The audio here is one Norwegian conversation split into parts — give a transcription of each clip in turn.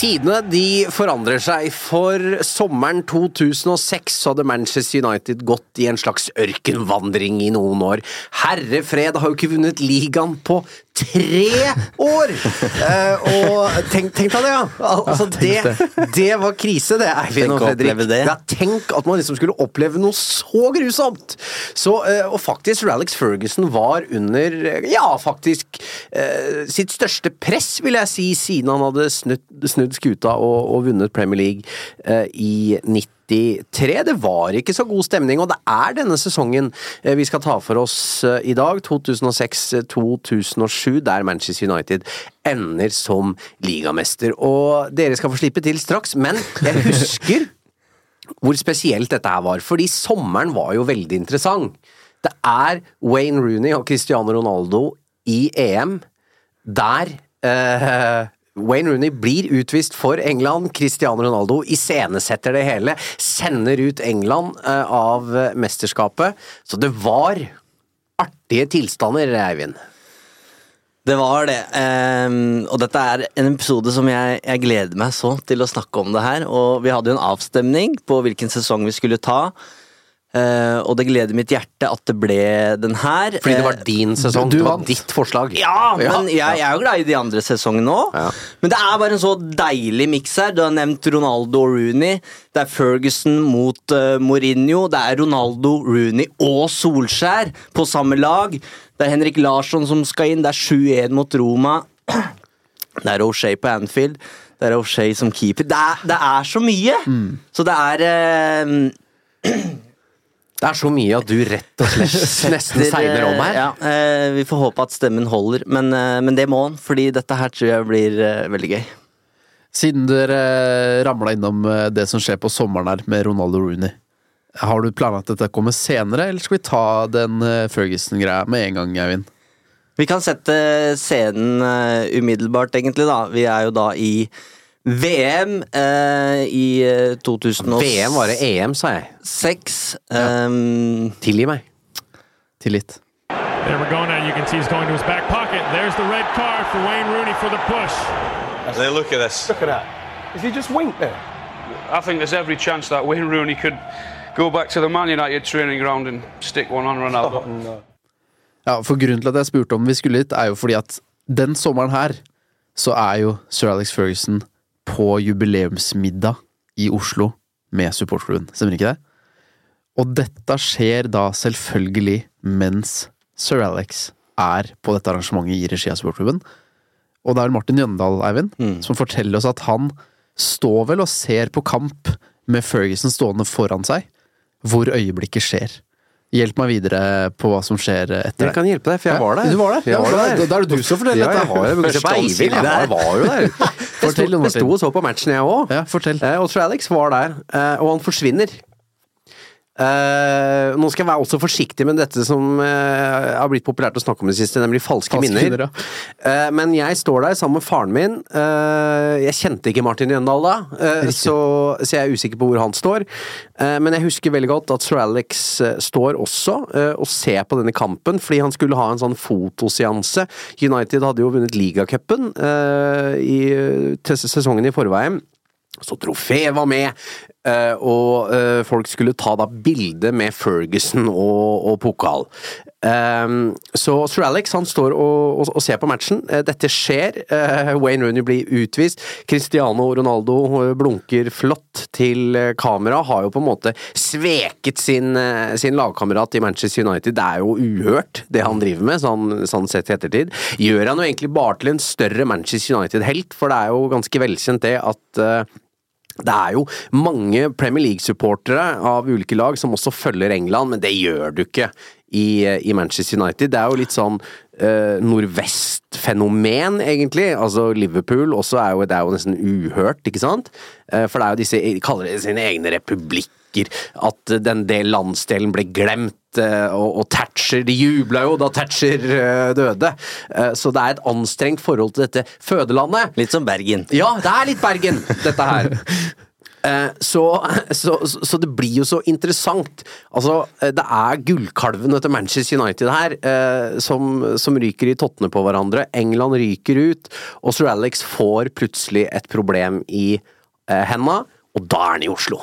Tidene de forandrer seg. For sommeren 2006 hadde Manchester United gått i en slags ørkenvandring i noen år. Herre fred, har jo ikke vunnet ligaen på tre år! Eh, og tenk, tenk deg det, ja! Altså, det, det var krise, det, Eivind og Fredrik. Det. Ja, tenk at man liksom skulle oppleve noe så grusomt! Så, eh, og faktisk, Ralex Ferguson var under ja, faktisk eh, sitt største press, vil jeg si, siden han hadde snudd, snudd skuta og, og, vunnet Premier League eh, i 90 1993. Det var ikke så god stemning, og det er denne sesongen eh, vi skal ta for oss eh, i dag. 2006-2007, der Manchester United ender som ligamester. Og dere skal få slippe til straks, men jeg husker hvor spesielt dette her var. Fordi sommeren var jo veldig interessant. Det er Wayne Rooney og Cristiano Ronaldo i EM der eh, Wayne Rooney blir utvist for England, Cristiano Ronaldo iscenesetter det hele, sender ut England eh, av eh, mesterskapet, så det var artige tilstander, Eivind. Det var det. Um, og dette er en episode som jeg, jeg gleder meg så til å snakke om det her. Og vi hadde jo en avstemning på hvilken sesong vi skulle ta. Eh, og det gleder mitt hjerte at det ble den her. Fordi det var Eh, din sesong, du det var ditt forslag. Ja, men Ja, jeg, jeg er jo glad i de andre sesongene òg. Ja. Men det er bare en så deilig miks her. Du har nevnt Ronaldo og Rooney. Det er Ferguson mot uh, Mourinho. Det er Ronaldo, Rooney og Solskjær på samme lag. Det er Henrik Larsson som skal inn. Det er 7-1 mot Roma. Det er O'Shay på Anfield. Det er O'Shay som keeper. Det er, det er så mye! Så det er eh, Det er så mye at du rett og slett nesten segner om her. Ja, eh, vi får håpe at stemmen holder, men, eh, men det må han, fordi dette her tror jeg blir eh, veldig gøy. Siden dere ramla innom eh, det som skjer på sommeren her med Ronaldo Rooney, har du planlagt at dette kommer senere, eller skal vi ta den eh, Ferguson-greia med en gang, Eivind? Vi kan sette scenen eh, umiddelbart, egentlig. da. Vi er jo da i VM eh, i eh, 2006. VM var det EM, sa jeg. Um, Tilgi meg. Tillit. There we go now. You can see he's going to his back pocket. There's the red card for Wayne Rooney for the push. And look at this. Look at that. Is he just winked there? I think there's every chance that Wayne Rooney could go back to the Man United training ground and stick one on Ronaldo. no. Ja, for grunnen til at jeg spurte om vi skulle hit, er jo fordi at den sommeren her, så er jo sir Alex Ferguson på jubileumsmiddag i Oslo med supportklubben. Stemmer ikke det? Og dette skjer da selvfølgelig mens sir Alex er på dette arrangementet i regi av supportklubben. Og det er Martin Jøndal, Eivind, som forteller oss at han står vel og ser på kamp med Ferguson stående foran seg, hvor øyeblikket skjer. Hjelp meg videre på hva som skjer etter det. Jeg kan hjelpe deg, for jeg var der. Du var der? Jeg var Ja, der. Da er det du som forteller Ja, dette. jeg jeg, Sveivild, ansikt. jeg var jo der. Jeg Fortell, sto- Jeg sto og så på matchen, jeg òg. Ja, fortell. Eh, Og Sir Alex var der, eh, og han forsvinner. Eh, nå skal jeg være også forsiktig med dette som uh, har blitt populært å snakke om i det siste, nemlig falske, Falske minner. minner, Eh, men jeg står der sammen med faren min. Jeg kjente ikke Martin Jøndal da, så, så jeg er usikker på hvor han står. Men jeg husker veldig godt at Sir Alex står også og ser på denne kampen, fordi han skulle ha en sånn fotoseanse. United hadde jo vunnet ligacupen i til sesongen i forveien. Så trofé var med, eh, og uh, folk skulle ta da bilde med Ferguson og, og pokal. Ehm, så Sir Alex han står og, og, og ser på matchen. Uh, dette skjer. Wayne Rooney blir utvist. Cristiano Ronaldo blunker flott til kamera. Har jo på en måte sveket sin, sin lagkamerat i Manchester United. Det er jo uhørt, det han driver med, sånn, sånn sett i ettertid. Gjør han jo egentlig bare til en større Manchester United-helt, for det er jo ganske velkjent det at det er jo mange Premier League-supportere av ulike lag som også følger England, men det gjør du ikke i, i Manchester United. Det er jo litt sånn eh, nordvest-fenomen, egentlig. Altså Liverpool også er jo, det er jo nesten uhørt, ikke sant? Eh, for det er jo disse, de kaller det sine egne republikker. At den del landsdelen ble glemt, eh, og, og Thatcher De jubla jo da Thatcher eh, døde. Eh, så det er et anstrengt forhold til dette fødelandet. Litt som Bergen. Ja, det er litt Bergen, dette her. Eh, Så, så, så det blir jo så interessant. Altså, eh, det er gullkalven etter Manchester United her eh, som, som ryker i tottene på hverandre. England ryker ut, og Sir Alex får plutselig et problem i eh, henda. Og da er han i Oslo!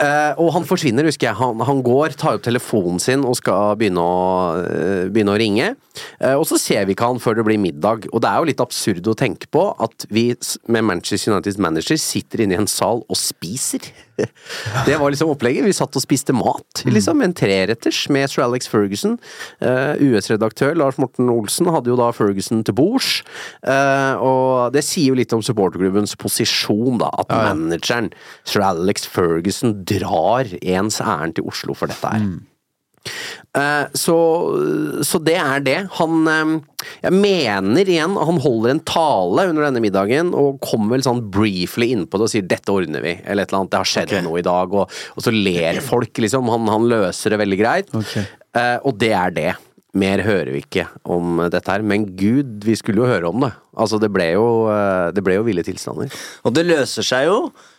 Eh, og han forsvinner, husker jeg. Han, han går, tar opp telefonen sin og skal begynne å, uh, begynne å ringe. Eh, og så ser vi ikke han før det blir middag. Og det er jo litt absurd å tenke på at vi med Manchester Uniteds manager sitter inne i en sal og spiser. Det var liksom opplegget. Vi satt og spiste mat, liksom. En treretters med Sir Alex Ferguson. Eh, US-redaktør Lars Morten Olsen hadde jo da Ferguson til bords. Eh, og det sier jo litt om supporterklubbens posisjon, da. At manageren, Sir Alex Ferguson, drar ens ærend til Oslo for dette her. Eh, så, så det er det. Han eh, Jeg mener igjen, han holder en tale under denne middagen og kommer vel sånn briefly innpå det og sier 'dette ordner vi', eller et eller annet. 'Det har skjedd noe i dag', og, og så ler folk, liksom. Han, han løser det veldig greit. Okay. og det er det. Mer hører vi ikke om dette her, men gud, vi skulle jo høre om det. Altså, det ble jo, eh, det ble jo ville tilstander. Og det løser seg jo.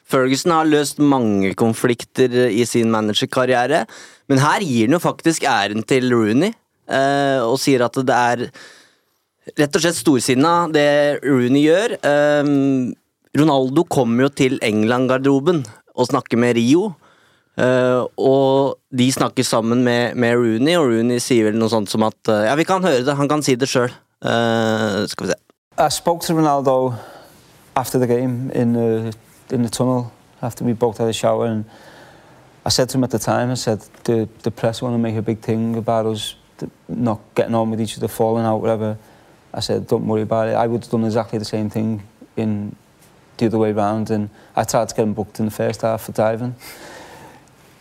Ferguson har løst mange konflikter i sin managerkarriere, men her gir han jo faktisk æren til Rooney, eh, og sier at det er rett og slett storsinna det Rooney gjør. Eh, Ronaldo kommer jo til England-garderoben og snakker med Rio. eh, og de snakker sammen med, med Rooney, og Rooney sier vel noe sånt som at Ja, vi kan høre det, han kan si det sjøl. skal vi se. I spoke to Ronaldo after the game in in the tunnel after we both had a shower, and I said to him at the time, I said the the press want to make a big thing about us not getting on with each other, falling out, whatever. I said, don't worry about it. I would have done exactly the same thing in the other way round, and I tried to get him booked in the first half for diving.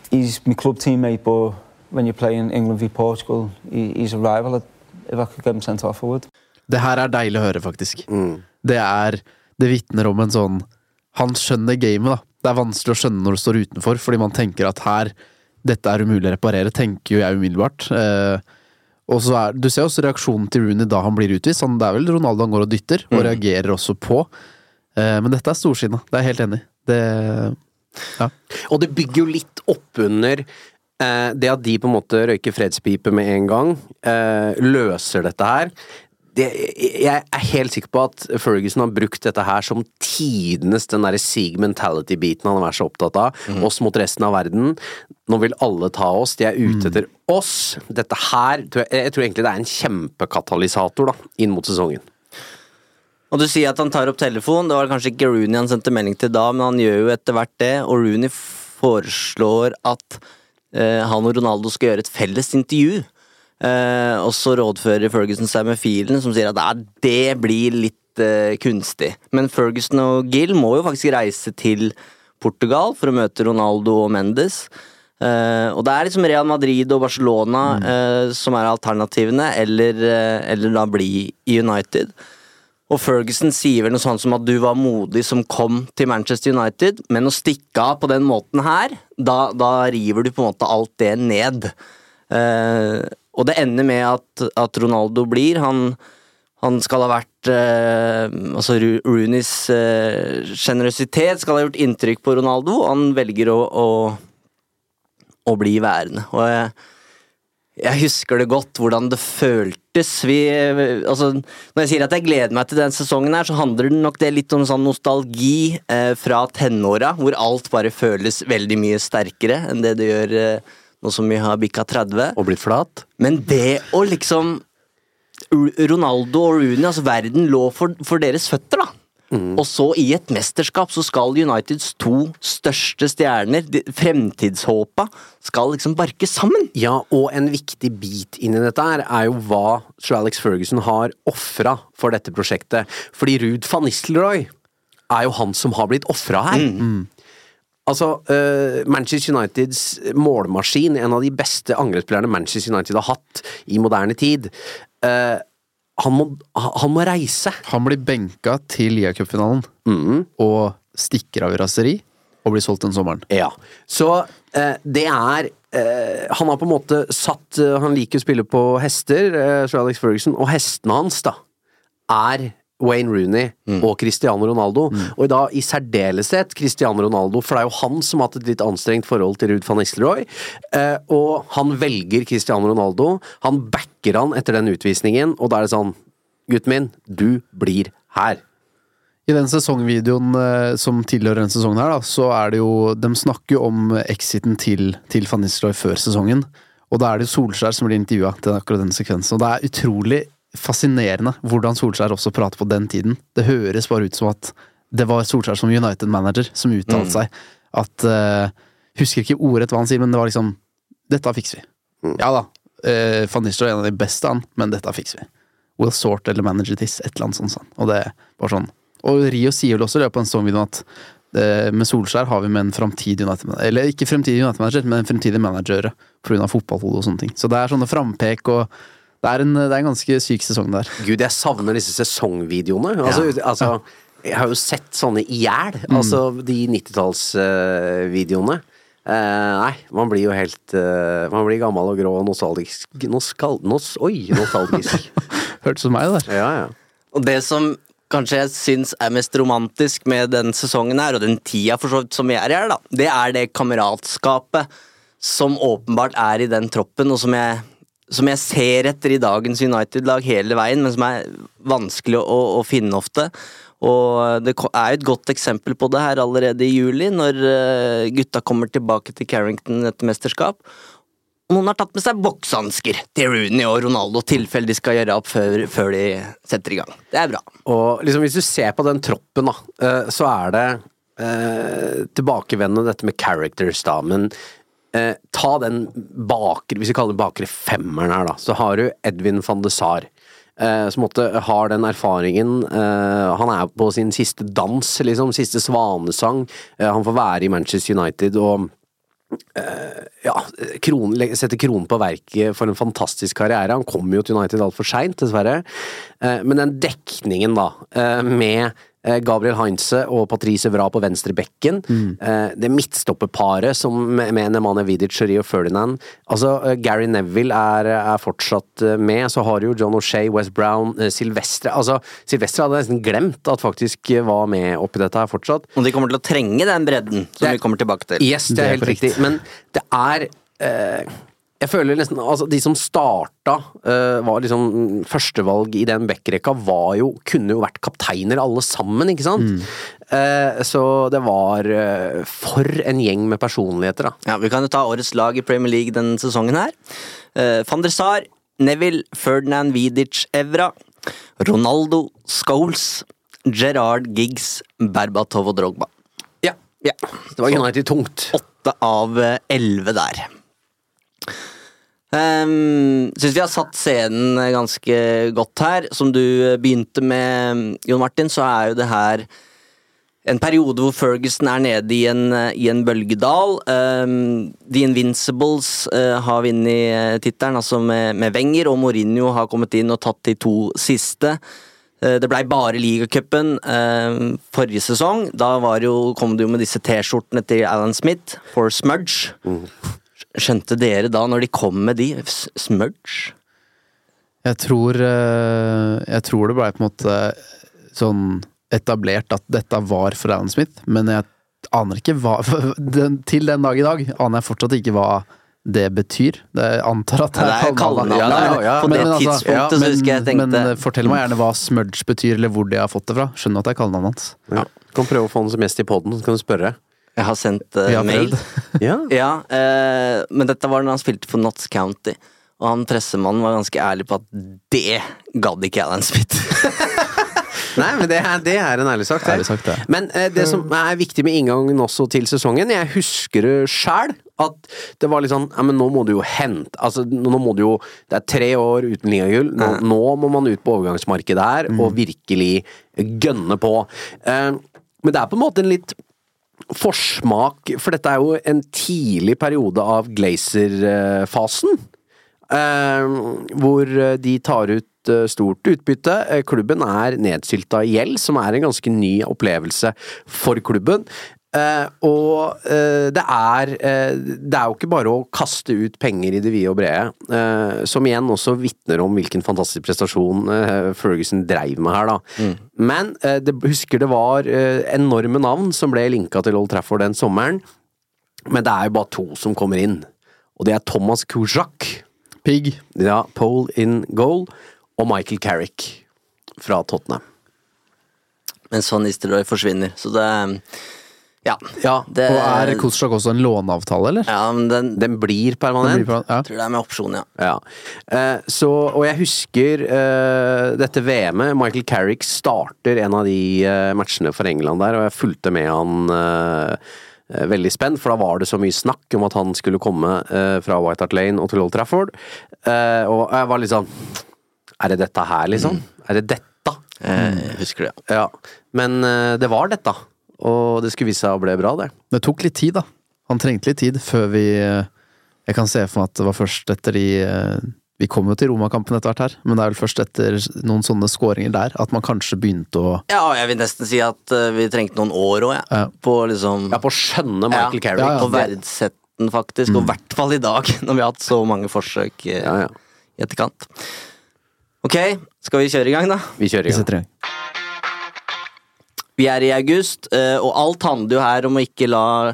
He's my club teammate, but when you're playing England v Portugal, he, he's a rival. If I could get him sent off, I would. Det her er deilig å høre, faktisk. Det er Det vitner om en sånn Han skjønner gamet, da. Det er vanskelig å skjønne når du står utenfor, fordi man tenker at her Dette er umulig å reparere, tenker jo jeg umiddelbart. Eh, og så er, Du ser også reaksjonen til Rooney da han blir utvist. Han, det er vel Ronaldo han går og dytter, og reagerer også på. Eh, men dette er storsinna. Det er jeg helt enig i. Det Ja. Og det bygger jo litt oppunder eh, det at de på en måte røyker fredspipe med en gang, eh, løser dette her. Det, jeg er helt sikker på at Ferguson har brukt dette her som tidenes den derre Sig mentality-biten han har vært så opptatt av. Oss mot resten av verden. Nå vil alle ta oss, de er ute etter oss. Dette her tror jeg, jeg tror egentlig det er en kjempekatalysator da, inn mot sesongen. Og du sier at han tar opp telefon. Det var kanskje ikke Rooney han sendte melding til da, men han gjør jo etter hvert det. Og Rooney foreslår at eh, han og Ronaldo skal gjøre et felles intervju. Eh, og så rådfører Ferguson seg med filen, som sier at "Nei, det blir litt eh, kunstig. Men Ferguson og Gill må jo faktisk reise til Portugal for å møte Ronaldo og Mendes. Eh, og det er liksom Real Madrid og Barcelona eh, som er alternativene, eller, eh, eller da bli i United. Og Ferguson sier vel noe sånt som at du var modig som kom til Manchester United, men å stikke av på den måten her, da, da river du på en måte alt det ned. Eh, og det ender med at, at Ronaldo blir. Han, han skal ha vært eh, Altså Rooneys sjenerøsitet skal ha gjort inntrykk på Ronaldo, og han velger å, å, å bli værende. Og jeg, jeg husker det godt, hvordan det føltes. Vi, altså, når jeg sier at jeg gleder meg til den sesongen, her, så handler det nok det litt om sånn nostalgi eh, fra tenåra, hvor alt bare føles veldig mye sterkere enn det det gjør eh, nå som vi har bikka 30. Og blitt flat. Men det å liksom Ronaldo og Rooney, altså verden lå for, for deres føtter, da. Og så i et mesterskap så skal Uniteds to største stjerner, fremtidshåpa, skal liksom barke sammen. Ja, og en viktig bit inni dette her er jo hva Sir Alex Ferguson har ofra for dette prosjektet. Fordi Ruud van Nistelrooy er jo han som har blitt ofra her. Altså, uh, Manchester Uniteds målmaskin, en av de beste angrepsspillerne Manchester United har hatt i moderne tid, uh, han, må, han må reise. Han blir benka til liagacupfinalen og stikker av i raseri og blir solgt den sommeren. Ja. Så uh, det er Han har på en måte satt Han liker å spille på hester, Sir Alex Ferguson, og hestene hans, da, er Wayne Rooney og Cristiano Ronaldo. Og da i særdeleshet Cristiano Ronaldo, for det er jo han som har hatt et litt anstrengt forhold til Ruud van Nistelrooy. Eh, og han velger Cristiano Ronaldo. Han backer han etter den utvisningen, og da er det sånn Gutten min, du blir her. I den sesongvideoen eh, som tilhører denne sesongen her, da, så er det jo De snakker jo om exiten til, til Van Nistelrooy før sesongen. Og da er det jo Solskjær som blir intervjua til akkurat den sekvensen. Og det er utrolig fascinerende hvordan Solskjær også prater på den tiden. Det høres bare ut som at det var Solskjær som United-manager som uttalte seg. At uh, Husker ikke ordrett hva han sier, men det var liksom Dette fikser vi. Ja da. Uh, Van Nistelrooy er en av de beste, han, men dette fikser vi. We'll sort eller manage this, et eller annet sånt. sånt. Og det var sånn. Og Rio sier vel også det på en sånn video at eh, med Solskjær har vi med en framtidig United-manager Eller ikke fremtidig United-manager, men en fremtidig manager pga. fotballhode og sånne ting. Så det er sånne frampek og det er, en, det er en ganske syk sesong der. Gud, jeg savner disse sesongvideoene. Altså, altså, jeg har jo sett sånne i hjel. Altså de 90-tallsvideoene. nei, man blir jo helt uh, Man blir gammel og grå og nostalgisk. Noskal, nos, oi, nostalgisk. Hørtes ut som meg, det der. ja, ja. Og det som kanskje jeg syns er mest romantisk med den sesongen her, og den tida for så vidt som vi er i her, da, det er det kameratskapet som åpenbart er i den troppen, og som jeg, som jeg ser etter i dagens United-lag hele veien, men som er vanskelig å, å finne ofte. Og det er jo et godt eksempel på det her allerede i juli, når eh, gutta kommer tilbake til Carrington etter mesterskap. Og noen har tatt med seg boksehansker til Rooney og Ronaldo, tilfelle de skal gjøre opp før, før de setter i gang. Det er bra. Og liksom hvis du ser på den troppen, da, eh, så er det eh, tilbakevendende dette med characters, da, men eh, ta den bakre, hvis vi kaller det bakre femmeren her, da, så har du Edvin van de Saar. eh, Som måtte har den erfaringen eh, Han er på sin siste dans, liksom. Siste svanesang. Eh, Han får være i Manchester United og ja, kron, sette kronen på verket for en fantastisk karriere. Han kom jo til United altfor seint, dessverre. Eh, Men den dekningen, da, eh, med eh, Gabriel Heinze og Patrice Vra på venstre bekken, Mm. det midtstopperparet som med Nemanja Vidic og Rio Ferdinand Altså, eh, Gary Neville er, er fortsatt eh, med, så har jo John O'Shea, West Brown, eh, Silvestre Altså, Silvestre hadde nesten glemt at faktisk eh, var med oppi dette her fortsatt. Og de kommer til å trenge den bredden, som Det- vi kommer tilbake til. Yes, det er helt korrekt. riktig. Men det er eh, Jeg føler nesten Altså, de som starta, uh, var liksom Førstevalg i den backrekka var jo Kunne jo vært kapteiner alle sammen, ikke sant? Eh, så det var uh, For en gjeng med personligheter, da. Ja, Vi kan jo ta årets lag i Premier League denne sesongen her. Uh, Van der Sar, Neville, Ferdinand Vidic, Evra, Ronaldo, Scholes, Gerard Giggs, Berbatov og Drogba. Ja. Ja. Det var United tungt. Åtte av eh, elleve der. Um, Syns vi har satt scenen ganske godt her. Som du eh, begynte med, Jon Martin, så er jo det her en periode hvor Ferguson er nede i en, eh, i en bølgedal. Um, The Invincibles uh, har vunnet uh, tittelen, altså med, med Wenger, og Mourinho har kommet inn og tatt de to siste. Uh, Det blei bare ligacupen eh, forrige sesong. Da jo, kom det jo med disse T-skjortene til Alan Smith, for Smudge. Skjønte dere da, når de kom med de, Smudge? Jeg tror eh, Jeg tror det blei på en måte sånn etablert at dette var for Alan Smith, men jeg aner ikke hva den, Til den dag i dag aner jeg fortsatt ikke hva det betyr. Det jeg antar at det er kallenavn. kallenavn. Ja, Ja, på det tidspunktet så men, husker jeg tenkte- Men eh, fortell meg gjerne hva smudge betyr, eller hvor de har fått det fra. Skjønner at det er kallenavnet hans. Ja. Kan prøve å få han som gjest i poden, så kan du spørre. Jeg har sendt uh, har mail. Ja. Ja, uh, men dette var da han spilte for Notts County. Og han pressemannen var ganske ærlig på at det gadd ikke Alan Smith. Nei, men det er, det er en ærlig sak. det. Ærlig sagt, det. Men uh, det som er viktig med inngangen også til sesongen, jeg husker det sjæl, at det var litt sånn Ja, men nå må du jo hente Altså, nå må du jo Det er tre år uten ligagull. Nå, nå må man ut på overgangsmarkedet her og virkelig gønne på. Uh, men det er på en måte en litt forsmak, for dette er jo en tidlig periode av Glazer-fasen. Eh, hvor de tar ut eh, stort utbytte. Eh, Klubben er nedsylta i gjeld, som er en ganske ny opplevelse for klubben. Eh, og uh, det er uh, Det er jo ikke bare å kaste ut penger i det vide og brede, eh, som igjen også vitner om hvilken fantastisk prestasjon Ferguson dreiv med her, da. Men eh, det, husker det var enorme navn som ble linka til Old Trafford den sommeren, men det er jo bare to som kommer inn. Og det er Thomas Kujak. Pig. Ja, Pole in goal og Michael Carrick fra Tottenham. Men Van Nistelrooy forsvinner, så det Ja. Ja, det, Og er Kostsjok også en låneavtale, eller? Ja, men den, Den blir Den permanent. blir permanent ja. tror det er med opsjon, ja. Ja. Eh, så, og jeg husker eh, dette VM-et. Michael Carrick starter en av de eh, matchene for England der, og jeg fulgte med han veldig spent, for da var det så mye snakk om at han skulle komme eh, fra White Hart Lane og til Old Trafford. Eh, og jeg var litt sånn Er det dette her, liksom? Er det dette? Eh, Jeg husker det, ja. Ja. Men eh, det var dette. Og det skulle vise seg å bli bra, det. Det tok litt tid, da. Han trengte litt tid før vi eh, Jeg kan se for meg at det var først etter de eh, Vi kom jo til Roma-kampen etter hvert her, men det er vel først etter noen sånne skåringer der at man kanskje begynte å Ja, jeg vil nesten si at eh, vi trengte noen år òg, jeg. Ja. På liksom Ja, på å skjønne Michael Ja, Carrick. ja, ja. På verdsette den, faktisk. Og i hvert fall i dag, når vi har hatt så mange forsøk Ja, ja. i etterkant. Ok, skal vi kjøre i gang, da? Vi kjører i gang. setter i gang. Vi er i august, eh, og alt handler jo her om å ikke la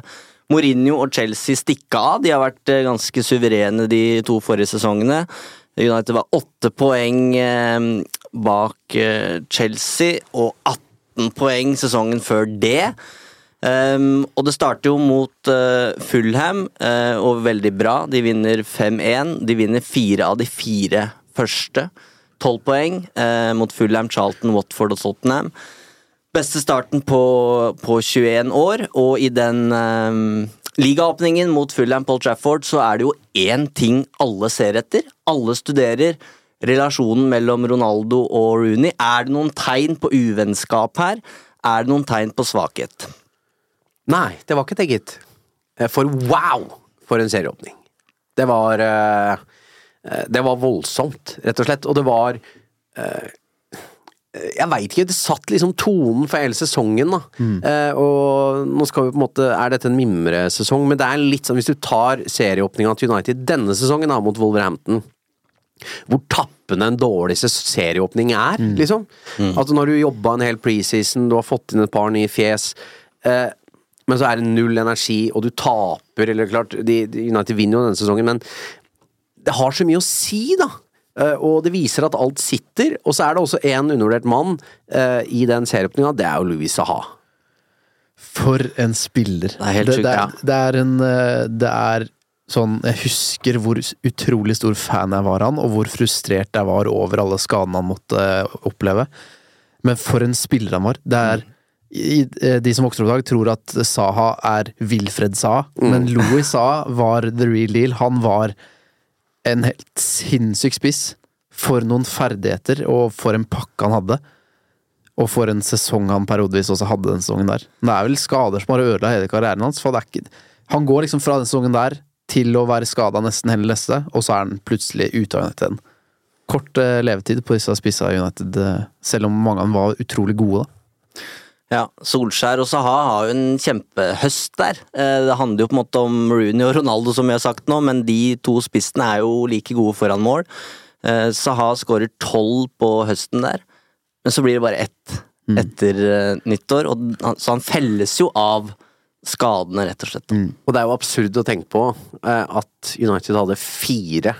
Mourinho og Chelsea stikke av. De har vært eh, ganske suverene de to forrige sesongene. United var åtte poeng eh, bak Chelsea, og 18 poeng sesongen før det. Og det starter jo mot Fulham, og veldig bra. De vinner 5-1. De vinner fire av de fire første. Tolv poeng mot Fulham, Charlton, Watford og Tottenham. Beste starten på, på 21 år, og i den um, ligaåpningen mot Fulham Paul Trafford så er det jo én ting alle ser etter. Alle studerer relasjonen mellom Ronaldo og Rooney. Er det noen tegn på uvennskap her? Er det noen tegn på svakhet? Nei, det var ikke det, gitt. Eh, For wow, for en serieåpning. Det var eh, eh, Det var voldsomt, rett og slett. Og det var Jeg veit ikke, det satt liksom tonen for hele sesongen, da. Eh, og nå skal vi på en måte Er dette en mimresesong? Men det er litt sånn, hvis du tar serieåpninga til United denne sesongen da, mot Wolverhampton hvor tappende en dårlig serieåpning er, liksom. Altså Når du jobba en hel preseason, du har fått inn et par nye fjes, eh, men så er det null energi, og du taper, eller klart de United vinner jo denne sesongen, men det har så mye å si, da. Eh, og det viser at alt sitter. Og så er det også én undervurdert mann eh, i den serieåpninga, det er jo Louis Saha. For en spiller. Det er helt sjukt, ja. det er en eh, Det er sånn Jeg husker hvor utrolig stor fan jeg var av han, og hvor frustrert jeg var over alle skadene han måtte oppleve. Men for en spiller han var. Det er i, eh, De som vokser opp i dag, tror at Saha er Wilfred Saha, men Louis Saha var the real deal. Han var en helt sinnssyk spiss. For noen ferdigheter, og for en pakke han hadde. Og for en sesong han periodevis også hadde den sesongen der. Men det er vel skader som har ødela hele karrieren hans. For det er ikke, han går liksom fra den sesongen der til å være skada nesten hele neste, og så er han plutselig ute av United. kort eh, levetid på disse spissa i United, eh, selv om mange av dem var utrolig gode. da. Ja, Solskjær og Saha har jo en kjempehøst der. Eh, Det handler jo på en måte om Rooney og Ronaldo, som vi har sagt nå, men de to spissene er jo like gode foran mål. Eh, Saha skårer tolv på høsten der, men så blir det bare ett etter eh, nyttår, og han- så han felles jo av skadene, rett og slett. Og det er jo absurd å tenke på eh, at United hadde fire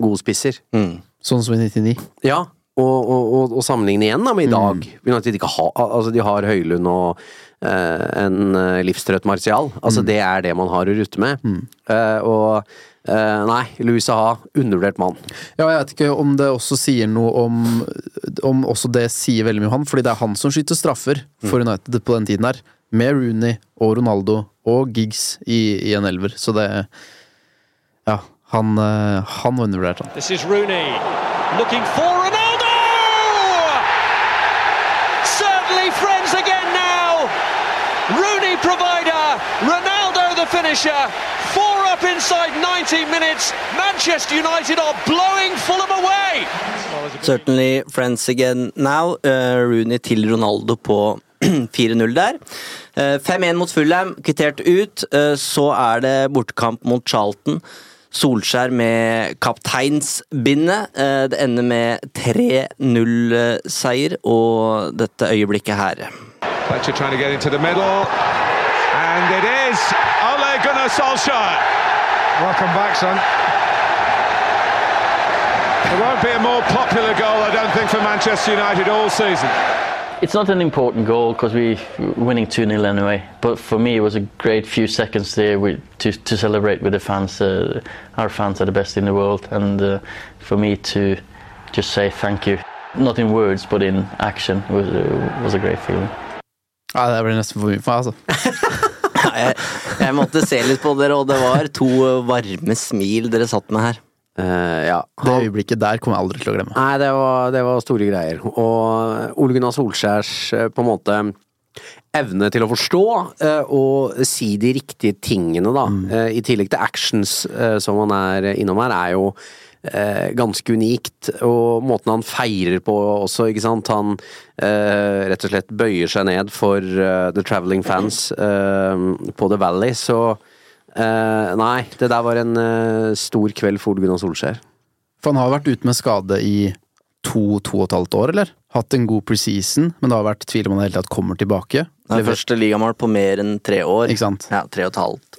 gode spisser. Mm. Sånn som i 99. Ja, og, og, og, og sammenligne igjen da med i dag. United ikke ha, altså de har Høylund og eh, en eh, livstrøtt Martial. Altså det er det man har å rutte med. Eh, og eh, nei, Louis Saha, undervurdert mann. Ja, jeg vet ikke om det også sier noe om Om også det sier veldig mye om han, fordi det er han som skyter straffer for United på den tiden her. Med Rooney og Ronaldo og Giggs i, i en elver, så det Ja, han, eh, han var undervurdert, han. This is Rooney looking for Ronaldo! Certainly friends again now. Rooney provider, Ronaldo the finisher. Four up inside 90 minutes. Manchester United are blowing Fulham away. Certainly friends again now. Uh, Rooney til Ronaldo på 4-0 der. Eh, 5-1 mot Fulham, kvittert ut. Eh, så er det bortekamp mot Charlton. Solskjær med kapteinsbindet. Eh, det ender med 3-0-seier, og dette øyeblikket her. Fletcher trying to get into the middle. And it is Ole Solskjaer. Welcome back, son. There won't be a more popular goal, I don't think, for Manchester United all season. It's not an important goal because we we're winning 2 0 anyway. But for me, it was a great few seconds there with, to, to celebrate with the fans. Uh, our fans are the best in the world. And uh, for me to just say thank you, not in words but in action, was, uh, was a great feeling. Ja, det blir nesten for mye for meg, altså. Jeg, jeg måtte se litt på dere, og det var to varme smil dere satt med her. Uh, ja. Det øyeblikket der kommer jeg aldri til å glemme. Nei, det var, det var store greier. Og Ole Gunnar Solskjærs eh, på en måte evne til å forstå uh, og si de riktige tingene, da, eh, i tillegg til actions som han er innom her, er jo eh, ganske unikt. Og måten han feirer på også, ikke sant. Han eh, rett og slett bøyer seg ned for eh, The Traveling Fans eh, på The Valley, så eh, Nei, det der var en eh, stor kveld for Ole Gunnar Solskjær. For han har vært ute med skade i to, to og et halvt år, eller? Hatt en god preseason, men det har vært tvil om han i det hele tatt kommer tilbake. Det er første ligamål på mer enn tre år. Ikke sant? Ja, tre og et halvt.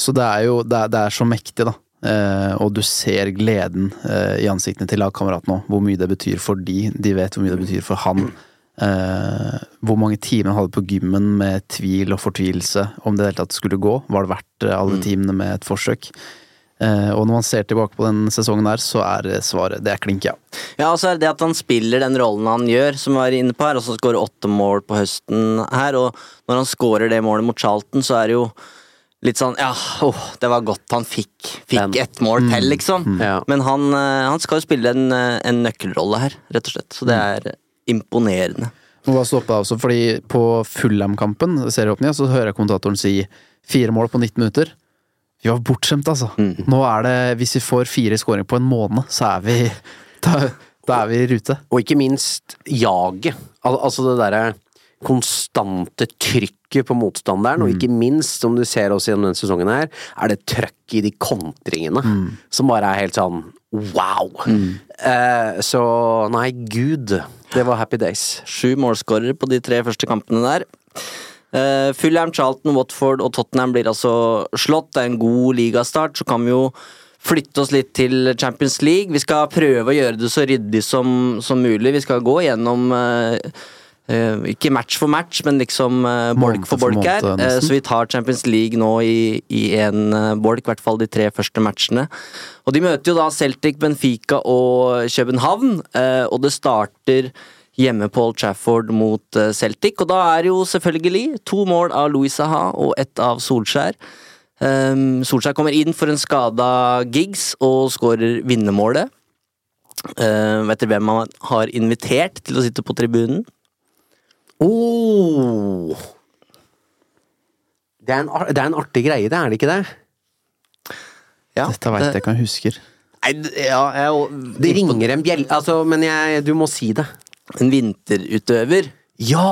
Så det er jo det er, det er så mektig, da. Eh, og du ser gleden eh, i ansiktene til lagkameratene òg, Hvor mye det betyr for de. De vet hvor mye det betyr for han. Eh, hvor mange timer han hadde på gymmen med tvil og fortvilelse om det hele tatt skulle gå. Var det verdt alle timene med et forsøk? Og når man ser tilbake på den sesongen der, så er svaret det er klink ja. Ja, og så er det det at han spiller den rollen han gjør, som vi var inne på her, og så skårer åtte mål på høsten her, og når han skårer det målet mot Charlton, så er det jo litt sånn Ja, oh, det var godt han fikk, fikk ett mål til, liksom. Ja. Men han, eh, han skal jo spille en, eh, en nøkkelrolle her, rett og slett. Så det er imponerende. Må bare stoppe også, fordi på Fulham-kampen, serieåpninga, så hører jeg kommentatoren si fire mål på 19 minutter. Vi var bortskjemt, altså. Nå er det Hvis vi får fire skåringer på en måned, så er vi Da, da er vi i rute. Og ikke minst jaget. Al altså det derre konstante trykket på motstanderen, og ikke minst, som du ser også gjennom denne sesongen her, er det trøkk i de kontringene som bare er helt sånn wow. Eh, så nei, gud. Det var happy days. Sju målskårere på de tre første kampene der. Uh, Fulham, Charlton, Watford og Tottenham blir altså slått. Det er en god ligastart. Så kan vi jo flytte oss litt til Champions League. Vi skal prøve å gjøre det så ryddig som, som mulig. Vi skal gå gjennom uh, ikke match for match, men liksom uh, bolk for bolk her. Uh, så vi tar Champions League nå i, én en bolk, i hvert fall de tre første matchene. Og de møter jo da Celtic, Benfica og København, og det starter hjemme på Old Trafford mot eh, Celtic. Og da er jo selvfølgelig to mål av Louis Saha og ett av Solskjær. Um, Solskjær kommer inn for en skada Giggs og skårer vinnermålet. Uh, vet dere hvem han har invitert til å sitte på tribunen? Oh. Det er, en, det er en artig greie, det er det ikke det? Ja, Dette veit jeg ikke om jeg husker. Nei, ja, jeg, Det ringer en bjell... Altså, men jeg, du må si det. En vinterutøver. Ja,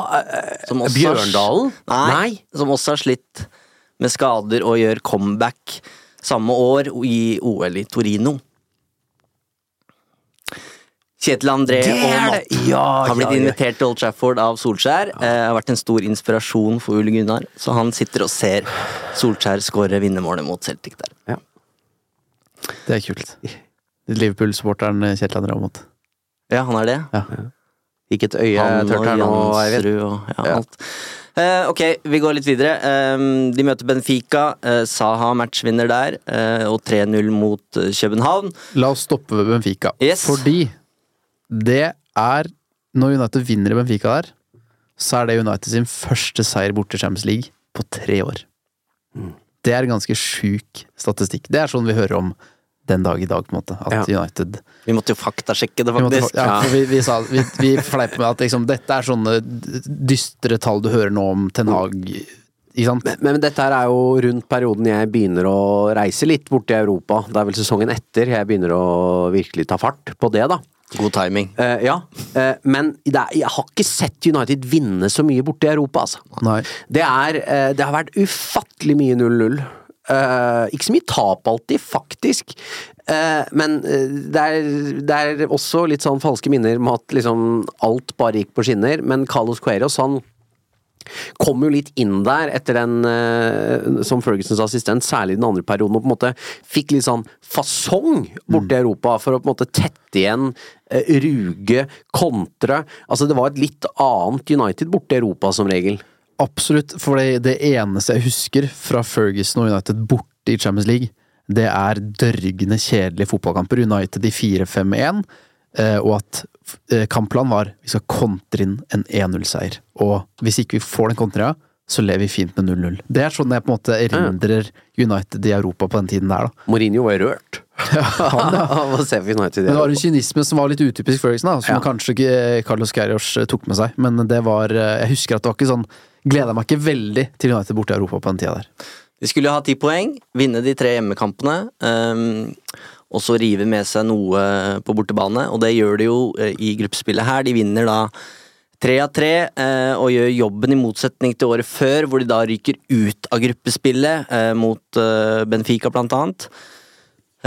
øh, Bjørndalen? Nei, Som også har slitt med skader og gjør comeback samme år i OL i Torino. Kjetil André Det er Aamodt! Ja, har blitt ja, ja. invitert til Old Trafford av Solskjær. Eh, har vært en stor inspirasjon for Ole Gunnar, så han sitter og ser Solskjær skåre vinnermålet mot Celtic der. Det er kult. Liverpool-supporteren Kjetil André Aamodt. Ja, han er det. Ja. Ikke et øye tørt her nå, Eivind. Og ja, Ja. alt. Eh, ok, vi går litt videre. Eh, de møter Benfica. eh, Saha matchvinner der, eh, og 3-0 mot eh, København. La oss stoppe ved Benfica. Yes. Fordi det er Når United vinner i Benfica der, så er det United sin første seier borte i Champions League på tre år. Det er ganske sjuk statistikk. Det er sånn vi hører om den dag i dag, på en måte. At United Vi måtte jo faktasjekke det, vi, faktisk. ja, for vi, vi, sa, vi, vi fleip med at liksom, dette er sånne dystre tall du hører nå om Ten Hag. Men, men dette her er jo rundt perioden jeg begynner å reise litt bort i Europa. Det er vel sesongen etter jeg begynner å virkelig ta fart på det, da. God timing. Uh, ja, Uh, men det er, jeg har ikke sett United vinne så mye borte i Europa, altså. Nei. Det, er, uh, det har vært ufattelig mye 0-0. Eh, ikke så mye tap alltid, faktisk. Eh, men det, er, det er også litt sånn falske minner med at liksom alt bare gikk på skinner. Men Carlos Cueros, han kom jo litt inn der etter den eh, som Fergusons assistent, særlig den andre perioden, og på en måte fikk litt sånn fasong borte i Europa for å på en måte tette igjen, eh, ruge, kontre. Altså det var et litt annet United borte i Europa som regel. Absolutt, for det, det eneste jeg husker fra Ferguson og United borte i Champions League, det er dørgende kjedelige fotballkamper. United i 4-5-1, eh, og at eh, kampplanen var vi skal kontre inn en 1-0-seier. Og hvis ikke vi får den kontringa, så lever vi fint med 0-0. Det er sånn jeg på en måte erindrer United i Europa på den tiden der, da. Mourinho var rørt. Ja, Av å se United i Men det var en kynisme som var litt utypisk Ferguson, da, som Ja. kanskje ikke Carlos Gerros tok med seg. Men det var eh, Jeg husker at det var ikke sånn Gleda meg ikke veldig til United borte i Europa på den tida der. De skulle ha ti poeng, vinne de tre hjemmekampene, ehm, og så rive med seg noe på bortebane. Og det gjør de jo eh, i gruppespillet her. De vinner da tre av tre eh, og gjør jobben i motsetning til året før, hvor de da ryker ut av gruppespillet eh, mot Benfica, blant annet.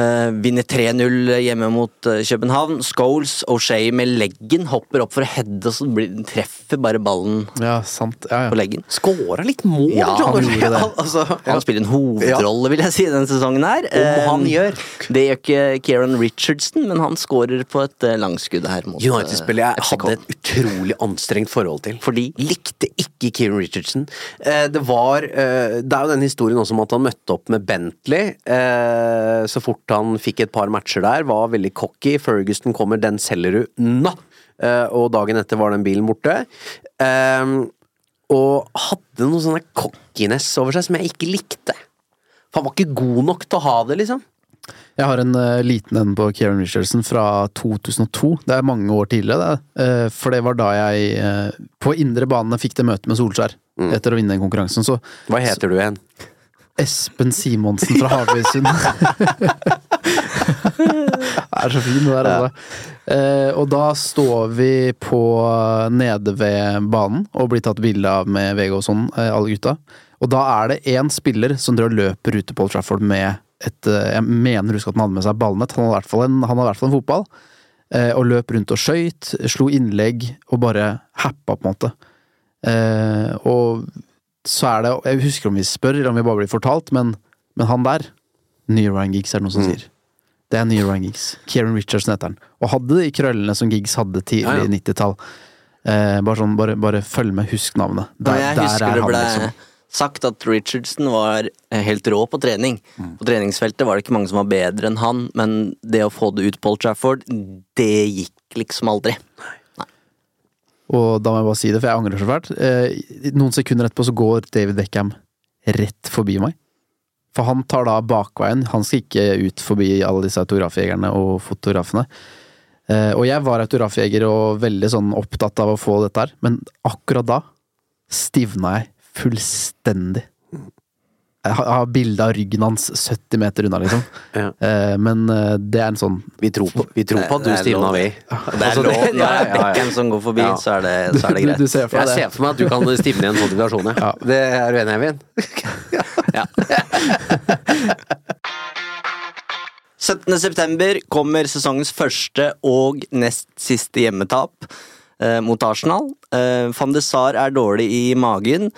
Eh, vinner 3-0 hjemme mot eh, København. Scholes, O'Shay med leggen hopper opp for å heade, og så blir, treffer bare ballen Ja, sant. Ja, på leggen. Skåra litt mål, Ja, han, han. Altså, Han spiller en hovedrolle, vil jeg si, denne sesongen her. Om han Eh, gjør. Det gjør ikke Kieran Richardson, men han skårer på et langskudd her mot United-spillet jeg FCK. hadde et utrolig anstrengt forhold til. Fordi? Likte ikke Kieran Richardson. Det var Det er jo den historien også om at han møtte opp med Bentley så fort han fikk et par matcher der. Var veldig cocky. Ferguson kommer, den selger du nå! Eh, og dagen etter var den bilen borte. Eh, og hadde noe sånn cockiness over seg som jeg ikke likte. For han var ikke god nok til å ha det, liksom. Jeg har en uh, liten en på Kieran Richardson fra 2002. Det er mange år tidligere, det. Uh, for det var da jeg uh, på indre bane fikk det møtet med Solskjær. Etter å vinne den konkurransen. Så Hva heter du igjen? Espen Simonsen fra Havøysund. det er så fin, det der, altså. Eh, og da står vi på nede ved banen og blir tatt bilde av med VG og sånn, eh, alle gutta. Og da er det én spiller som drar løper ut på Old Trafford med et eh, Jeg mener husk at han hadde med seg ballnett, han hadde i hvert fall en, han hadde i hvert fall en fotball. Eh, og løp rundt og skøyt, slo innlegg og bare happa, på en måte. Eh, og så er det Jeg husker om vi spør, eller om vi bare blir fortalt, men, men han der Nye Ryan Giggs, er det noen som sier. Det er nye Ryan Giggs. Kieran Richardson heter han. Og hadde de krøllene som Giggs hadde tidlig Ja, ja. 90-tall. Eh, bare sånn, bare, bare følg med, husk navnet. Der, ja, jeg der husker er det ble liksom. sagt at Richardson var eh, helt rå på trening. Mm. På treningsfeltet var det ikke mange som var bedre enn han, men det å få det ut Paul Trafford, det gikk liksom aldri. Og da må jeg bare si det, for jeg angrer så fælt. Eh, noen sekunder etterpå så går David Beckham rett forbi meg. For han tar da bakveien. Han skal ikke ut forbi alle disse autografjegerne og fotografene. Eh, og jeg var autografjeger og veldig sånn opptatt av å få dette her, men akkurat da stivna jeg fullstendig. Jeg har- bilde av ryggen hans 70 meter unna, liksom. Ja. Eh, men eh, det er en sånn Vi tror på, vi tror på at du Det er stivna, vi. Det er Altså, lov. Når det er bekken som går forbi, Ja. så, er det, så er det greit. du ser for Jeg det. ser for meg at du kan stivne i en sånn situasjon, ja. Det er du enig i, Eivind? Ja. 17. september kommer sesongens første og nest siste hjemmetap eh, mot Arsenal. Eh, Van de Sar er dårlig i magen,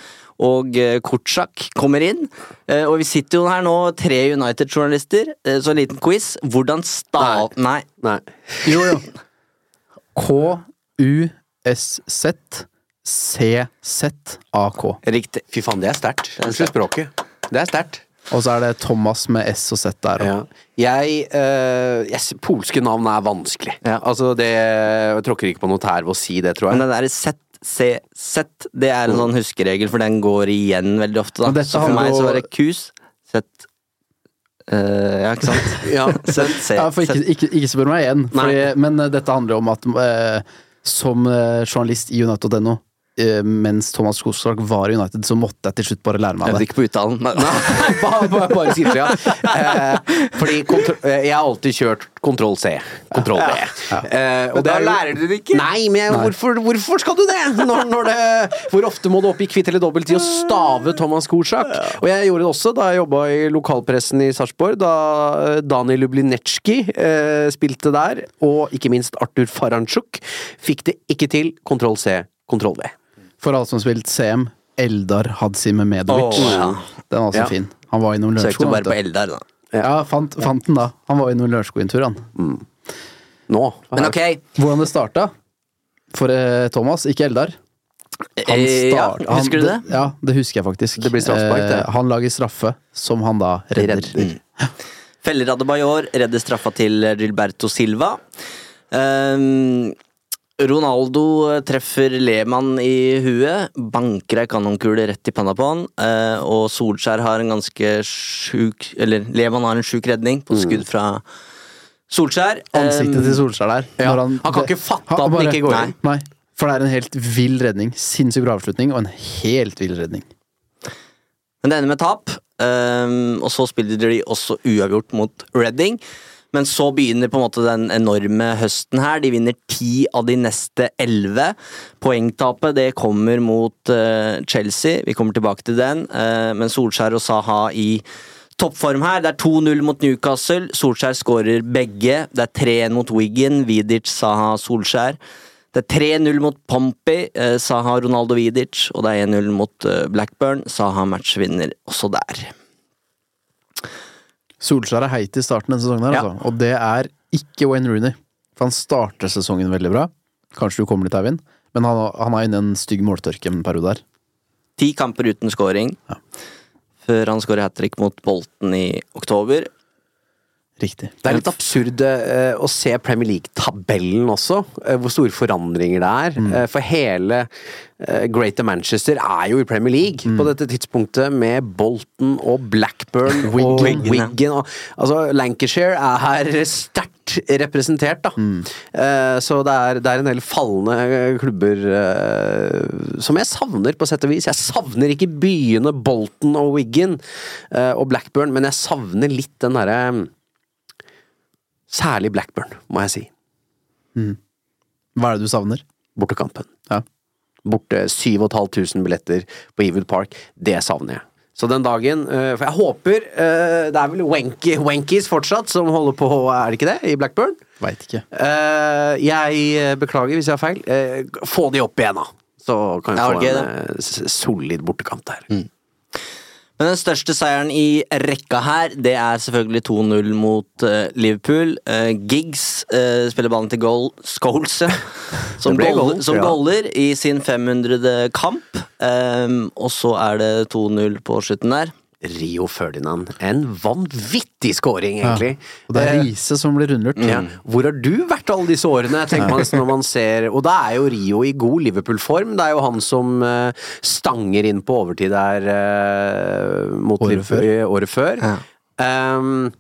og eh, Kortsak kommer inn. Eh, og vi sitter jo her nå, tre United-journalister, eh, så en liten quiz. Hvordan stav... Nei. Nei. Jo, jo. K-U-S-Z C-Z-A-K. Riktig. Fy faen, det er sterkt. Unnskyld språket. Det er sterkt. Og så er det Thomas med S og Z der. Ja. Jeg, eh, jeg Polske navn er vanskelig. Ja. Altså, det Jeg tråkker ikke på noe tær ved å si det, tror jeg. Men det der Z, C, Z, det er en sånn huskeregel, for den går igjen veldig ofte. Da. Så for meg så var det kus, Z Uh, Ja, ikke sant? Ja. Z, C, Ja, for ikke, ikke, ikke spør meg igjen. Fordi, men uh, dette handler om at uh, som eh, journalist i United.no, eh, mens Thomas Kosak var i United, så måtte jeg til slutt bare lære meg det. Jeg ikke på uttalen. nei, bare, bare, bare skriftlig, ja. Eh, fordi eh, jeg har alltid kjørt kontroll C. Kontroll V. Eh, og Men da er lærer du det ikke. Nei, men jeg, hvorfor, hvorfor skal du det? Når, når det? Hvor ofte må du opp i kvitt eller dobbelt i å stave Thomas Korsak? Og jeg gjorde det også da jeg jobba i lokalpressen i Sarpsborg, da eh, Daniel Lublinetsjki eh, spilte der, og ikke minst Arthur Faranchuk, fikk det ikke til. Kontroll C, kontroll V. For alle som har spilt CM, Eldar Hadzimehmedovic. Oh, ja. Den var også Ja. fin. Han var innom Søkte bare på. Eldar, da. Ja, fant, fant den da. Han var innom Lørenskog en tur, han. Nå. Men ok. Hvordan det starta for eh, Thomas, ikke Eldar. Han Eh, ja, husker du det? Ja, det husker jeg faktisk. Det blir straffespark, det. Eh, han lager straffe, som han da redder. Feller Adebayor redder straffa til Gilberto Silva. Ehm, Ronaldo treffer Lehmann i huet, banker ei kanonkule rett i panna på han, eh, og Solskjær har en ganske sjuk Eller Lehmann har en sjuk redning på skudd fra Solskjær. Ansiktet til Solskjær der. Ja, når han kan ikke fatte at den ikke går inn. Nei, for det er en helt vill redning. Sinnssykt bra avslutning, og en helt vill redning. Men det ender med tap, og så spiller de også uavgjort mot Reading. Men så begynner på en måte den enorme høsten her. De vinner ti av de neste elleve. Poengtapet det kommer mot uh, Chelsea, vi kommer tilbake til den. Uh, men Solskjær og Saha i toppform her. Det er 2-0 mot Newcastle. Solskjær skårer begge. Det er 3-1 mot Wigan. Vidic, Saha, Solskjær. Det er 3-0 mot Pompey, eh, Saha Ronaldo Vidic, og det er 1-0 mot eh, Blackburn. Saha matchvinner også der. Solskjær er heit i starten denne sesongen, her, Ja. altså. og det er ikke Wayne Rooney. For han starter sesongen veldig bra. Kanskje du kommer dit, Eivind, men han, han er inne i en stygg måltørke en periode der. Ti kamper uten scoring. Før han skårer hat trick mot Bolten i oktober. Riktig. Det er litt absurd uh, å se Premier League-tabellen også, uh, hvor store forandringer det er. Mm. Uh, for hele Greater Manchester er jo i Premier League Mm. på dette tidspunktet, med Bolton og Blackburn og Wigan. Wigan. Og, altså, Lancashire er her sterkt representert, da. Mm. Uh, så det er, det er en del falne eh, klubber uh, som jeg savner, på sett og vis. Jeg savner ikke byene Bolton og Wigan uh, og Blackburn, men jeg savner litt den derre Særlig Blackburn, må jeg si. Hva er det du savner? Bortekampen. Ja. Borte 7500 billetter på Ewood Park. Det savner jeg. Så den dagen øh, For jeg håper øh, Det er vel Wanky, Wankies fortsatt som holder på, er det ikke det? I Blackburn? Veit ikke. Eh, jeg beklager hvis jeg har feil. Eh, få de opp igjen, da. Så kan vi få en solid bortekamp der. Men den største seieren i rekka her, det er selvfølgelig 2-0 mot uh, Liverpool. Uh, Giggs uh, spiller ballen til goal, Scholes. Som, goal, som ja. goaler i sin 500. kamp. Um, og så er det 2-0 på slutten der. Rio Ferdinand. En vanvittig scoring, egentlig. Og det er Eh, Riise som blir rundlurt. Ja. Hvor har du vært alle disse årene, tenker man når man ser Og da er jo Rio i god Liverpool-form. Det er jo han som eh, stanger inn på overtid der eh, mot Året Liverpool før. året før. Ehm,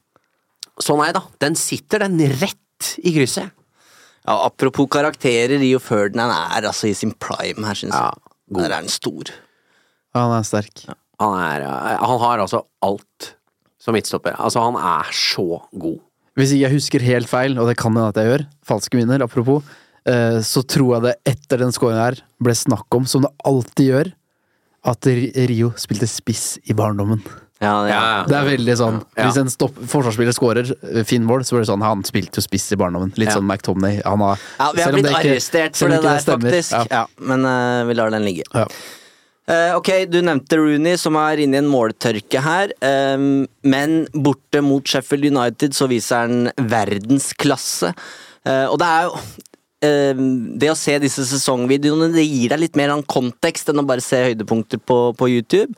så nei da, den sitter den rett i krysset. Ja, apropos karakterer, Rio Ferdinand er altså i sin prime her, syns Ja, jeg. Der er han stor. Ja, han er sterk. Han, er, han har altså alt som midtstopper. Altså, han er så god. Hvis jeg husker helt feil, og det kan hende at jeg gjør, falske minner, apropos, eh, så tror jeg det etter den scoringen her ble snakk om, som det alltid gjør, at Rio spilte spiss i barndommen. Ja, ja. Det er veldig sånn Hvis en stopp, forsvarsspiller scorer eh, fin mål, så blir det sånn Han spilte jo spiss i barndommen. Litt Ja. sånn McTomney. Han har, Ja, vi har selv om blitt arrestert for det, det der, stemmer. faktisk. Ja. Ja. men uh, vi lar den ligge. Eh, ok, du nevnte Rooney, som er inne i en måltørke her. ehm, men borte mot Sheffield United så viser han verdensklasse. Eh, og det er jo ehm, Det å se disse sesongvideoene Det gir deg litt mer sånn kontekst enn å bare se høydepunkter på, på YouTube.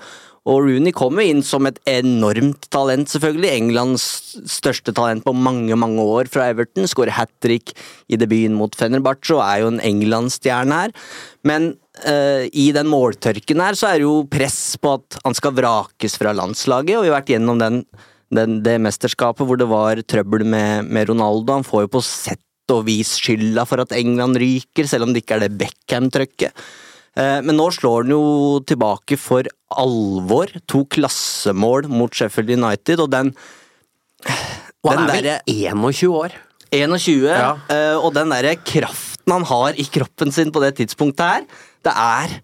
Og Rooney kommer inn som et enormt talent, selvfølgelig. Englands største talent på mange, mange år fra Everton. Skårer hat trick i debuten mot Fenerbahçe og er jo en England-stjerne her. Men uh, i den måltørken her så er det jo press på at han skal vrakes fra landslaget, og vi har vært gjennom den, den, det mesterskapet hvor det var trøbbel med, med Ronaldo. Han får jo på sett og vis skylda for at England ryker, selv om det ikke er det Beckham-trøkket. Eh, Men nå slår han jo tilbake for alvor. To klassemål mot Sheffield United, og den Og han er vel 21 år. 21, Ja. eh, og den derre kraften han har i kroppen sin på det tidspunktet her, det er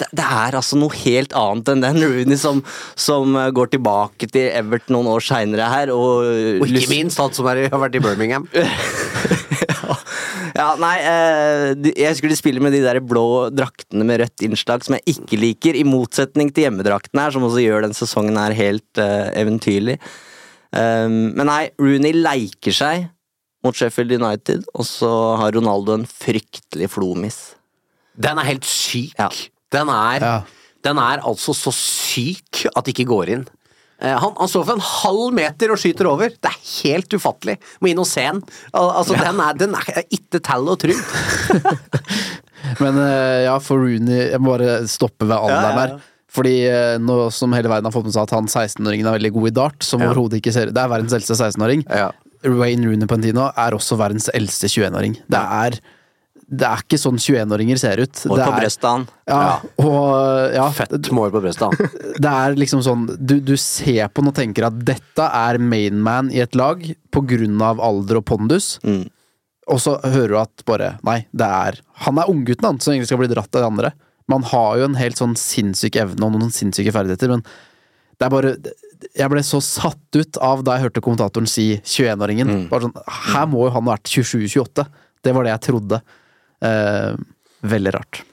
det, er altså noe helt annet enn den Rooney som, som eh, går tilbake til Everton noen år seinere her. Og, Og ikke minst han som har vært i Birmingham. Ja, nei, eh, jeg husker de spiller med de der blå draktene med rødt innslag som jeg ikke liker, i motsetning til hjemmedraktene her, som også gjør den sesongen her helt eh, eventyrlig. Um, men nei, Rooney leiker seg mot Sheffield United, og så har Ronaldo en fryktelig flomis. Den er helt syk. Ja. Den, er, Ja. den er altså så syk at det ikke går inn. Eh, Han, han står for en halv meter og skyter over. Det er helt ufattelig. Må inn og se den. Altså, altså, den er, den er ikke tall og tru. Men eh, ja, for Rooney Jeg må bare stoppe ved alderen Ja, ja, ja. der. Fordi eh, nå som hele verden har fått med seg at han 16-åringen er veldig god i dart, som Ja. overhodet ikke ser Det er verdens eldste 16-åring. Ja. Wayne Rooney Pantino er også verdens eldste 21-åring. Det er Det er ikke sånn 21-åringer ser ut. Og på brystet. Ja, og ja, Fett mål på brystet. det er liksom sånn du, du ser på den og tenker at dette er mainman i et lag på grunn av alder og pondus. Mm. Og så hører du at bare Nei, det er Han er unggutten, han, som egentlig skal bli dratt av de andre. Man har jo en helt sånn sinnssyk evne og noen sinnssyke ferdigheter, men det er bare Jeg ble så satt ut av da jeg hørte kommentatoren si 21-åringen. Mm. Sånn Her må jo han ha vært 27-28. Det var det jeg trodde. Eh, veldig rart.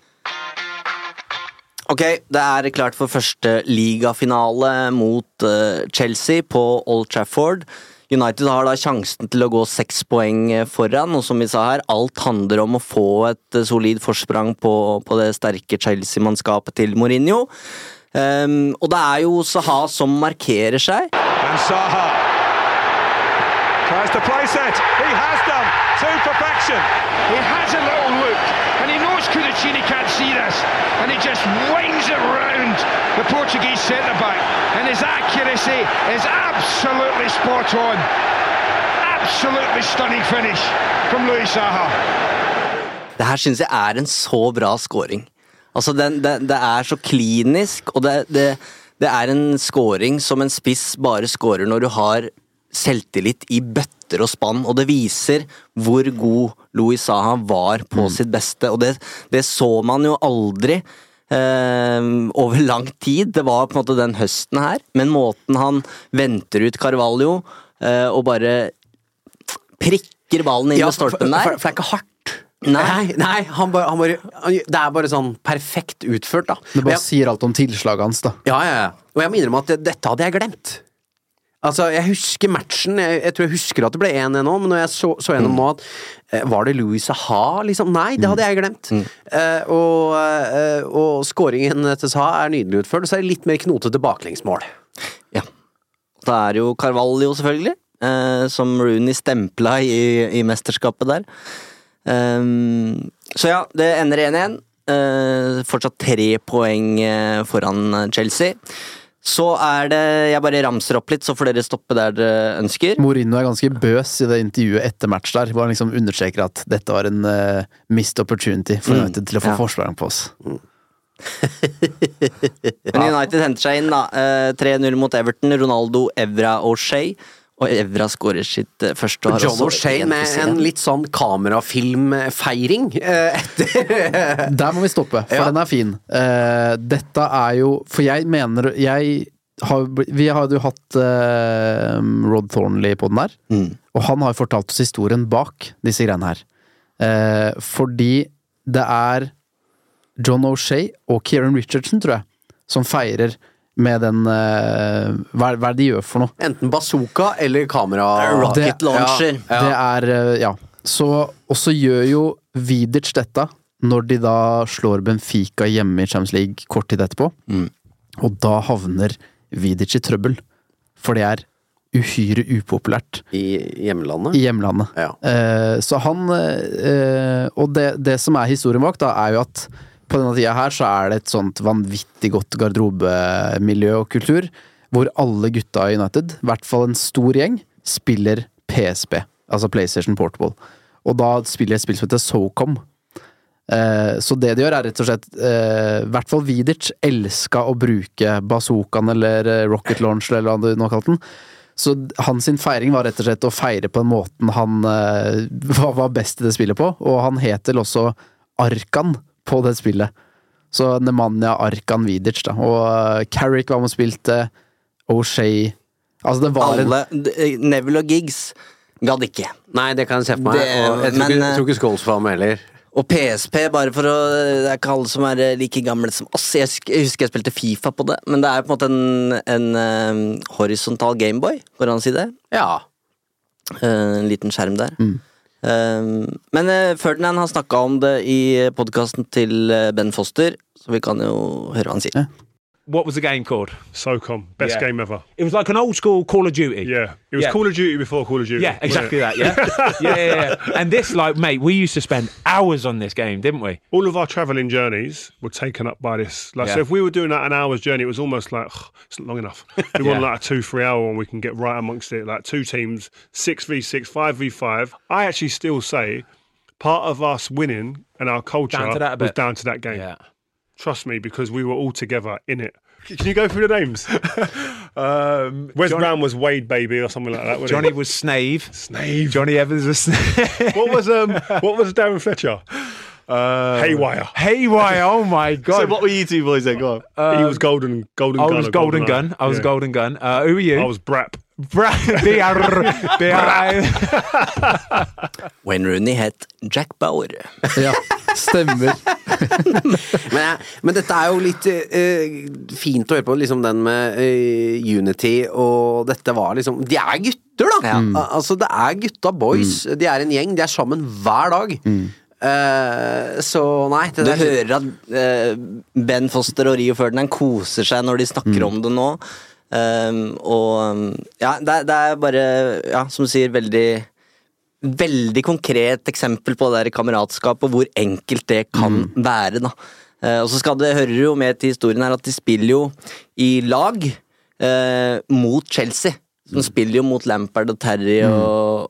Ok, det er klart for første ligafinale mot eh, Chelsea på Old Trafford. United har da sjansen til å gå seks poeng foran, og som vi sa her, alt handler om å få et eh, solid forsprang på, på det sterke Chelsea-mannskapet til Mourinho. Um, og det er jo Saha som markerer seg. And Saha tries to place it. He has done to perfection. He has a little look, and he knows Kudicini can't see this, and he just winds it round the Portuguese centre back, and his accuracy is absolutely spot on. Absolutely stunning finish from Louis Saha. Det her syns jeg er en så bra scoring. Altså, den, det, det er så klinisk, og det, det, det er en scoring som en spiss bare scorer når du har selvtillit i bøtter og spann, og det viser hvor god Louis Saha var på sitt beste, og det, det så man jo aldri. eh, over lang tid. Det var på en måte den høsten her, men måten han venter ut Carvalho eh, og bare prikker ballen inn Ja, med for, for, for, for det er ikke hardt. Nei. Nei, nei han bare, han bare, han, det er bare sånn perfekt utført, da. Det bare jeg, sier alt om tilslaget hans, da. ja, ja, ja. Og jeg må innrømme at dette hadde jeg glemt. Altså, Jeg husker matchen, jeg, jeg tror jeg husker at det ble 1-1 nå, men når jeg så, så gjennom nå at eh, Var det Louis Saha, liksom? Nei, det hadde jeg glemt. Eh, og, uh, og skåringen til Saha er nydelig utført, og så er det litt mer knotete baklengsmål. Ja. Da er jo Carvalho, selvfølgelig, uh, som Rooney stempla i, i mesterskapet der. Um, så ja, det ender 1-1. Eh, fortsatt tre poeng foran Chelsea. Så er det Jeg bare ramser opp litt, så får dere stoppe der dere ønsker. Mourinho er ganske bøs i det intervjuet etter match der, hvor han liksom understreker at dette var en uh, missed opportunity for Mm, United til å få ja. forsprang på oss. Men United henter seg inn, da. Eh, 3-0 mot Everton. Ronaldo, Evra og Shay. Og Evra skårer sitt eh, første. og har John en med en litt sånn kamerafilmfeiring eh, etter Der må vi stoppe, for Ja. den er fin. Eh, dette er jo For jeg mener Jeg har, vi hadde jo hatt Rod Thornley på den der, Mm. og han har jo fortalt oss historien bak disse greiene her. Eh, fordi det er John O'Shea og Kieran Richardson, tror jeg, som feirer med den uh, hva, er- hva er det de gjør for noe? enten bazooka eller kamera... Rocket launcher. Ja, Det er uh, Ja. Så, og så gjør jo Vidic dette når de da slår Benfica hjemme i Champions League kort tid etterpå. Mm. Og da havner Vidic i trøbbel. For det er uhyre upopulært I hjemlandet. i hjemlandet. Ja. Uh, så han eh, Og det, det som er historien bak, da, er jo at på denne tida her så er det et sånt vanvittig godt garderobemiljø og kultur, hvor alle gutta i United, i hvert fall en stor gjeng, spiller PSP, altså PlayStation Portable. Og da spiller et spill som heter SoCom. Eh, så det de gjør, er rett og slett eh, I hvert fall Vidic elska å bruke bazookaen eller eh, rocket launch, eller hva du nå kalte den. Så hans feiring var rett og slett å feire på den måten han var, best i det spillet på, og han het vel også Arkan på det spillet. Så Nemanja Arkan Vidic, da. Og eh, Carrick var med og spilte, O'Shea Altså, det var Alle, en Neville og Giggs gadd ikke. Nei, det kan jeg se for meg. Det- og jeg tror, men, ikke, eh, jeg tror ikke Scholes var med heller. Og PSP, bare for å Det er ikke alle som er eh, like gamle som oss. Jeg husker jeg spilte Fifa på det, men det er på en måte en, en eh, horisontal Gameboy, går det an å si det? Ja. Uh, en liten skjerm der. Mm. Eh, men uh, Ferdinand har snakka om det i podkasten til eh, Ben Foster, så vi kan jo høre hva han sier. What was the game called? SOCOM, best Yeah. game ever. It was like an old school Call of Duty. Yeah, it was Yeah. Call of Duty before Call of Duty. Yeah, exactly that. Yeah. yeah, yeah, yeah. And this, like, mate, we used to spend hours on this game, didn't we? All of our travelling journeys were taken up by this. Like, so if we were doing that an hour's journey, it was almost like "Ugh, it's not long enough. We want like a two, three hour one. We can get right amongst it. Like two teams, six v six, five v five. I actually still say part of us winning and our culture Down to that a was down to that game. Yeah. Trust me, because we were all together in it. Can you go through the names? Um, Wes John- Brown was Wade Baby or something like that. wasn't Johnny he? was Snave. Snave. Johnny Evans was Snave. What was um? what was Darren Fletcher? Uh, Haywire. Haywire. Oh my god. were you two boys then? Go on. he was golden, golden I was Golden Eye. Gun. I was Yeah. Golden Gun. Uh, who were you? I was Brap. Bra- BR. Wayne Rooney het Jack Bauer. Ja, stemmer. Men, ja, men dette er jo litt uh, fint å høre på, liksom den med uh, Unity, og dette var liksom De er gutter, da! Ja. Mm. Altså, det er gutta boys. De er en gjeng, de er sammen hver dag. Eh, så nei det Du der- hører at uh, Ben Foster og Rio Ferdinand koser seg når de snakker om det nå. Um, og um, ja, det, det er bare, ja, som du sier, veldig Veldig konkret eksempel på det der kameratskapet, og hvor enkelt det kan være. da. Uh, og så skal det, hører jo med til historien her at de spiller jo i lag eh, mot Chelsea. De spiller jo mot Lampard og Terry og,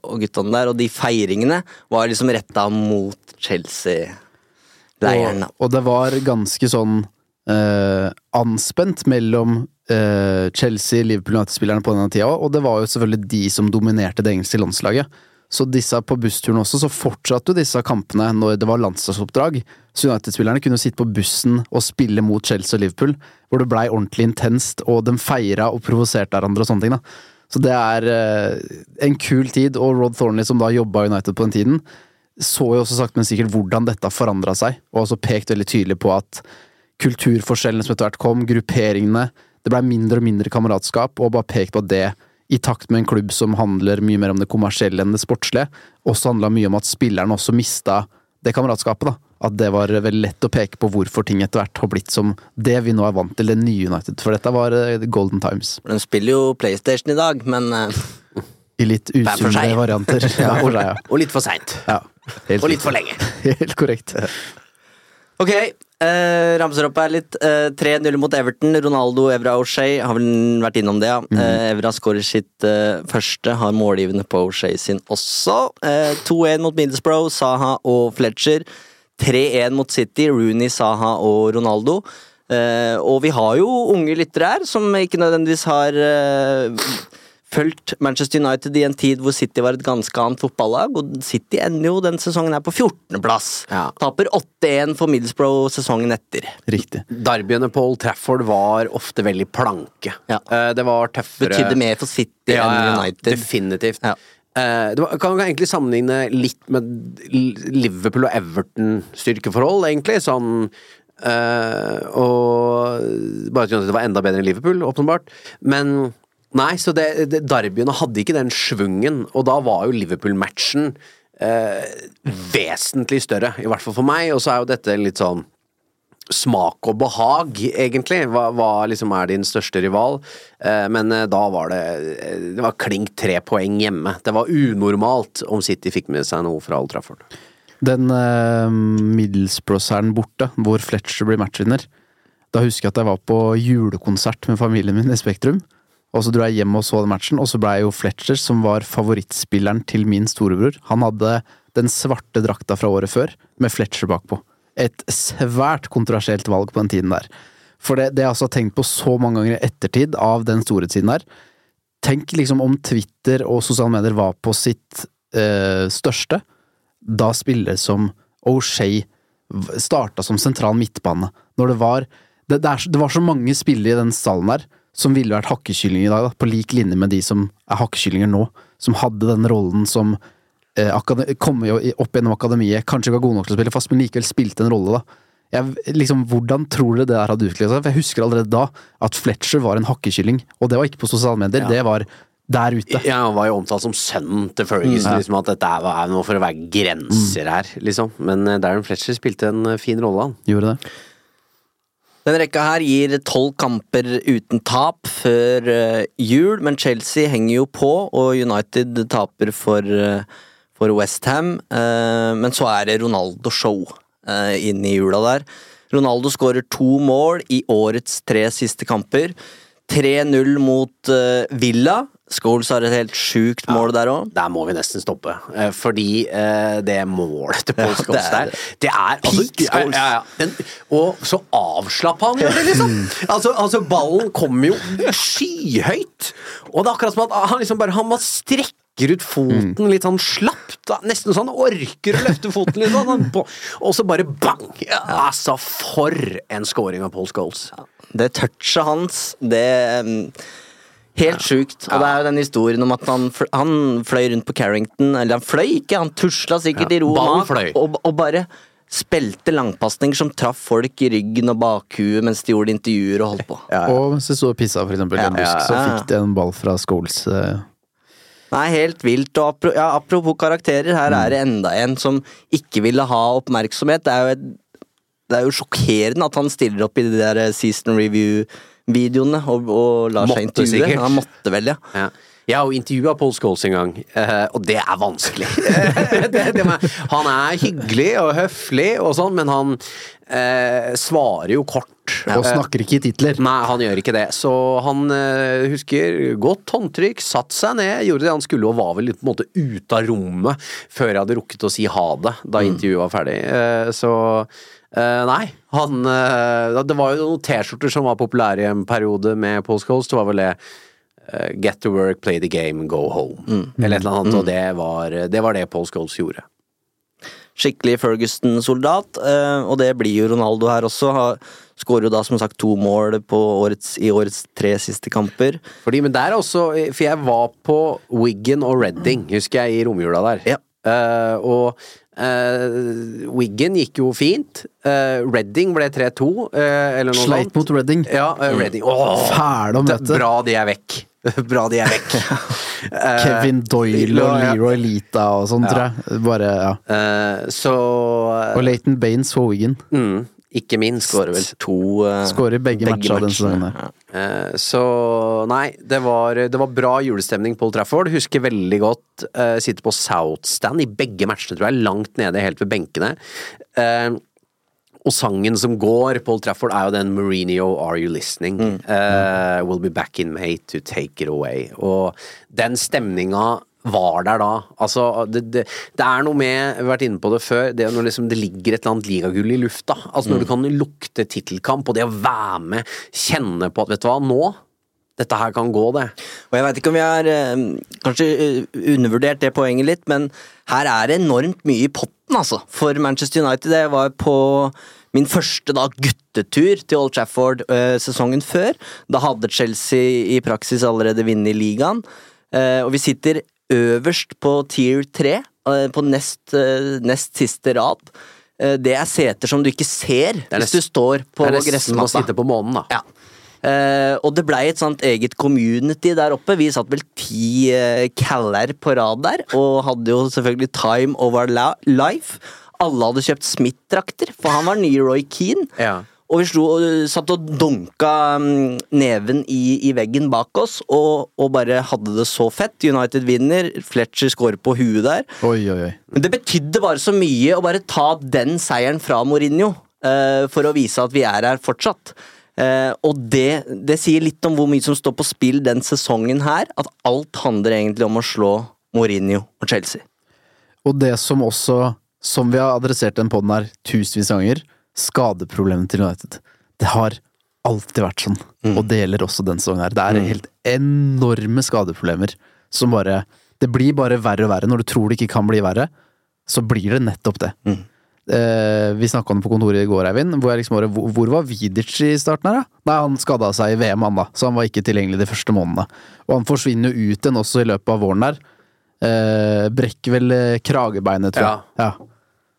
og guttene der, og de feiringene var liksom retta mot Chelsea-leiren. Og, og det var ganske sånn eh, anspent mellom eh, Chelsea, Liverpool United-spillerne på denne tida, og det var jo selvfølgelig de som dominerte det engelske landslaget. Så disse på bussturen også, så fortsatte jo disse kampene når det var landslagsoppdrag. Så United-spillerne kunne sitte på bussen og spille mot Chelsea og Liverpool, hvor det blei ordentlig intenst, og de feira og provoserte hverandre og sånne ting. da. Så det er eh, en kul tid, og Rod Thornley, som da jobba United på den tiden, så jo også sakte, men sikkert hvordan dette forandra seg, og også pekt veldig tydelig på at kulturforskjellene som etter hvert kom, grupperingene Det blei mindre og mindre kameratskap, og bare pekt på det, i takt med en klubb som handler mye mer om det kommersielle enn det sportslige, også handla mye om at spillerne også mista det kameratskapet. da. At det var veldig lett å peke på hvorfor ting etter hvert har blitt som det vi nå er vant til, det nye United. For dette var eh, golden times. De spiller jo PlayStation i dag, men eh, I litt usunne varianter. Ja, for ja. Og litt for seint. Ja, Og litt for lenge. Helt korrekt. Ok, eh, ramser opp her litt. Eh, 3-0 mot Everton. Ronaldo, Evra og Shea har vel vært innom det, ja. Eh, Evra skårer sitt eh, første, har målgivende på Shea sin også. Eh, 2-1 mot Middlesbrough, Saha og Fletcher. 3-1 mot City. Rooney, Saha og Ronaldo. Eh, og vi har jo unge lyttere her som ikke nødvendigvis har eh, fulgt Manchester United i en tid hvor City var et ganske annet fotballag. Og City ender jo den sesongen her på 14.-plass. Taper 8-1 for Middlesbrough sesongen etter. Riktig. Derbyene på Old Trafford var ofte veldig planke. Eh, Det var tøffere Betydde mer for City Ja, enn ja, ja, United. Definitivt. Eh, det var, kan egentlig sammenligne litt med Liverpool og Everton styrkeforhold, egentlig. Sånn Uh, Og Bare at United var enda bedre enn Liverpool, åpenbart. Men nei, så det, det, derbyene hadde ikke den schwungen, og da var jo Liverpool-matchen uh, vesentlig større. I hvert fall for meg, og så er jo dette litt sånn smak og behag, egentlig. Hva, hva liksom er din største rival? Eh, men eh, da var det eh, Det var klink tre poeng hjemme. Det var unormalt om City fikk med seg noe fra Old Trafford. Den eh, Middlesbrough-seieren borte, hvor Fletcher blir matchvinner. Da husker jeg at jeg var på julekonsert med familien min i Spektrum. Og så dro jeg hjem og så den matchen, og så blei jo Fletcher, som var favorittspilleren til min storebror, han hadde den svarte drakta fra året før, med Fletcher bakpå. Et svært kontroversielt valg på den tiden der. For det, det har jeg altså tenkt på så mange ganger i ettertid av den storhetstiden der. Tenk liksom om Twitter og sosiale medier var på sitt eh, største da spillere som O'Shay starta som sentral midtbane. Når det var det, det, er, det var så mange spillere i den stallen der som ville vært hakkekyllinger i dag, da, på lik linje med de som er hakkekyllinger nå. Som hadde den rollen som eh, akade- kom jo opp gjennom akademiet, kanskje ikke var gode nok til å spille fast, men likevel spilte en rolle, da. Jeg, liksom, hvordan tror dere det der hadde utviklet seg? For jeg husker allerede da at Fletcher var en hakkekylling, og det var ikke på sosiale medier, det var der ute. Ja, han var jo omtalt som sønnen til Ferguson, Mm. liksom at dette er er noe for å være grenser her, liksom. Men eh, Darren Fletcher spilte en eh, fin rolle, han. Gjorde det. Den rekka her gir tolv kamper uten tap før jul, men Chelsea henger jo på, og United taper for, uh, for Westham. Uh, men så er det Ronaldo-show uh, inn i jula der. Ronaldo skårer to mål i årets tre siste kamper. 3-0 mot eh, Villa. Scholes har et helt sjukt mål der òg. Der må vi nesten stoppe. eh, Fordi eh, det målet til Paul Ja, Scholes det er- der, det er altså, ja, Scholes. ja, ja. Men, Og så avslappa han gjør det, liksom! Altså, altså, ballen kommer jo skyhøyt. Og det er akkurat som at han liksom bare Han bare strekker ut foten litt sånn slapt. Da. Nesten sånn han orker å løfte foten litt. Sånn, og så bare bang! Ja, altså, for en scoring av Paul Scholes. Det touchet hans, det mm, Helt sjukt. Og det er jo den historien om at han, fl- han fløy rundt på Carrington Eller han fløy ikke, han tusla sikkert Ja, i ro og fløy. og, bare spilte langpasninger som traff folk i ryggen og bakhuet mens de gjorde intervjuer og holdt på. Og mens de sto og pissa, for eksempel, i en busk, så Ja, ja. fikk de en ball fra Scholes. eh, Nei, helt vilt. Og ja, apropos karakterer, her er det enda en som ikke ville ha oppmerksomhet. Det er jo, et, det er jo sjokkerende at han stiller opp i de der season review-videoene og, og lar seg intervjue. sikkert. Han måtte vel, ja. Ja. Jeg har jo intervjua Paul Scholes en gang, eh, og det er vanskelig. det, det med, han er hyggelig og høflig og sånn, men han eh, svarer jo kort. Og snakker ikke i titler. Nei, han gjør ikke det. Så han eh, husker godt håndtrykk, satt seg ned, gjorde det han skulle og var vel på en måte ute av rommet før jeg hadde rukket å si ha det da intervjuet var ferdig. Eh, så eh, nei, han eh, Det var jo noen T-skjorter som var populære i en periode med Paul Scholes. Det var vel det eh, Get to work, play the game, go home. Eller et eller annet. Og det var, det var det Paul Scholes gjorde. skikkelig Ferguson-soldat, eh, og det blir jo Ronaldo her også. Har- Skårer jo da som sagt to mål på årets, i årets tre siste kamper. Fordi, men der er også For jeg var på Wiggen og Redding, husker jeg, i romjula der. Eh, og uh, Wiggen gikk jo fint. Uh, Redding ble 3-2, Uh, eller noe Sleit sånt. mot Reading. Ja, uh, Redding. Åh, Fæle å møte. Bra de er vekk. Bra de er vekk. Eh, Kevin Doyle og. Leroy Lita og sånn, Ja. tror jeg. Bare, ja. Uh, så Og Leighton Baines for Wigan. mm, Ikke minst. Skårer vel to uh, Skårer begge, matcher denne sesongen her. Eh, så nei, det var, det var bra julestemning på Old Trafford. Husker veldig godt uh, sitte på Southstand i begge matchene, tror jeg. Langt nede, helt ved benkene. Eh, og sangen som går på Old Trafford, er jo den Mourinho Are You Listening? Eh, we'll be back in May to take it away. Og den stemninga var der da. Altså, det, det, det er noe med, vi har vært inne på det før, det når liksom det ligger et eller annet ligagull i lufta. Altså når du kan lukte tittelkamp, og det å være med, kjenne på at vet du hva, nå dette her kan gå, det. Og jeg veit ikke om vi har eh, kanskje eh, undervurdert det poenget litt, men her er det enormt mye i potten, altså, for Manchester United. Jeg var på min første da guttetur til Old Trafford eh, sesongen før. Da hadde Chelsea i praksis allerede vunnet ligaen, eh, og vi sitter øverst på tier 3, eh, på nest, eh, nest siste rad. Eh, Det er seter som du ikke ser er hvis du står på gressmatta. på månen. Ja. Eh, og det blei et sånt eget community der oppe. Vi satt vel ti uh, caller på rad der, og hadde jo selvfølgelig Time Over Life. Alle hadde kjøpt Smith-drakter, for han var nye Roy Keane. Ja. Og vi slo, satt og donka mm, neven i, i veggen bak oss, og, og bare hadde det så fett. United vinner, Fletcher scorer på huet der. Oi, oi, oi. Men det betydde bare så mye å bare ta den seieren fra Mourinho, uh, for å vise at vi er her fortsatt. Uh, og det, det sier litt om hvor mye som står på spill den sesongen her, at alt handler egentlig om å slå Mourinho og Chelsea. Og det som også, som vi har adressert den podden her tusenvis av ganger, skadeproblemet til United. Det har alltid vært sånn, og det gjelder også den sesongen her. Det er helt enorme skadeproblemer som bare Det blir bare verre og verre. Når du tror det ikke kan bli verre, så blir det nettopp det. Eh, vi snakka om det på kontoret i går, Eivind. Hvor, liksom hvor var Vidic i starten her, da? Nei, han skada seg i VM, han da, så han var ikke tilgjengelig de første månedene. Og han forsvinner jo ut igjen også i løpet av våren der. Eh, brekker vel eh, kragebeinet, tror jeg. Ja.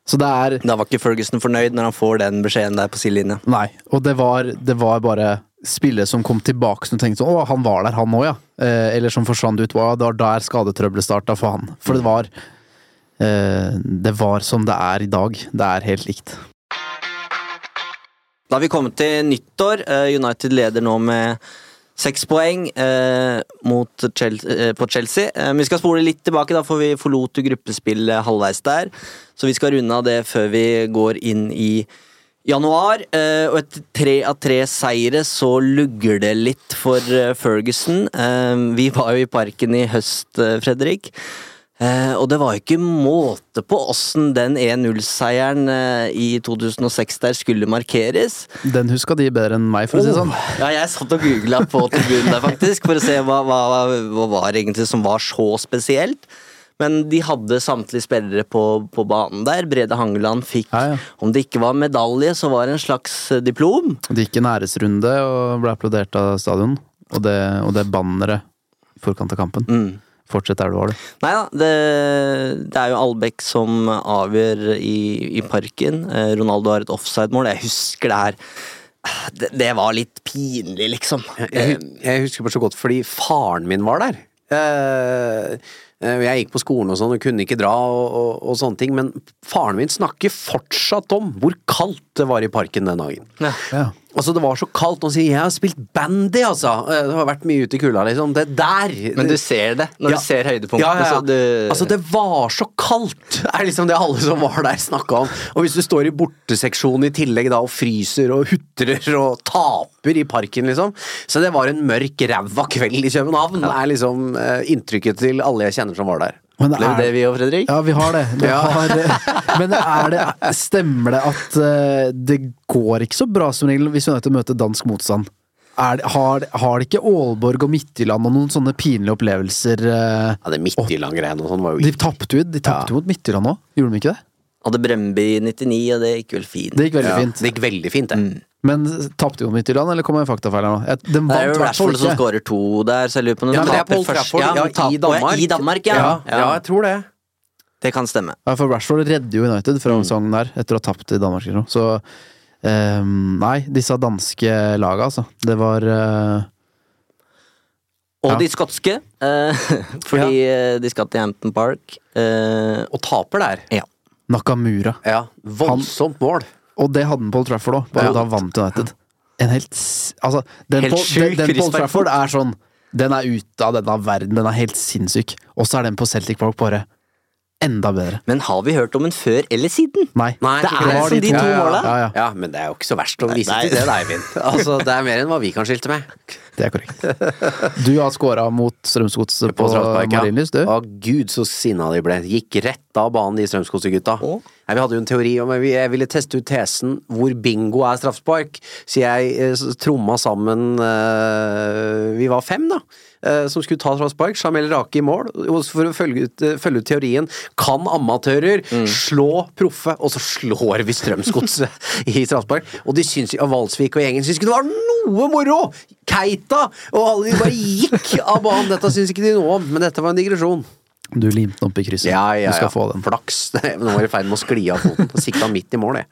Så det er Da var ikke Ferguson fornøyd når han får den beskjeden der på sidelinja. Nei, og det var, det var bare spillere som kom tilbake som tenkte sånn Å, han var der, han òg, ja. Eh, eller som forsvant ut. Å, det var der skadetrøbbelet starta for han. For det var eh, Det var som det er i dag. Det er helt likt. Da har vi kommet til nyttår. Eh, United leder nå med seks poeng eh, Chelsea, eh, på Chelsea. Eh, vi skal spole litt tilbake, da, for vi forlot gruppespillet halvveis der. Så vi skal runde av det før vi går inn i januar. Eh, og etter tre av tre seire så lugger det litt for eh, Ferguson. Eh, vi var jo i parken i høst, Fredrik. Eh, og det var jo ikke måte på åssen den 1-0-seieren eh, i 2006 der skulle markeres. Den huska de bedre enn meg, for å si det sånn. Ja, jeg satt og googla på tribunen der, faktisk, for å se hva, hva, hva var egentlig som var så spesielt. Men de hadde samtlige spillere på, på banen der. Brede Hangeland fikk, om det ikke var medalje, så var det en slags eh, diplom. Det gikk en æresrunde og ble applaudert av stadion. Og det, og det banneret i forkant av kampen. Mm. Fortsett der du var, du. Nei da, det, det er jo Albeck som avgjør i, i parken. Eh, Ronaldo har et offside-mål. Jeg husker det her. Det, det var litt pinlig, liksom. Jeg, jeg husker bare så godt fordi faren min var der. Eh, eh, jeg gikk på skolen og sånn og kunne ikke dra og, og, og sånne ting, men faren min snakker fortsatt om hvor kaldt det var i parken den dagen. Ja. Ja. Altså, det var så kaldt, og sier 'jeg har spilt bandy', altså. Eh, Det har vært mye ute i kulda, liksom. Det der Men du ser det når Ja. du ser høydepunktene. Ja, ja, du- Altså, det var så kaldt! er liksom det alle som var der snakka om. Og hvis du står i borteseksjonen i tillegg da og fryser og hutrer og taper i parken, liksom. Så det var en mørk, ræva kveld i København, er liksom eh, inntrykket til alle jeg kjenner som var der. Men er, det vi òg, Fredrik? Ja, vi har det. det, Ja. har, men er det, stemmer det at eh, det går ikke så bra som regel hvis United møter dansk motstand? Er har, har det ikke Aalborg og Midtjylland og noen sånne pinlige opplevelser? eh, Ja, det Midtjylland-greiene og sånn var jo de tapte jo de tapte mot Midtjylland òg, gjorde de ikke det? Hadde Bremby 99, og det gikk vel fint. Det gikk veldig ja, fint. Det gikk veldig fint, det. Men tapte jo Midtjylland, eller kommer jeg faktafeil her nå? Det er jo i Rashford som skårer to der, så jeg lurer på om de Ja, men er taper først. Ja, ja, i Danmark. I Danmark, ja. Ja, ja, jeg tror det. Det kan stemme. Ja, for Rashford redder jo United fra sesongen der, etter å ha tapt i Danmark. Så um, Nei, disse danske laga, altså. Det var uh, Og Ja. de skotske, uh, fordi eh, de skal til Hampton Park. Uh, Og taper der. ja. Nakamura. Ja, voldsomt mål. Og det hadde han på Old Trafford òg, bare Ja. da vant United. En helt Altså, den, Helt på, sjuk den, den på Old. Trafford er sånn Den er ute av denne verden, den er helt sinnssyk. Og så er den på Celtic Park bare enda bedre. Men har vi hørt om en før eller siden? Nei. Nei, Det er det. som de to måla. Ja, ja. Ja, men det er jo ikke så verst å vise Nei. til det, Eivind. Altså, det er mer enn hva vi kan skilte med. Det er korrekt. Du har scora mot Strømsgodset på, På. Marienlyst, du. Å gud, så sinna de ble. Gikk rett av banen, de Strømsgodset-gutta. Vi hadde jo en teori om jeg ville teste ut tesen hvor bingo er straffespark, så jeg eh, tromma sammen eh, Vi var fem, da. eh, Som skulle ta straffespark. Jamel Rake i mål. For å følge ut, følge ut teorien kan amatører slå proffe, og så slår vi Strømsgodset i straffespark. Og de syns og Valsvik og gjengen syns ikke det var noe moro! Keita! Og alle de bare gikk av banen. Dette syns ikke de noe om, men dette var en digresjon. Du limte den opp i krysset. Ja, ja, Du skal ja. få den. Flaks. Nå var jeg i ferd med å skli av foten. Sikta midt i mål, jeg.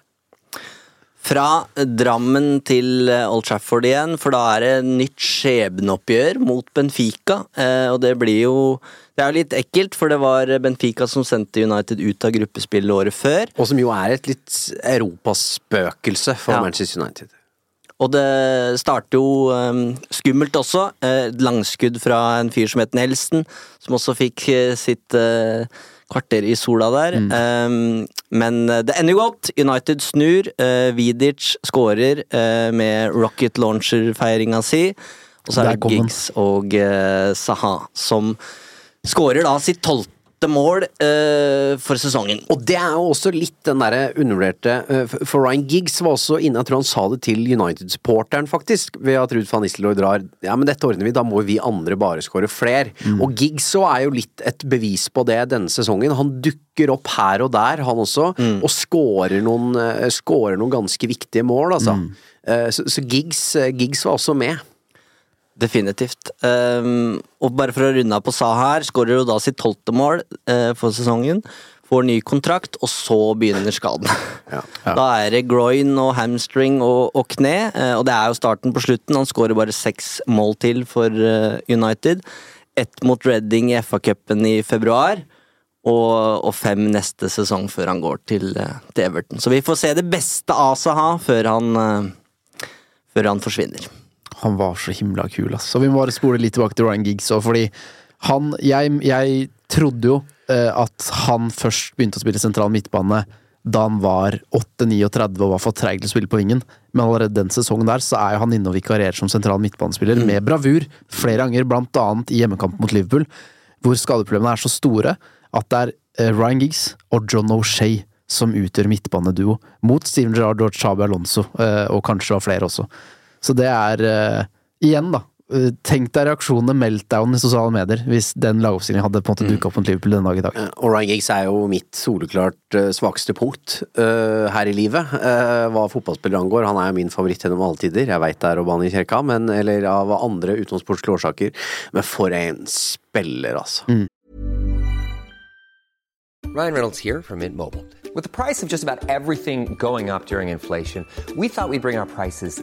Fra Drammen til eh, Old Trafford igjen, for da er det nytt skjebneoppgjør mot Benfica. Eh, og det blir jo Det er jo litt ekkelt, for det var Benfica som sendte United ut av gruppespillet året før. Og som jo er et litt europaspøkelse for Ja. Manchester United. Og det starter jo um, skummelt også. Eh, langskudd fra en fyr som het Nelson, som også fikk eh, sitt eh, kvarter i sola der. Um, men eh, det ender jo godt. United snur. Uh, Vidic skårer eh, med rocket launcher-feiringa si. Og så er det. Giggs og eh, Saha som skårer da sitt tolvte mål uh, for sesongen. Og det er jo også litt den derre undervurderte uh, For Ryan Giggs var også inne, jeg tror han sa det til United-supporteren, faktisk, ved at Ruud van Nistelrooy drar Ja, men dette ordner vi, da må vi andre bare skåre fler. Og Giggs så er jo litt et bevis på det denne sesongen. Han dukker opp her og der, han også, og skårer noen, uh, noen ganske viktige mål, altså. Eh, Så, så Giggs, Giggs var også med. Definitivt. Um, og bare for å runde av på Sa her, skårer jo da sitt tolvte mål uh, for sesongen. Får ny kontrakt, og så begynner skaden. Da er det groin og hamstring og, og kne, uh, og det er jo starten på slutten. Han skårer bare seks mål til for uh, United. Ett mot Reading i FA-cupen i februar. Og, og fem neste sesong før han går til, til Everton. Så vi får se det beste av Saha før han, før han forsvinner. Han var så himla kul, ass. Så vi må bare spole litt tilbake til Ryan Giggs òg, fordi han Jeg, jeg trodde jo eh, at han først begynte å spille sentral midtbane da han var 8-39 og var for treig til å spille på vingen. Men allerede den sesongen der så er jo han inne og vikarierer som sentral midtbanespiller, med bravur, flere ganger, blant annet i hjemmekamp mot Liverpool, hvor skadeproblemene er så store at det er eh, Ryan Giggs og John O'Shay som utgjør midtbaneduo, mot Steven Gerrard og Chabi Alonso, eh, og kanskje var flere også. Så det er uh, Igjen, da. eh, Tenk deg reaksjonene meltdown i sosiale medier hvis den lagoppstillingen hadde på en måte dukka opp mot Liverpool denne dag i dag. Og Ryan Giggs er jo mitt soleklart eh, svakeste punkt uh, her i livet, eh, hva fotballspillere angår. Han er jo min favoritt gjennom alle tider. Jeg veit det er Robani Kjerka kirka, men, eller av andre utenomsportslige årsaker. Men for en spiller, altså. Ryan Reynolds here from Mint Mobile. With the price of just about everything going up during inflation, we thought we'd bring our prices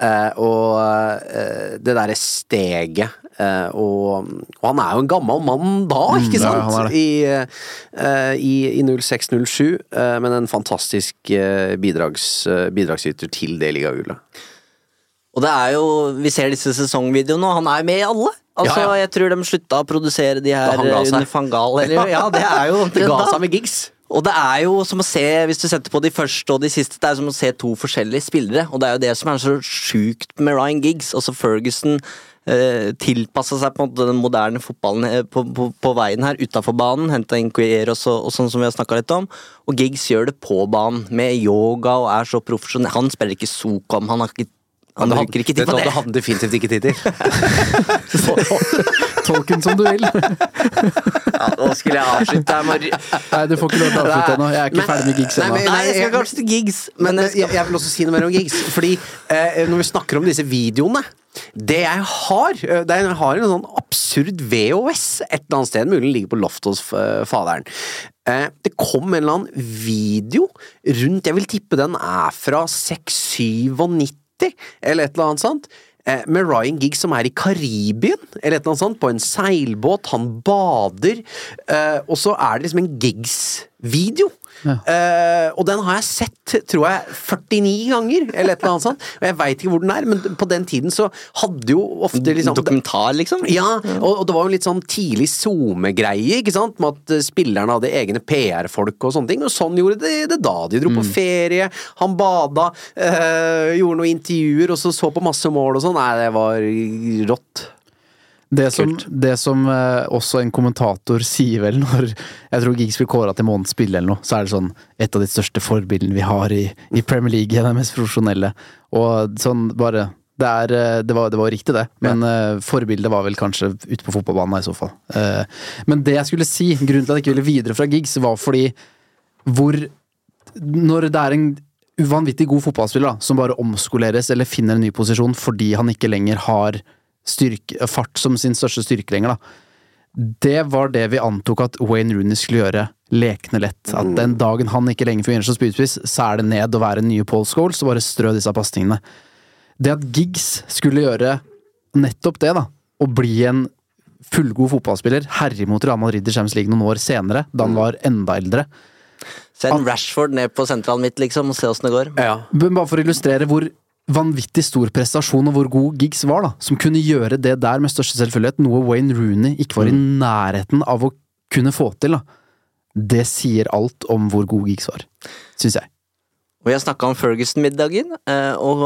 Eh, og eh, det derre steget eh, og, og han er jo en gammel mann da, Mm, ikke mm, sant? er. I, eh, i, i 06-07, eh, men en fantastisk eh, bidrags, eh, bidragsyter til det ligagullet. Og det er jo, Vi ser disse sesongvideoene, og han er med i alle. Altså, Ja, ja. Jeg tror de slutta å produsere de her under Fangal. Eller, ja, det er jo Det ga seg med gigs. Og det er jo som å se, hvis du setter på de første og de siste, det er som å se to forskjellige spillere. Og det er jo det som er så sjukt med Ryan Giggs. Også Ferguson eh, tilpassa seg på den moderne fotballen eh, på, på, på veien her, utafor banen. Henta inn Quieros og, og sånn som vi har snakka litt om. Og Giggs gjør det på banen, med yoga og er så profesjonell. Han spiller ikke Sokam, han har ikke han det bruker ikke tid på det. Det hadde han definitivt ikke tid til. Tolken som du vil. Ja, nå skulle jeg avslutte her. Mar- Nei, du får ikke lov til å avslutte ennå. Jeg er ikke Men- ferdig med gigs ennå. Nei, Nei, jeg skal kanskje til gigs, Men men jeg, jeg vil også si noe mer om gigs. Fordi eh, når vi snakker om disse videoene Det jeg har eh, det Jeg har en sånn absurd VHS et eller annet sted, mulig den ligger på loftet hos eh, faderen. Eh, det kom en eller annen video rundt Jeg vil tippe den er fra 697, eller et eller annet sånt. eh, Med Ryan Giggs som er i Karibien, eller et eller annet sånt, på en seilbåt. Han bader. eh, Og så er det liksom en Giggs-video. Eh, og den har jeg sett, tror jeg, 49 ganger, eller et eller annet sånt. Og jeg veit ikke hvor den er, men på den tiden så hadde jo ofte liksom Dokumentar, liksom? Ja, og, og det var jo litt sånn tidlig SoMe-greie, ikke sant, med at eh, spillerne hadde egne PR-folk og sånne ting, og sånn gjorde de det da. De dro på ferie, han bada, uh, gjorde noen intervjuer, og så så på masse mål og sånn. Nei, det var rått. Det som, det som eh, også en kommentator sier vel når jeg tror Giggs blir kåra til månedens spiller eller noe, så er det sånn et av de største forbildene vi har i, i Premier League, de mest profesjonelle. Og sånn bare det, er, eh, det, var, det var riktig, det, men eh, forbildet var vel kanskje ute på fotballbanen i så fall. Eh, men det jeg skulle si, grunnen til at jeg ikke ville videre fra Giggs, var fordi hvor Når det er en uvanvittig god fotballspiller da, som bare omskoleres eller finner en ny posisjon fordi han ikke lenger har styrke, fart som sin største styrke lenger, da. Det var det vi antok at Wayne Rooney skulle gjøre lekende lett. At den dagen han ikke lenger fungerer som spydspiss, så er det ned å være nye Paul Scholes og bare strø disse pasningene. Det at Giggs skulle gjøre nettopp det, da, å bli en fullgod fotballspiller, herje mot Real Madrid i Champions League noen år senere, da han var enda eldre, Send Rashford ned på sentralen mitt, liksom, og se åssen det går. Ja. Bare for å illustrere hvor vanvittig stor prestasjon og hvor god Giggs var, da, som kunne gjøre det der med største selvfølgelighet, noe Wayne Rooney ikke var i nærheten av å kunne få til. da. Det sier alt om hvor god Giggs var, syns jeg. Og jeg snakka om Ferguson-middagen, eh, og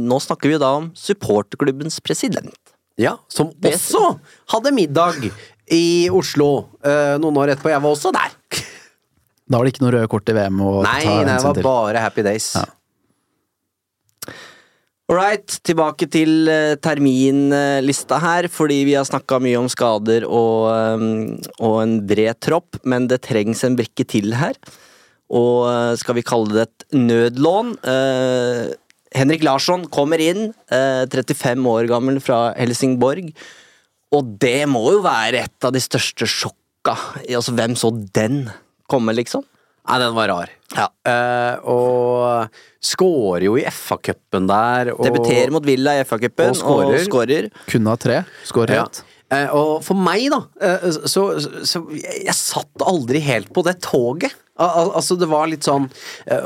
nå snakker vi da om supporterklubbens president. Ja, som også hadde middag i Oslo eh, noen år etterpå. Jeg var også der. Da var det ikke noe røde kort i VM å Nei, ta nei, det var til. bare happy days. All right, tilbake til eh, terminlista her, fordi vi har snakka mye om skader og, eh, og en bred tropp, men det trengs en brikke til her. Og eh, skal vi kalle det et nødlån? Eh, Henrik Larsson kommer inn, eh, 35 år gammel fra Helsingborg. Og det må jo være et av de største sjokka. Altså, hvem så den komme, liksom? Nei, den var rar. Eh, og scorer jo i FA-cupen der. Og, Debuterer mot Villa i FA-cupen og skårer. Kunne ha tre. Skårer Ja. Eh, og for meg, da, uh, så, så jeg, jeg satt aldri helt på det toget. Al al altså, det var litt sånn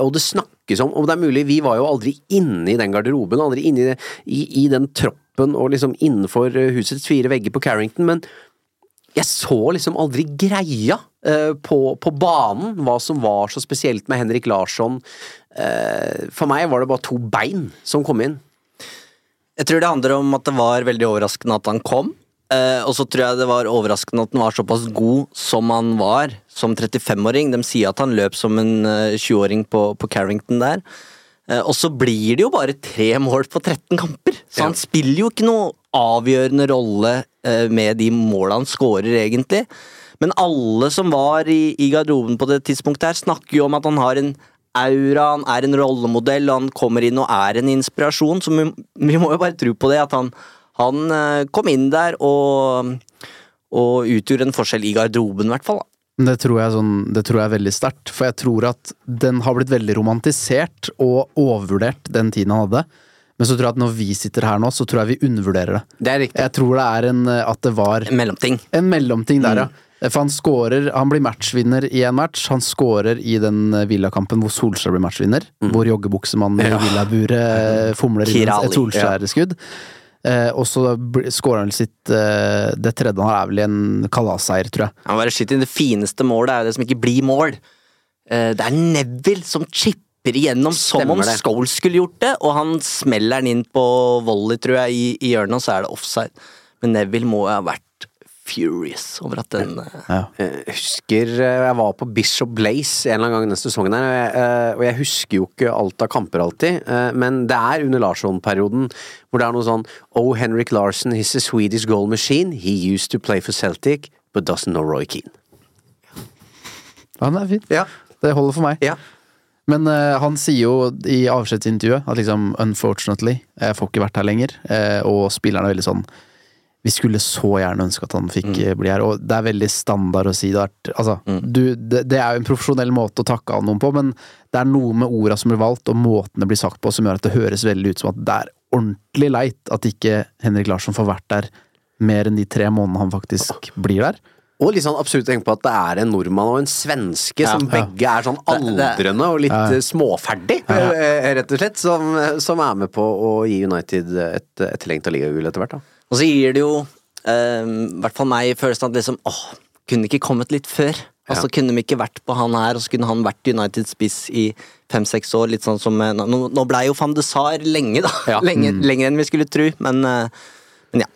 Og det snakkes om Om det er mulig, vi var jo aldri inne i den garderoben, aldri inne i, det, i, i den troppen og liksom innenfor husets fire vegger på Carrington, men jeg så liksom aldri greia på, på banen, hva som var så spesielt med Henrik Larsson. Eh, for meg var det bare to bein som kom inn. Jeg tror det handler om at det var veldig overraskende at han kom. Eh, og så tror jeg det var overraskende at han var såpass god som han var som 35-åring. De sier at han løp som en eh, 20-åring på, på Carrington der. Eh, og så blir det jo bare tre mål på 13 kamper! Så han spiller jo ikke noe avgjørende rolle eh, med de måla han scorer, egentlig. Men alle som var i, i garderoben på det tidspunktet her, snakker jo om at han har en aura, han er en rollemodell, han kommer inn og er en inspirasjon. Så vi, vi må jo bare tro på det, at han, han eh, kom inn der og, og utgjorde en forskjell i garderoben, i hvert fall. Det tror, jeg sånn, det tror jeg er veldig sterkt, for jeg tror at den har blitt veldig romantisert og overvurdert den tiden han hadde. Men så tror jeg at når vi sitter her nå, så tror jeg vi undervurderer det. Det er riktig. Jeg tror det er en at det var En mellomting. En mellomting der, Mm. ja. For han skårer Han blir matchvinner i en match. Han skårer i den eh, Villakampen hvor Solskjær blir matchvinner. Hvor joggebuksemannen i Ja. villaburet fomler inn et Solskjær-skudd. Eh, og så skårer han sitt eh, Det tredje han har, er vel i en kalasseier, tror jeg. Han bare skyter i det fineste målet er jo det som ikke blir mål. Eh, Det er Neville som chipper igjennom som om Stemmer det. Scholes skulle gjort det, og han smeller den inn på volley, tror jeg, i, i hjørnet, og så er det offside. Men Neville må jo ha vært furious over at den ja. Jeg husker eh, jeg var på Bishop Blaze en eller annen gang denne sesongen, her, og jeg, eh, og jeg husker jo ikke alt av kamper alltid, eh, men det er under Larsson-perioden hvor det er noe sånn Oh, Henrik Larsen, he's a Swedish goal machine. He used to play for Celtic, but doesn't know Roy Keane. Han er fint. Ja. Det holder for meg. Ja. Men uh, han sier jo i avskjedsintervjuet at liksom unfortunately, jeg får ikke vært her lenger. Uh, og spillerne er veldig sånn Vi skulle så gjerne ønske at han fikk mm. bli her. Og det er veldig standard å si det. Altså, Altså, du, det, det er jo en profesjonell måte å takke av noen på, men det er noe med orda som blir valgt, og måten det blir sagt på, som gjør at det høres veldig ut som at det er ordentlig leit at ikke Henrik Larsson får vært der mer enn de tre månedene han faktisk blir der. Og litt sånn absurd å tenke på at det er en nordmann og en svenske Ja, som ja. begge er sånn aldrende og litt Ja. eh, småferdig, eh, rett og slett, som, som er med på å gi United et etterlengta ligagull etter hvert. da. Og så gir det jo, eh, i hvert fall meg, følelsen at liksom åh, kunne ikke kommet litt før? Altså Kunne vi ikke vært på han her, og så kunne han vært United spiss i fem-seks år? Litt sånn som eh, Nå, nå blei jo van de Saar lenge, da. Ja. Lenge, Mm. Lenger enn vi skulle tro, men, eh, men ja.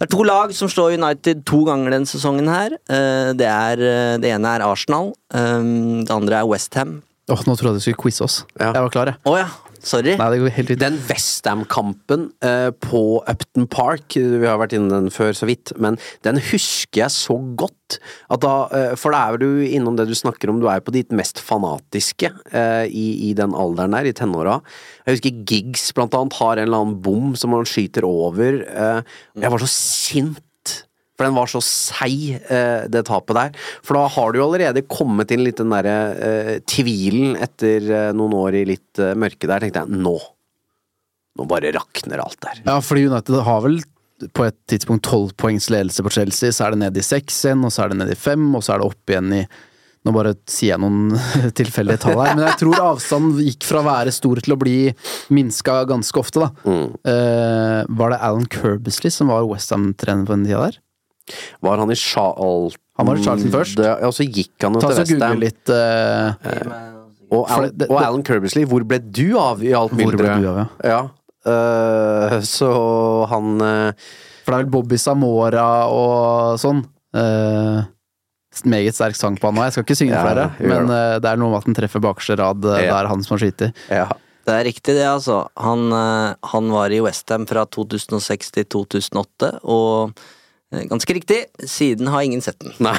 Det er to lag som slår United to ganger denne sesongen her. Det, er, det ene er Arsenal, det andre er Westham. Åh, nå trodde jeg du skulle quize oss. Ja. Jeg var klar, jeg. Oh, ja, sorry. Nei, det går helt fint. Den Westham-kampen eh, på Upton Park, vi har vært inne den før så vidt, men den husker jeg så godt. Da, eh, for da er du innom det du snakker om, du er på ditt mest fanatiske eh, i, i den alderen der, i tenåra. Jeg husker Giggs blant annet har en eller annen bom som han skyter over. Eh, jeg var så sint. For den var så seig, eh, det tapet der. For da har du jo allerede kommet inn litt den derre eh, tvilen etter eh, noen år i litt mørke der. tenkte jeg, nå nå bare rakner alt der. Ja, fordi United har vel på et tidspunkt tolv poengs ledelse på Chelsea, så er det ned i seks igjen, og så er det ned i fem, og så er det opp igjen i Nå bare sier jeg noen tilfeldige tall her, men jeg tror avstanden gikk fra å være stor til å bli minska ganske ofte, da. Eh, var det Alan Kerbisley som var Westham-trener på den tida der? Var han i Charlton Han var i Charlton først. Ja, og så gikk han jo Ta til Westham. litt uh, Og, Al det- det- og Alan Kirbysley, hvor ble du av i alt mylderet? du av, ja? Ja. Uh, så han uh, For det er vel Bobby Samora og sånn. Uh, meget sterk sang på han nå. Jeg skal ikke synge Ja, flere, men eh, det er noe med at han treffer bakerste rad. Ja. Det er han som har skutt. Ja. Det er riktig, det, altså. Han, han var i Westham fra 2006 til 2008, og ganske riktig, siden har ingen sett den. Nei.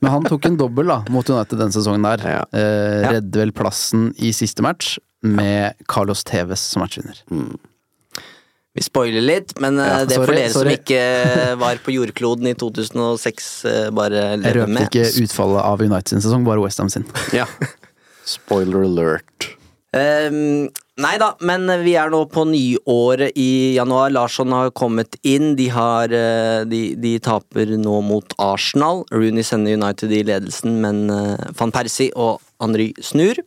Men han tok en dobbel da, mot United den sesongen der. Ja. Eh, Ja. redde vel plassen i siste match med Carlos Tevez som matchvinner. Vi spoiler litt, men eh, Ja, det er for dere sorry. som ikke var på jordkloden i 2006, bare leve med. Jeg røpte ikke utfallet av United sin sesong, bare Westham sin. ja. Spoiler alert. Um, nei da, men vi er nå på nyåret i januar. Larsson har kommet inn. De, har, eh, de, de taper nå mot Arsenal. Rooney sender United i ledelsen, men eh, van Persie og Henry snur.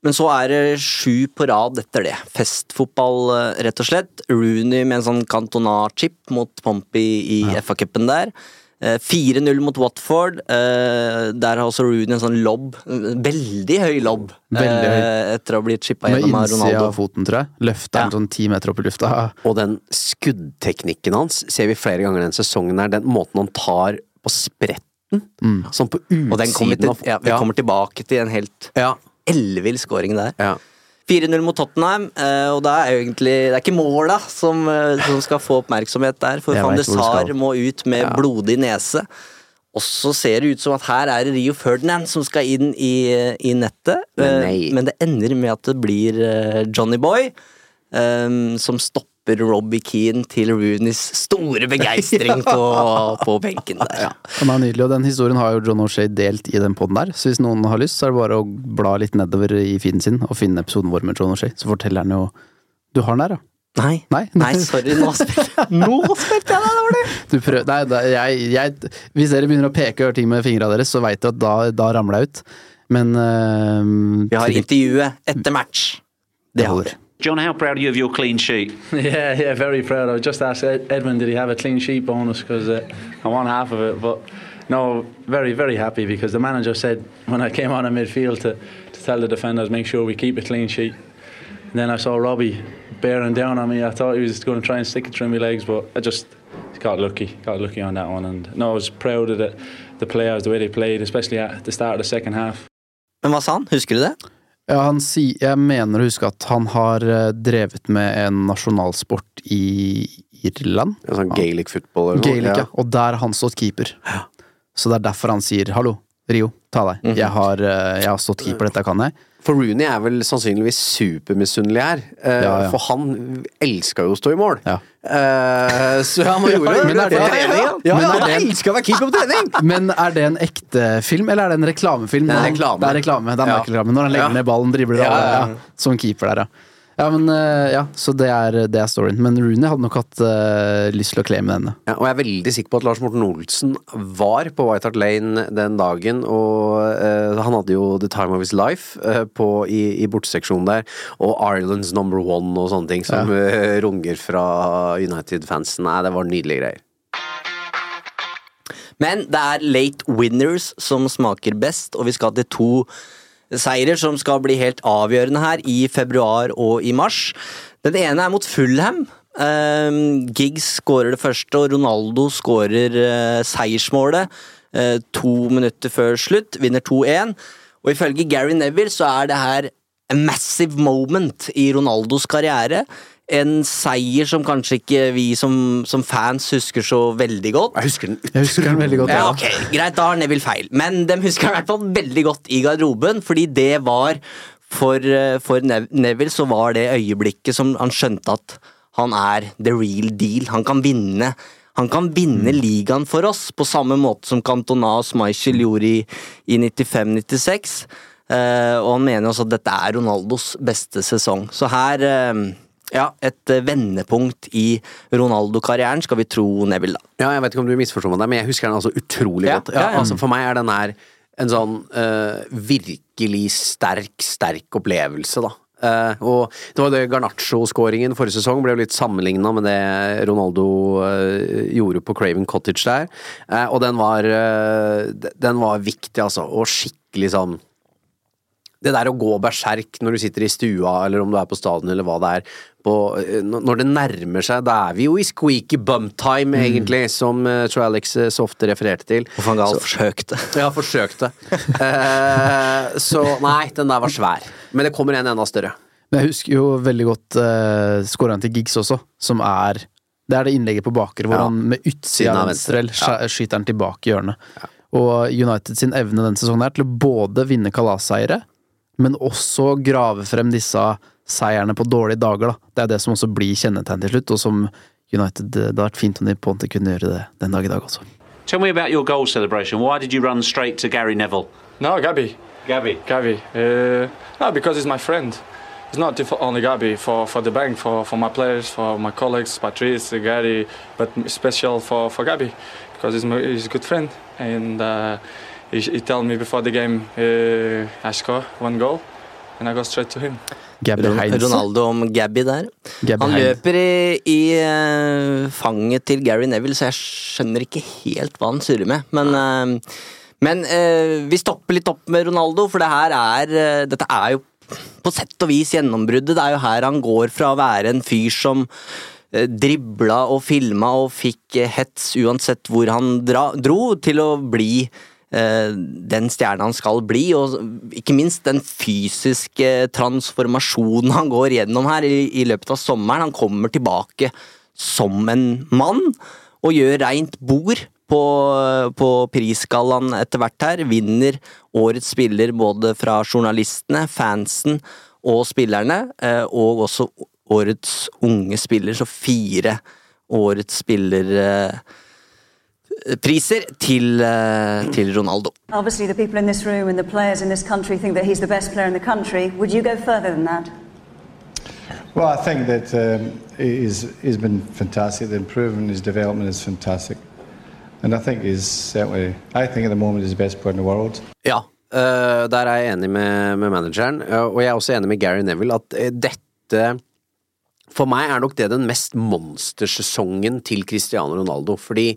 Men så er det sju på rad etter det. Festfotball, eh, rett og slett. Rooney med en sånn Cantona-chip mot Pompey i FA-cupen der. Eh, 4-0 mot Watford. eh, Der har også Rooney en sånn lobb. Veldig høy lobb. Veldig høy. eh, Etter å ha blitt chippa Med gjennom av innsida av foten, tror jeg. Løfter den sånn ti meter opp i lufta. Og den skuddteknikken hans ser vi flere ganger den sesongen her. Den måten han tar på spretten. Sånn på utsiden av ja, vi kommer tilbake til en helt ja. ellevill scoring der. Ja. 4-0 mot Tottenham, eh, og det er egentlig Det er ikke måla som, eh, som skal få oppmerksomhet der, for van de Sar må ut med Ja. blodig nese. Og så ser det ut som at her er det Rio Ferdinand som skal inn i, i nettet. Men Eh. Men det ender med at det blir Johnny Boy um, som stopper Robbie Keane til Rooneys store begeistring på, på benken der. Den er nydelig, og den historien har jo John O'Shea delt i den poden der. Så hvis noen har lyst, så er det bare å bla litt nedover i feeden sin og finne episoden vår med John O'Shea. Så forteller han jo Du har den der, ja? Nei. Nei, Nei, sorry, nå spilte jeg deg dårlig! Du prøv, nei, da, jeg, jeg, hvis dere begynner å peke og gjøre ting med fingra deres, så veit du at da, da ramler jeg ut. Men eh, Vi har intervjuet etter match. Det holder. John, how proud are you of your clean sheet? Yeah, yeah, very proud. I just asked Ed- Edmund, did he have a clean sheet bonus? Because uh, I won half of it. But no, very, very happy because the manager said when I came on in midfield to, to tell the defenders, make sure we keep a clean sheet. And then I saw Robbie bearing down on me. I thought he was going to try and stick it through my legs, but I just got lucky, got lucky on that one. And no, I was proud of the, the players, the way they played, especially at the start of the second half. Men hva sa han? Husker du det? Ja, han si, jeg mener å huske at han har eh, drevet med en nasjonalsport i Irland. sånn Gaelic football eller noe? Gaelic, ja. Ja. Og der har han stått keeper. Så det er derfor han sier 'hallo, Rio, ta deg'. Mhm. jeg, har, eh, jeg har stått keeper, dette kan jeg. For Rooney er vel sannsynligvis supermisunnelig her. Uh, Ja, ja. For han elska jo å stå i mål. Eh, så han gjorde det. Men er det- ja. Ja, Men ja, er han det- elska å være keeper på trening! Men er det en ekte film, eller er det en reklamefilm? Det er reklame. Det er reklame, det er Ja. Når han legger ned ballen, dribler Ja, og ja, ja. ja, som keeper der, ja. Ja, men eh, ja, Så det er, det er storyen. Men Rooney hadde nok hatt uh, lyst til å claime denne. Ja, og jeg er veldig sikker på at Lars Morten Olsen var på White Hart Lane den dagen, og uh, han hadde jo The Time of His Life uh, på, i, i borteseksjonen der, og Ireland's Number One og sånne ting som eh, runger fra United-fansen. Nei, det var nydelige greier. Men det er late winners som smaker best, og vi skal til to seirer som skal bli helt avgjørende her i februar og i mars. Den ene er mot Fulham. Uh, Giggs skårer det første, og Ronaldo skårer uh, seiersmålet uh, to minutter før slutt. Vinner 2-1. Og ifølge Gary Neville så er det her a massive moment i Ronaldos karriere. En seier som kanskje ikke vi som, som fans husker så veldig godt. Jeg husker den Jeg husker den veldig godt. Ja, ok, Greit, da har Neville feil. Men de husker den i hvert fall veldig godt i garderoben, fordi det var For, eh, for Neville så var det øyeblikket som han skjønte at han er the real deal. Han kan vinne. Han kan vinne ligaen for oss, på samme måte som Cantona og Schmeichel gjorde i, i 95-96. Uh, og han mener også at dette er Ronaldos beste sesong. Så her eh, ja, et eh, vendepunkt i Ronaldo-karrieren, skal vi tro Neville, da. Ja, jeg vet ikke om du misforsto meg der, men jeg husker den altså utrolig Ja, godt. Ja, ja. Altså, for meg er den her en sånn uh, virkelig sterk, sterk opplevelse, da. Uh, og det var det Garnaccio-skåringen forrige sesong ble jo litt sammenligna med det Ronaldo uh, gjorde på Craven Cottage der. Og den var Den var viktig, altså. Og skikkelig sånn det der å gå berserk når du sitter i stua, eller om du er på stadion, eller hva det er på, eh, når det nærmer seg Da er vi jo i squeaky bump time, egentlig, som uh, Troy Alex eh, så ofte refererte til. Og van Gaal Så- forsøkte. Ja, forsøkte. uh, så nei, den der var svær. Men det kommer en enda større. Men jeg husker jo veldig godt uh, skåreren til Giggs også, som er Det er det innlegget på bakre hvor Ja. han med utsida av venstre venstre. skyter den tilbake i hjørnet. Og United sin evne denne sesongen er til å både vinne kalasseiere, men også grave frem disse seierne på dårlige dager. Da. Det er det som også blir kjennetegn til slutt, og som United Det hadde vært fint om de Ponte kunne gjøre det den dag i dag også. Tell me about your goal celebration. Why did you run straight to Gary Neville? No, Gabby. Gabby. Gabby. Uh, no, because he's my friend. It's not only Gabby, for, for the bank, for, for my players, for my colleagues, Patrice, Gary, but special for, for Gabby, because he's, my, he's a good friend. And uh, he, he told me before the game, uh, I score one goal, and I go straight to him. Gabby Ron- Ronaldo om Gabby der. Gabby Han løper i, i eh, fanget til Gary Neville, så jeg skjønner ikke helt hva han surrer med. Men, eh, men eh, vi stopper litt opp med Ronaldo, for det her er Dette er jo på sett og vis gjennombruddet. Det er jo her han går fra å være en fyr som dribla og filma og fikk hets uansett hvor han dra, dro, til å bli den stjerna han skal bli, og ikke minst den fysiske transformasjonen han går gjennom her i, i løpet av sommeren. Han kommer tilbake som en mann og gjør reint bord på, på prisgallaen etter hvert her. Vinner årets spiller både fra journalistene, fansen og spillerne, eh, og også årets unge spiller, så fire årets spillerpriser til, eh, til Ronaldo. Obviously, the people in this room and the players in this country think that he's the best player in the country. Would you go further than that? Well, I think that um, he's, he's been fantastic. The improvement, his development is fantastic. And I think he's certainly, I think at the moment he's the best player in the world. Ja, eh, der er jeg enig med, med manageren, eh, og jeg er også enig med Gary Neville at dette For meg er nok det den mest monstersesongen til Cristiano Ronaldo, fordi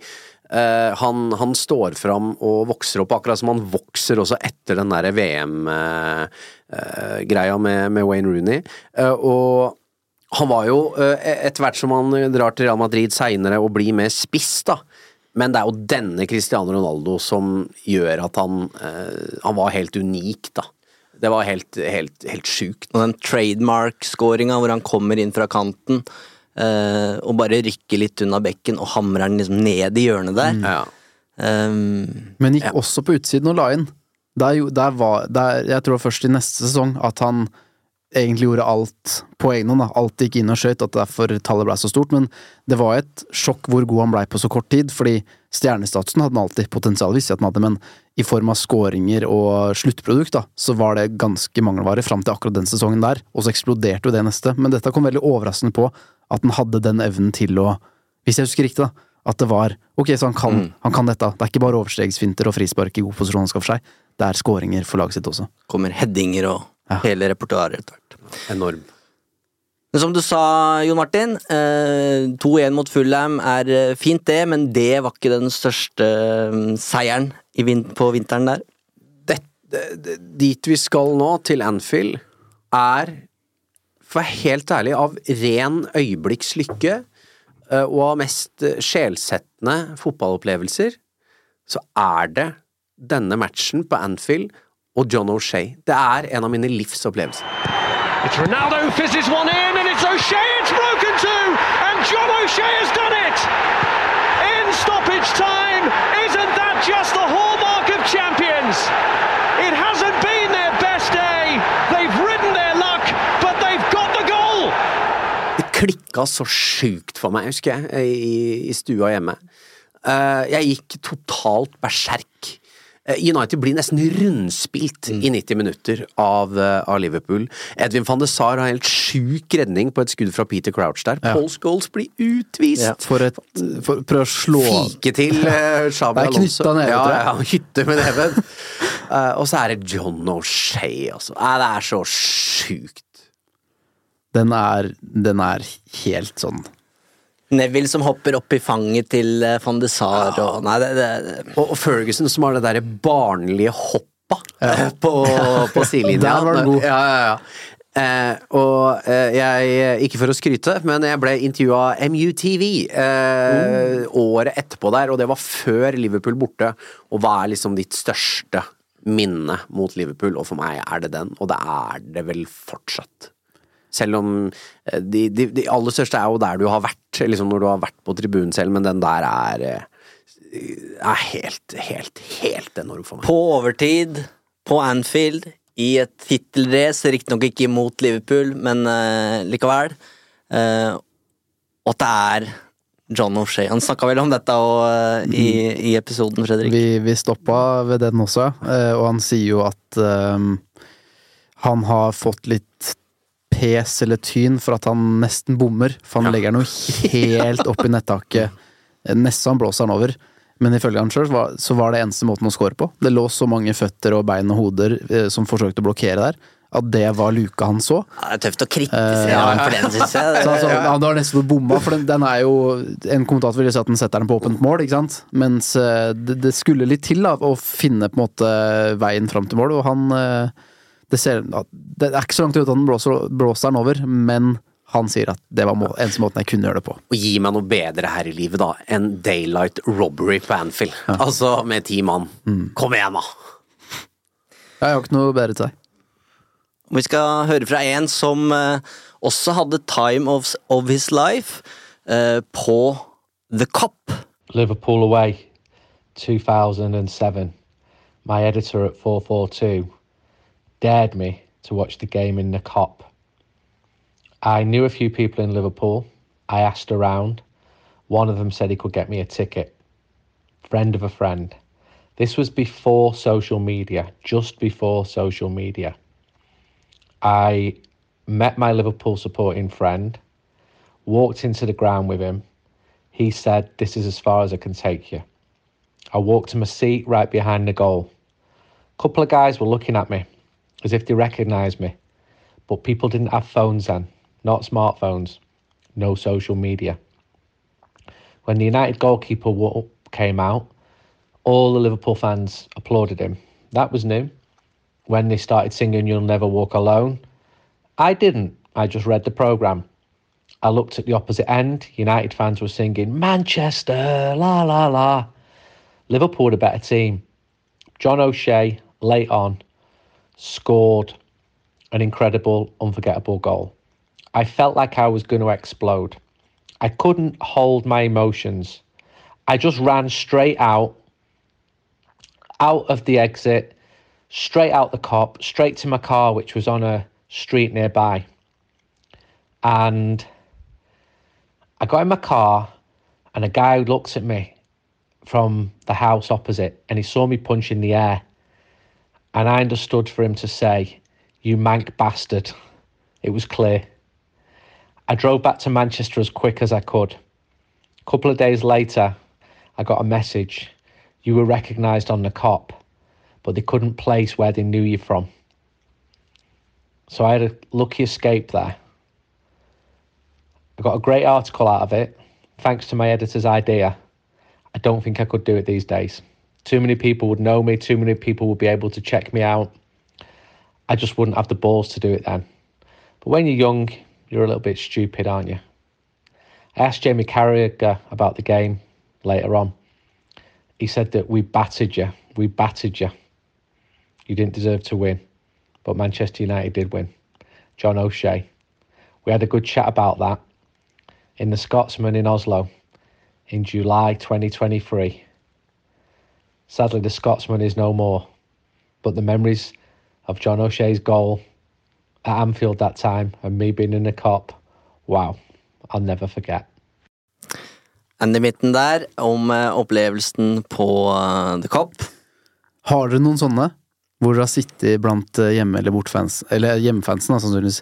han, han står fram og vokser opp, akkurat som han vokser også etter den der VM-greia med, med Wayne Rooney. Eh, og han var jo, eh, etter hvert som han drar til Real Madrid seinere og blir mer spiss, da, men det er jo denne Cristiano Ronaldo som gjør at han eh, Han var helt unik, da. Det var helt, helt, helt sjukt. Og den trademark-scoringa hvor han kommer inn fra kanten eh, og bare rykker litt unna bekken og hamrer den liksom ned i hjørnet der. Um, Men gikk også på utsiden og la inn. Der, der var, der, jeg tror først i neste sesong at han egentlig gjorde alt på egen hånd. Alt gikk inn og skøyt, at derfor tallet blei så stort. Men det var et sjokk hvor god han blei på så kort tid, fordi stjernestatusen hadde han alltid potensial, visste jeg at han hadde, men i form av skåringer og sluttprodukt, da, så var det ganske mangelvare fram til akkurat den sesongen der, og så eksploderte jo det neste. Men dette kom veldig overraskende på at han hadde den evnen til å, hvis jeg husker riktig, da, at det var ok, så han kan, han kan dette. Det er ikke bare overstegsfinter og frispark i god posisjon han skal for seg, det er skåringer for laget sitt også. kommer headinger og hele repertoaret etter hvert. Enorm. Men som du sa, Jon Martin, eh, 2-1 mot Fullham er eh, fint det, men det var ikke den største eh, seieren på vinteren der. Dit vi skal nå, til Anfield, er, for å være helt ærlig, av ren øyeblikkslykke eh, og av mest eh, sjelsettende fotballopplevelser, så er det denne matchen på Anfield og John O'Shay. Det er en av mine livsopplevelser. It's Ronaldo fizzes one in, and it's O'Shea it's broken to, and John O'Shea has done it! In stoppage time, isn't that just the hallmark of champions? It hasn't been their best day, they've ridden their luck, but they've got the goal! Det klikka så sjukt for meg, husker jeg, i, i stua hjemme. Eh, jeg gikk totalt berserk. Eh, United blir nesten rundspilt i 90 minutter av, eh, av Liverpool. Edwin van de Sar har helt sjuk redning på et skudd fra Peter Crouch der. Ja. Paul Scholes blir utvist! For et for, Prøv å slå Fike til uh, er Alonso. neve, ja, ja, hytte med neven. uh, og så er det John O'Shay, altså. Nei, det er så sjukt. Den er, den er helt sånn Neville som hopper opp i fanget til eh, van de Sar og Nei, det, det, Og, og Ferguson som har det derre barnlige hoppa ja. på, på sidelinja. Der var den god. Ja, ja, ja. Eh, og eh, jeg, ikke for å skryte, men jeg ble intervjua av MUTV eh, året etterpå der, og det var før Liverpool borte. Og hva er liksom ditt største minne mot Liverpool? Og for meg er det den, og det er det vel fortsatt. Selv om eh, de, de, de aller største er jo der du har vært, liksom når du har vært på tribunen selv, men den der er eh, er helt, helt, helt enorm for meg. På overtid, på Anfield, i et tittelrace, riktignok ikke mot Liverpool, men uh, likevel. Uh, og at det er John O'Shea. Han snakka vel om dette og, uh, i, i episoden, Fredrik. Vi, vi stoppa ved den også, og han sier jo at um, han har fått litt pes eller tyn for at han nesten bommer, for han legger noe helt opp i nettaket. Eh, Nesten han blåser han over. Men ifølge han sjøl så var det eneste måten å score på. Det lå så mange føtter og bein og hoder eh, som forsøkte å blokkere der, at det var luka han så. Ja, det er tøft å kritisere ham for den, syns jeg. Så altså, han har nesten bomma, for den, den er jo En kommentator ville si at den setter den på åpent mål, ikke sant? Mens eh, det, det skulle litt til da, å finne på en måte veien fram til mål, og han eh, Det, ser, det er ikke så langt ut at han blåser, blåser den over, men Han sier at det var må eneste måten jeg kunne gjøre det på. Og gi meg noe bedre her i livet, da, enn daylight robbery på Anfield. Altså med ti mann. Kom igjen, da! Jeg har ikke noe bedre til deg. Vi skal høre fra en som eh, også hadde time of, of his life uh, på The Cop. Liverpool away, 2007. My editor at 442 dared me to watch the game in the cop. I knew a few people in Liverpool. I asked around. One of them said he could get me a ticket. Friend of a friend. This was before social media, just before social media. I met my Liverpool supporting friend, walked into the ground with him. He said, This is as far as I can take you. I walked to my seat right behind the goal. A couple of guys were looking at me as if they recognised me, but people didn't have phones then, not smartphones, no social media. When the United goalkeeper came out, all the Liverpool fans applauded him. That was new. When they started singing You'll Never Walk Alone, I didn't. I just read the programme. I looked at the opposite end. United fans were singing Manchester, la la la. Liverpool were a better team. John O'Shea, late on, scored an incredible, unforgettable goal. I felt like I was going to explode. I couldn't hold my emotions. I just ran straight out, out of the exit, straight out the cop, straight to my car, which was on a street nearby. And I got in my car, and a guy looks at me from the house opposite, and he saw me punch in the air. And I understood for him to say, You mank bastard. It was clear. I drove back to Manchester as quick as I could. A couple of days later, I got a message. You were recognised on the cop, but they couldn't place where they knew you from. So I had a lucky escape there. I got a great article out of it, thanks to my editor's idea. I don't think I could do it these days. Too many people would know me, too many people would be able to check me out. I just wouldn't have the balls to do it then. But when you're young, you're a little bit stupid, aren't you? I asked Jamie Carragher about the game later on. He said that we battered you. We battered you. You didn't deserve to win. But Manchester United did win. John O'Shea. We had a good chat about that in the Scotsman in Oslo in July 2023. Sadly, the Scotsman is no more, but the memories of John O'Shea's goal at Anfield that time and me being in the cop, wow, I'll never forget. Andy Mitten der om eh, opplevelsen på eh, The Cop. Har dere noen sånne? Hvor dere har sittet blant eh, hjemme- eller bortfans, eller hjemmefansen, da, sannsynligvis,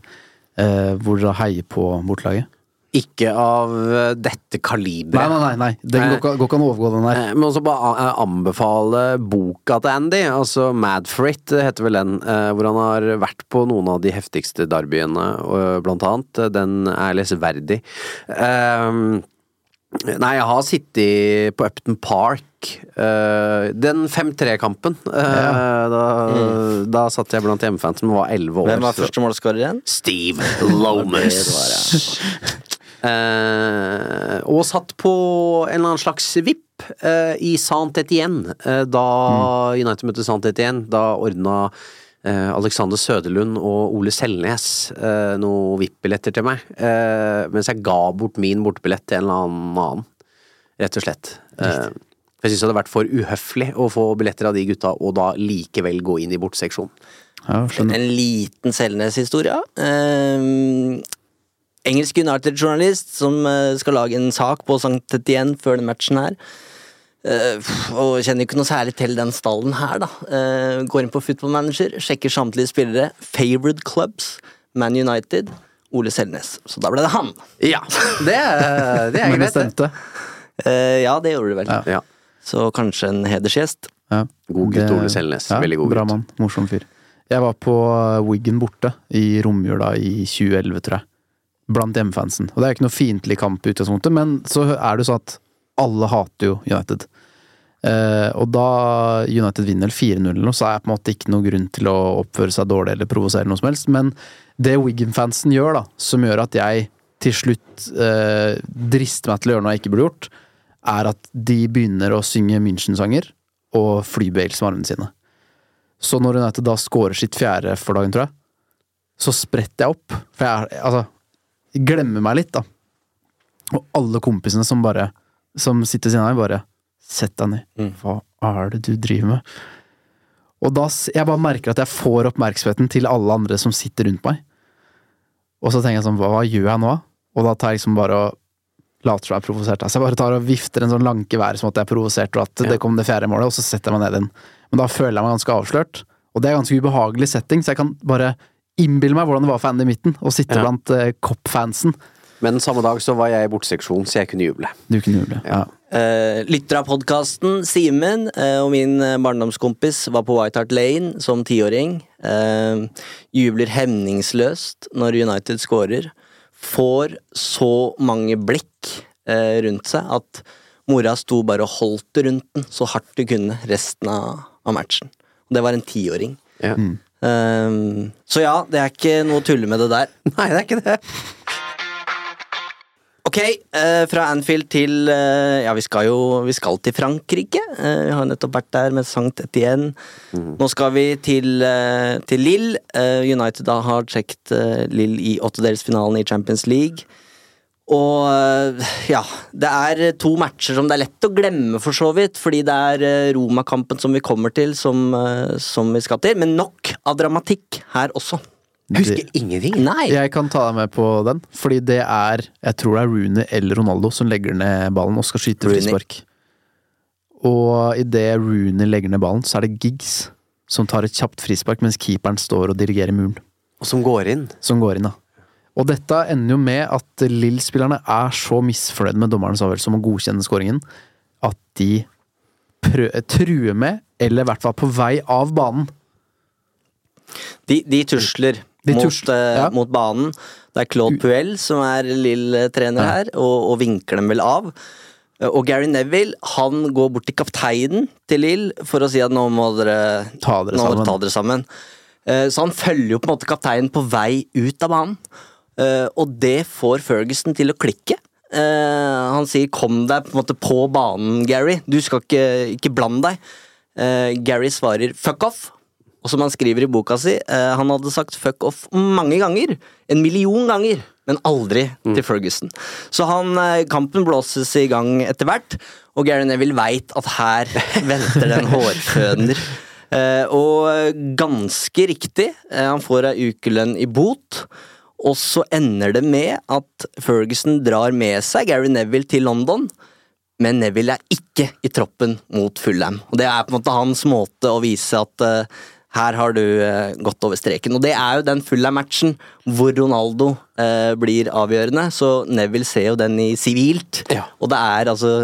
eh, hvor dere heier på bortelaget? Ikke av eh, dette kaliberet. Nei, nei, nei. nei. Den går ikke- går ikke an å overgå den der. Eh, Men også bare anbefale boka til Andy, altså Mad for it heter vel den, eh, hvor han har vært på noen av de heftigste derbyene, blant annet. Den er lesverdig. Eh, Nei, jeg har sittet på Upton Park. eh, den 5-3-kampen. Ja. da, da satt jeg blant hjemmefansen, som var 11 år. Hvem var første målskårer igjen? Steve Lomas. Eh, og satt på en eller annen slags VIP eh, i Saint Etienne eh, da United møtte Saint Etienne. Da ordna eh, Alexander Søderlund og Ole Selnes eh, noen VIP-billetter til meg. Eh, mens jeg ga bort min bortebillett til en eller annen annen, rett og slett. Eh, jeg syns det hadde vært for uhøflig å få billetter av de gutta, og da likevel gå inn i bortseksjonen. En liten Selnes-historie. Eh, engelsk United-journalist som eh, skal lage en sak på St. Etienne før den matchen her. Eh, og kjenner ikke noe særlig til den stallen her, da. Eh, går inn på Football Manager, sjekker samtlige spillere. Favorite clubs, Man United, Ole Selnes. Så da ble det han. Ja, det, er- det er Men det stemte. Eh, ja, det gjorde det vel. Ja. Så kanskje en hedersgjest. Ja. God gutt, Det- Ole Selnes. Ja, Veldig god gutt. bra mann. Morsom fyr. Jeg var på Wiggen borte i romjula i 2011, tror jeg. Blant hjemmefansen. Og det er ikke noe fiendtlig kamp i utgangspunktet, men så er det jo sånn at alle hater jo United. Uh, og da United vinner 4-0 eller noe, så er det på en måte ikke noe grunn til å oppføre seg dårlig eller provosere noe som helst. Men det Wigan-fansen gjør, da, som gjør at jeg til slutt uh, drister meg til å gjøre noe jeg ikke burde gjort, er at de begynner å synge München-sanger og flybevegelse med armene sine. Så når United da scorer sitt fjerde for dagen, tror jeg, så spretter jeg opp. For jeg er altså glemmer meg litt, da. Og alle kompisene som bare Som sitter ved siden av meg, bare Sett deg ned. Hva er det du driver med? Og da Jeg bare merker at jeg får oppmerksomheten til alle andre som sitter rundt meg. Og så tenker jeg sånn, hva, gjør jeg nå? Og da tar jeg liksom bare og later som jeg er provosert. Altså jeg bare tar og vifter en sånn lanke i været som at jeg er provosert, og at det kom det fjerde målet, og så setter jeg meg ned igjen. Men da føler jeg meg ganske avslørt. Og det er ganske ubehagelig setting, så jeg kan bare innbille meg hvordan det var for Andy Mitten å sitte Ja. blant uh, Kopp-fansen. Men samme dag så var jeg i borteseksjonen, så jeg kunne juble. Du kunne juble. Ja. Uh, lytter av podkasten Simen uh, og min eh, barndomskompis var på White Hart Lane som tiåring. Uh, jubler hemningsløst når United scorer. Får så mange blikk eh, rundt seg at mora sto bare og holdt rundt den så hardt du kunne resten av, av matchen. Og det var en tiåring. Ja. Eh, så ja, det er ikke noe å tulle med det der. Nei, det er ikke det. Ok, eh, fra Anfield til eh, Ja, vi skal jo vi skal til Frankrike. Eh, vi har nettopp vært der med Sankt Etienne. Nå skal vi til, eh, til Lill. Eh, United da har trukket eh, Lill i åttedelsfinalen i Champions League. Og eh, ja, det er to matcher som det er lett å glemme, for så vidt. Fordi det er eh, Roma-kampen som vi kommer til, som, eh, som vi skal til. Men nok av dramatikk her også. Jeg Husker ingenting. Nei. Jeg kan ta deg med på den, fordi det er Jeg tror det er Rooney eller Ronaldo som legger ned ballen og skal skyte frispark. Og idet Rooney legger ned ballen, så er det Giggs som tar et kjapt frispark mens keeperen står og dirigerer muren. Og som går inn. Som går inn, da. Og dette ender jo med at Lill-spillerne er så misfornøyd med dommerens avgjørelse om å godkjenne skåringen, at de truer med, eller i hvert fall på vei av banen. De, de tusler De mot, tusler, eh, ja. mot banen. Det er Claude Puel som er Lill-trener her, og, og vinker dem vel av. Eh, Og Gary Neville han går bort til kapteinen til Lill for å si at nå må dere Ta dere sammen. ta dere sammen. Eh, Så han følger jo på en måte kapteinen på vei ut av banen. Eh, Og det får Ferguson til å klikke. Eh, Han sier 'kom deg på måte på banen, Gary'. Du skal ikke, ikke blande deg. Eh, Gary svarer 'fuck off'. Og som han skriver i boka si, han hadde sagt 'fuck off' mange ganger. En million ganger. Men aldri til Ferguson. Så han, kampen blåses i gang etter hvert, og Gary Neville veit at her venter det en hårføner. Og ganske riktig, han får ei ukelønn i bot. Og så ender det med at Ferguson drar med seg Gary Neville til London. Men Neville er ikke i troppen mot Fulham. Og Det er på en måte hans måte å vise at uh, her har du uh, gått over streken. Og det er jo den Fulham-matchen hvor Ronaldo uh, blir avgjørende, så Neville ser jo den i sivilt. Og det er altså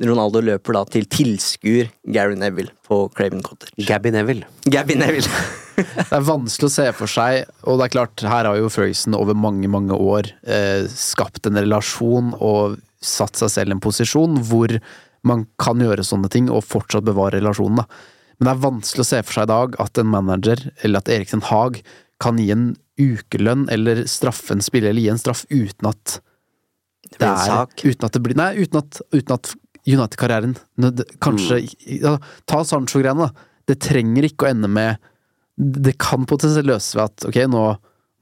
Ronaldo løper da til tilskuer Gary Neville på Craven Cottage. Gabby Neville. Gabby Neville. Det er vanskelig å se for seg, og det er klart, her har jo Ferguson over mange, mange år eh, skapt en relasjon og satt seg selv i en posisjon hvor man kan gjøre sånne ting og fortsatt bevare relasjonen, da. Men det er vanskelig å se for seg i dag at en manager, eller at Erik Haag, kan gi en ukelønn eller straffe en spiller, eller gi en straff uten at det, en er. Uten at det blir Nei, uten at, uten at United-karrieren Kanskje Kanskje ja, Ta Sancho-greiene, da. Det trenger ikke å ende med Det kan potensielt løses ved at ok, nå,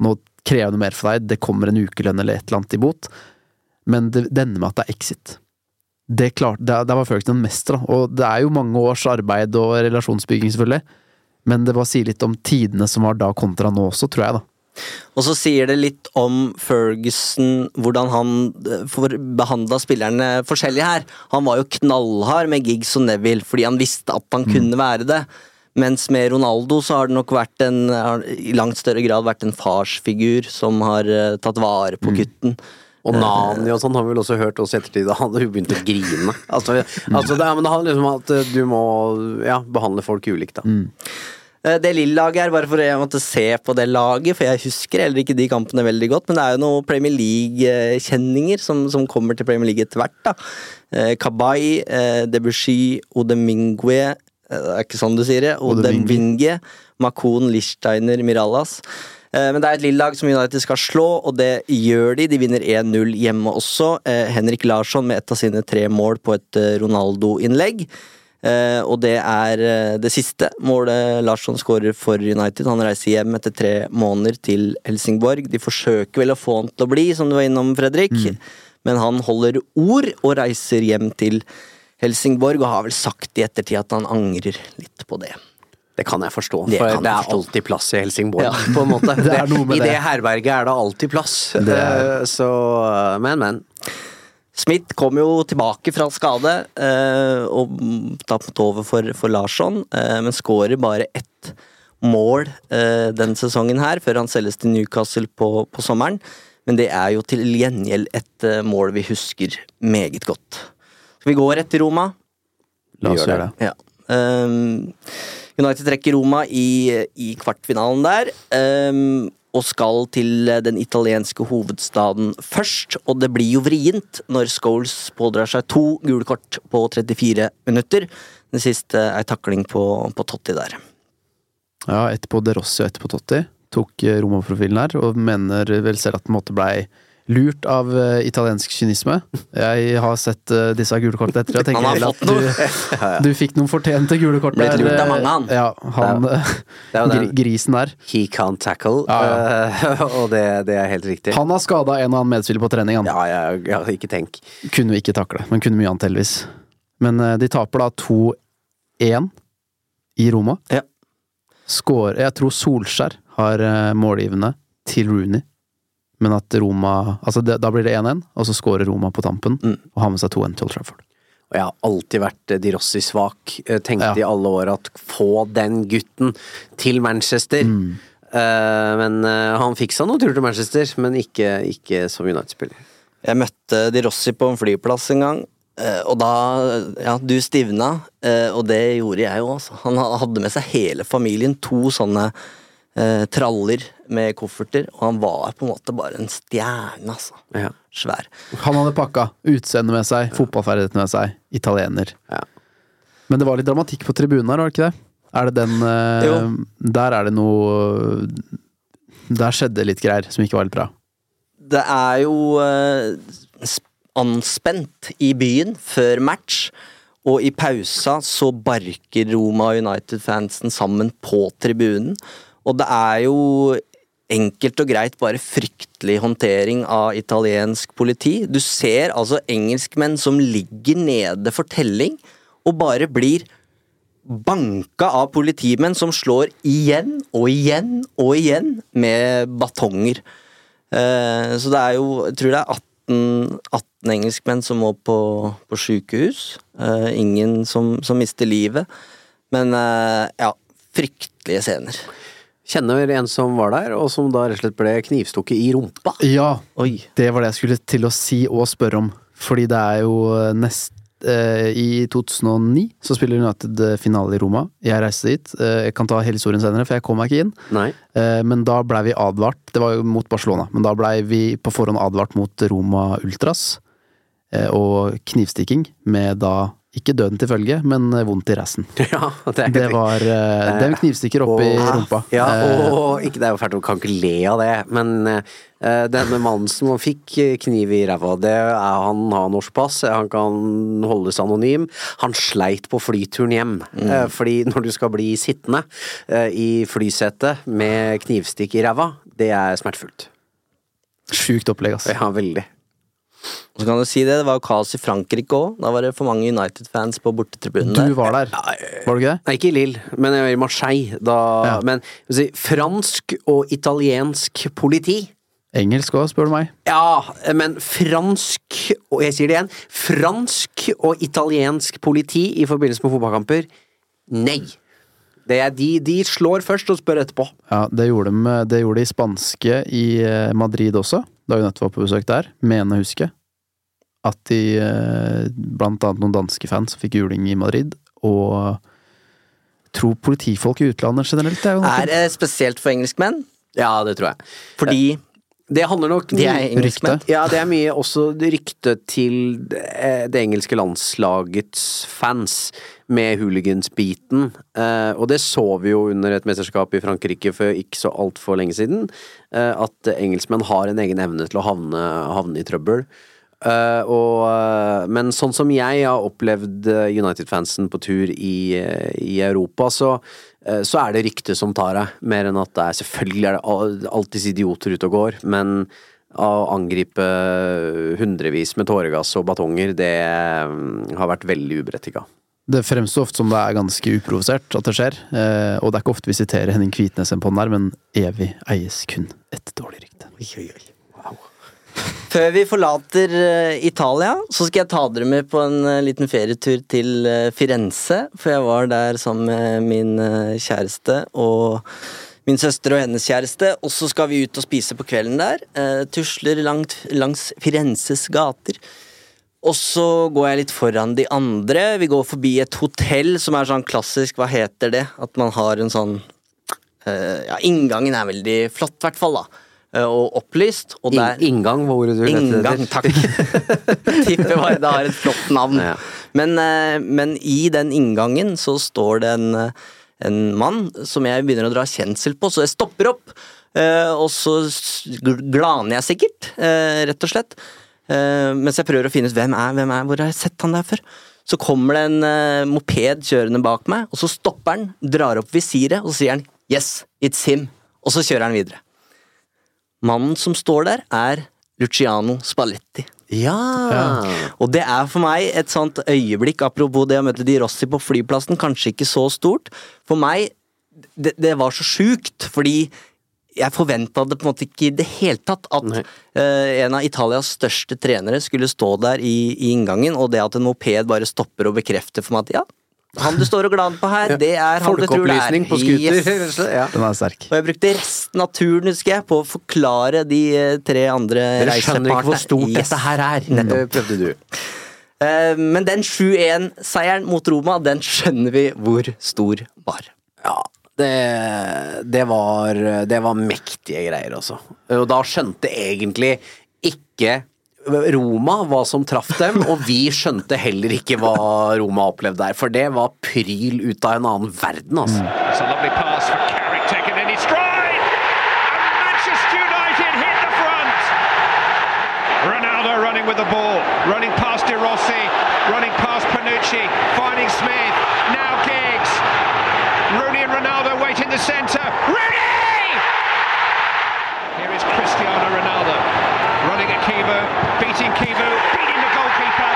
nå krever jeg noe mer for deg, det kommer en ukelønn eller et eller annet i bot, men det, det ender med at det er exit. Det klart, det, det var Ferguson en mester, da. og det er jo mange års arbeid og relasjonsbygging, selvfølgelig, men det bare sier litt om tidene som var da kontra nå også, tror jeg, da. Og så sier det litt om Ferguson, hvordan han behandla spillerne forskjellig her. Han var jo knallhard med Giggs og Neville fordi han visste at han kunne være det. Mens med Ronaldo så har det nok vært en, har i langt større grad vært en farsfigur som har eh, tatt vare på gutten. Og Nani og sånn har vi vel også hørt oss i ettertid. Han hadde jo begynt å grine. Altså, altså det, men det handler liksom om at eh, du må ja, behandle folk ulikt, da. Mm. Det Lill-laget er bare for jeg måtte se på det laget, for jeg husker heller ikke de kampene veldig godt. Men det er jo noen Premier League-kjenninger som, som kommer til Premier League etter hvert. da. Eh, Kabay, eh, Debussy, Odemingue eh, Det er ikke sånn du sier det. Odemwingie, Makon, Lichsteiner, Mirallas. Eh, Men det er et lille lag som United skal slå, og det gjør de. De vinner 1-0 hjemme også. Eh, Henrik Larsson med ett av sine tre mål på et eh, Ronaldo-innlegg. Eh, og det er eh, det siste målet Larsson skårer for United. Han reiser hjem etter tre måneder til Helsingborg. De forsøker vel å få han til å bli, som du var innom, Fredrik. Men han holder ord og reiser hjem til Helsingborg, og har vel sagt i ettertid at han angrer litt på det. Det kan jeg forstå, for det er forstå. alltid plass i Helsingborg, Ja. på en måte. Det I det herberget er det alltid plass. Det Eh, Så, men, men. Smith kom jo tilbake fra skade eh, og tatt over for, for Larsson, eh, men skårer bare ett mål eh, den sesongen her, før han selges til Newcastle på, på sommeren. Men det er jo til gjengjeld et eh, mål vi husker meget godt. Skal vi gå rett til Roma? La oss gjøre det. Ja. Um, United trekker Roma i, i kvartfinalen der. Um, og skal til den italienske hovedstaden først. Og det blir jo vrient når Scholes pådrar seg to gule kort på 34 minutter. Den siste er takling på, på Totti der. Ja, ett på De Rossi og ett på Totti. Tok eh, Roma-profilen her, og mener vel selv at den måtte blei lurt av uh, italiensk kynisme. Jeg har sett uh, disse gule kortene etter, jeg Han tenker har at fått noe. du, du fikk noen fortjente gule kort Blitt lurt av eh, mange, han. Ja, han Det Det er den- grisen der. He can't tackle, uh, og det, det er helt riktig. Han har skada en og annen medspiller på trening, han. Ja, ja, ja, ikke tenk. Kunne vi ikke takle, men kunne mye annet, heldigvis. Men de taper da 2-1 i Roma. Ja. Skår, jeg tror Solskjær har målgivende til Rooney. Men at Roma Altså, det, da blir det 1-1, og så skårer Roma på tampen Mm. og har med seg 2-1 til Old Trafford. Og jeg har alltid vært De Di Rossi svak. Eh, Tenkte Ja. i alle år at få den gutten til Manchester. Mm. Uh, men uh, han fiksa noen tur til Manchester, men ikke, ikke som United-spiller. Jeg møtte De Rossi på en flyplass en gang. eh, Og da Ja, du stivna, eh, og det gjorde jeg jo, altså. Han hadde med seg hele familien. To sånne eh, traller med kofferter, og han var på en måte bare en stjerne, altså. Svær. Han hadde pakka utseende med seg, fotballferdighetene med seg, italiener. Men det var litt dramatikk på tribunen her, var det ikke det? Er det den eh, Jo. Der er det noe Der skjedde litt greier som ikke var helt bra. Det er jo eh, anspent i byen før match, og i pausa så barker Roma United-fansen sammen på tribunen. Og det er jo enkelt og greit bare fryktelig håndtering av italiensk politi. Du ser altså engelskmenn som ligger nede for telling, og bare blir banka av politimenn som slår igjen og igjen og igjen med batonger. Eh, så det er jo Jeg tror det er 18, 18 engelskmenn som må på, på sjukehus. Eh, ingen som, som mister livet. Men eh, ja, fryktelige scener. Kjenner en som var der, og som da rett og slett ble knivstukket i rumpa. Ja, det var det jeg skulle til å si og spørre om. Fordi det er jo nest eh, I 2009 så spiller United eh, finale i Roma. Jeg reiste dit. Eh, jeg kan ta hele historien senere, for jeg kom meg ikke inn. Nei. Eh, men da blei vi advart. Det var jo mot Barcelona, men da blei vi på forhånd advart mot Roma Ultras. eh, og knivstikking med da ikke døden til følge, men eh, vondt i rassen. Ja, det, Det var uh, Det er knivstikker opp Og- rumpa. Ja, Eh, og ikke, det er jo fælt, du kan ikke le av det, men uh, denne mannen som fikk eh, kniv i ræva, det er han har norsk pass, han kan holdes anonym. Han sleit på flyturen hjem, Mm. uh, fordi når du skal bli sittende uh, i flysetet med knivstikk i ræva, det er smertefullt. Sjukt opplegg, altså. Ja, veldig. Så kan du si det, det var jo kaos i Frankrike òg. Da var det for mange United-fans på bortetribunen. Du var der, var du ikke det? Nei, ikke i Lille, men jeg var i Marseille. Da, Men si, fransk og italiensk politi Engelsk òg, spør du meg. Ja, men fransk, og jeg sier det igjen, fransk og italiensk politi i forbindelse med fotballkamper, nei. Det er de, de slår først og spør etterpå. Ja, det gjorde de, det gjorde de spanske i eh, Madrid også, da United var på besøk der, mener å huske. At de, eh, blant annet noen danske fans, fikk juling i Madrid, og tror politifolk i utlandet generelt er jo noe Er det spesielt for engelskmenn? Ja, det tror jeg. Fordi Det handler nok De er engelskmenn. Ja, det er mye også rykte til eh, det engelske landslagets fans med hooligans-biten. Eh, og det så vi jo under et mesterskap i Frankrike for ikke så altfor lenge siden. eh, at engelskmenn har en egen evne til å havne, havne i trøbbel. Uh, og, uh, men sånn som jeg har opplevd United-fansen på tur i, uh, i Europa, så, så er det ryktet som tar deg, mer enn at det er Selvfølgelig er det al- alltids idioter ute og går, men å angripe hundrevis med tåregass og batonger, det eh, har vært veldig uberettiga. Det fremstår ofte som det er ganske uprovosert at det skjer, eh, og det er ikke ofte vi siterer Henning Kvitnes på den der, men evig eies kun et dårlig rykte. Før vi forlater eh, Italia, så skal jeg ta dere med på en eh, liten ferietur til eh, Firenze. For jeg var der sammen med min kjæreste og min søster og hennes kjæreste. Og så skal vi ut og spise på kvelden der. Tusler langt, langs Firenzes gater. Og så går jeg litt foran de andre. Vi går forbi et hotell som er sånn klassisk, hva heter det? At man har en sånn Ja, inngangen er veldig flott, i hvert fall, da. Eh, Og opplyst. Og In- inngang var ordet du Inngang, etter. takk. Tipper bare det har et flott navn. Men, eh, men i den inngangen så står det en, en mann som jeg begynner å dra kjensel på, så jeg stopper opp. eh, Og så glaner jeg sikkert, rett og slett. Mens jeg prøver å finne ut hvem er, hvem er, hvor har jeg sett han der før? Så kommer det en moped kjørende bak meg, og så stopper han, drar opp visiret, og så sier han 'yes, it's him', og så kjører han videre. Mannen som står der, er Luciano Spalletti. Ja. Og det er for meg et sånt øyeblikk, apropos det å møte Di Rossi på flyplassen, kanskje ikke så stort. For meg, det, det var så sjukt, fordi jeg forventa det på en måte ikke i det hele tatt at uh, en av Italias største trenere skulle stå der i, i inngangen, og det at en moped bare stopper og bekrefter for meg at ja, han du står og glaner på her, det er han du tror det er. På scooter. Yes. Ja. Den er sterk. Og jeg brukte resten av turen husker jeg, på å forklare de eh, tre andre Dere skjønner ikke hvor stort Yes. dette her er. Nettopp. Det prøvde du. Eh, Men den 7-1-seieren mot Roma, den skjønner vi hvor stor var. Ja, det, det, var, det var mektige greier, altså. Og da skjønte egentlig ikke Roma hva som traff dem, og vi skjønte heller ikke hva Roma opplevde der. For det var pryl ut av en annen verden, altså. It's a lovely pass for Carrick taken in his stride. And Manchester United hit the front. Ronaldo running with the ball, running past De Rossi, running past Panucci, finding Smith. Now Giggs. Rooney and Ronaldo wait in the centre. Rooney! Here is Cristiano Ronaldo running at Kivu, beating Kivu, beating the goalkeeper.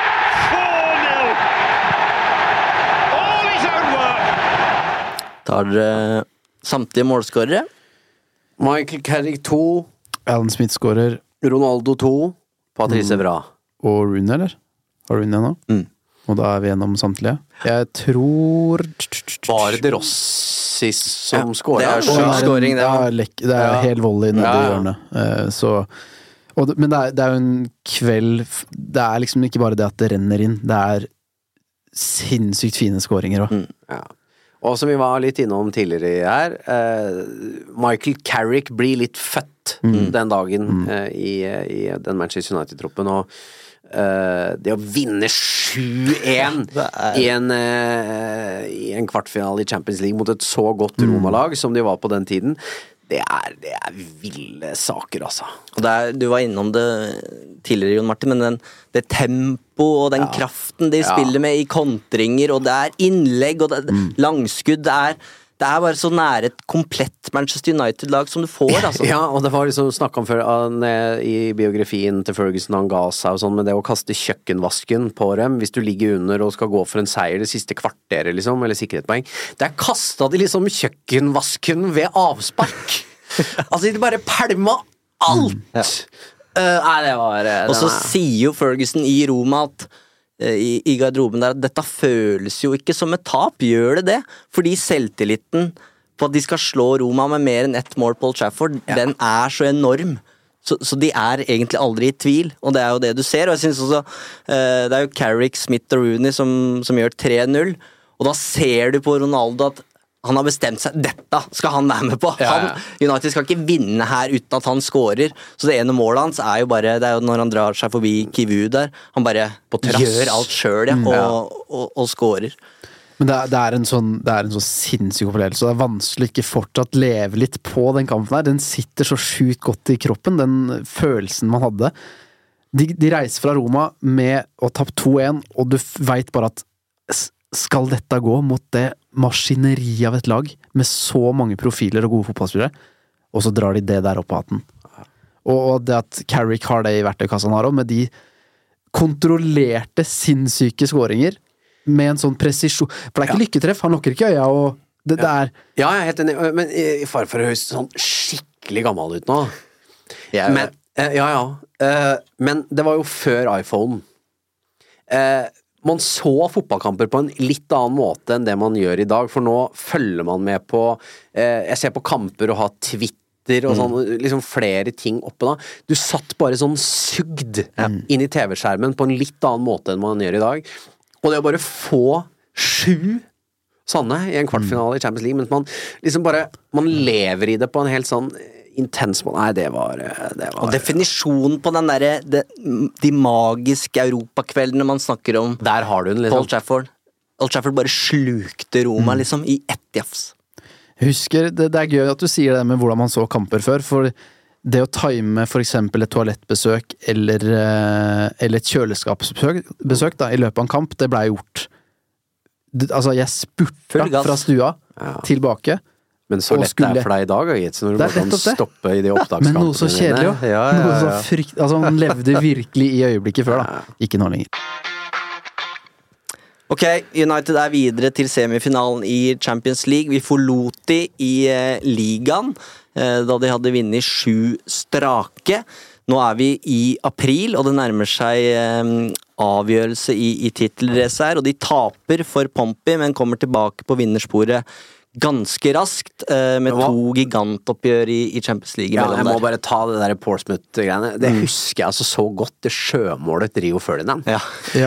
4-0. All his own Tar dere samtlige målskårere? Michael Carrick 2. Alan Smith skårer. Ronaldo 2. Patrice Evra. Og Rooney, eller? Har Rooney ennå? Mm. Og da er vi gjennom samtlige. Jeg tror Var det Rossi som Ja, skåra? det er sjuk sjukt det er det, det er Ja. hel volley nedi Ja, hjørnet. Eh, Så og det, Men det er, det er jo en kveld Det er liksom ikke bare det at det renner inn, det er sinnssykt fine skåringer òg. Ja. Og som vi var litt innom tidligere her, eh, Michael Carrick blir litt født den dagen eh, i, i den Manchester United-troppen. Og eh, det å vinne 7-1 i, en, eh, i en kvartfinale i Champions League mot et så godt Roma-lag som de var på den tiden, det er, det er ville saker, altså. Og det er, du var innom det tidligere, Jon Martin, men den, det tempo og den kraften de Ja. spiller med i kontringer, og det er innlegg og det mm. langskudd Det er, det er bare så nære et komplett Manchester United-lag som du får, altså. Ja, og det var liksom snakka om før eh, i biografien til Ferguson, han ga seg og sånn, men det å kaste kjøkkenvasken på dem hvis du ligger under og skal gå for en seier det siste kvarteret, liksom, eller sikkerhetspoeng Der kasta de liksom kjøkkenvasken ved avspark! altså, de bare pælma alt! Eh, nei, det var eh, Og så er- sier jo Ferguson i Roma at i, i garderoben der at dette føles jo ikke som et tap, gjør det det? Fordi selvtilliten på at de skal slå Roma med mer enn ett mål på Old Trafford, den er så enorm. Så, så de er egentlig aldri i tvil, og det er jo det du ser. Og jeg synes også eh, Det er jo Carrick, Smith og Rooney som, som gjør 3-0, og da ser du på Ronaldo at han har bestemt seg Dette skal han være med på! Ja, ja. Han, United skal ikke vinne her uten at han scorer. Så det ene målet hans er jo bare Det er jo når han drar seg forbi Kivu der. Han bare gjør alt sjøl, ja, Mm. og, og, og scorer. Men det er, det, er en sånn, det er en så sinnssyk opplevelse, det er vanskelig ikke fortsatt leve litt på den kampen her. Den sitter så sjukt godt i kroppen, den følelsen man hadde. De, de reiser fra Roma med å tapt 2-1, og du veit bare at skal dette gå mot det maskineriet av et lag med så mange profiler og gode fotballspillere, og så drar de det der opp av hatten. Og, det at Carrick har det i verktøykassa han har òg, med de kontrollerte, sinnssyke skåringer med en sånn presisjon For det er ikke lykketreff, han lukker ikke øya, og det, det er Ja, jeg er helt enig, men i fare for å høres sånn skikkelig gammel ut nå. Men, eh, ja, ja. Eh, men det var jo før iPhone. Man så fotballkamper på en litt annen måte enn det man gjør i dag, for nå følger man med på eh, Jeg ser på kamper og har Twitter og sånn, liksom flere ting oppe da. Du satt bare sånn sugd inn i TV-skjermen på en litt annen måte enn man gjør i dag. Og det å bare få sju sanne i en kvartfinale i Champions League, mens man liksom bare Man lever i det på en helt sånn intens måte. Nei, det var, eh, det var Og definisjonen på den derre de, De magiske europakveldene man snakker om Der har du den, liksom. Old Trafford. Old Trafford bare slukte Roma, Mm. liksom, i ett jafs. Husker, det, det er gøy at du sier det med hvordan man så kamper før, for det å time for eksempel et toalettbesøk eller, eh, eller et kjøleskapsbesøk besøk, da, i løpet av en kamp, det blei gjort Altså, jeg spurta fra stua tilbake. Men så lett lett det er for deg i dag, Gitt, når du må kan stoppe i de Men noe så kjedelig, òg. Ja, ja, ja. frykt... Altså, man levde virkelig i øyeblikket før, da. Ikke nå lenger. Ok, United er videre til semifinalen i Champions League. Vi forlot de i eh, ligaen eh, da de hadde vunnet sju strake. Nå er vi i april, og det nærmer seg eh, avgjørelse i, i tittelracet her. Og de taper for Pompey, men kommer tilbake på vinnersporet ganske raskt, eh, med to gigantoppgjør i, i Champions League Ja, jeg må der. bare ta det der Portsmouth-greiene. Det Mm. husker jeg altså så godt, det sjømålet til Rio Ferdinand. Ja.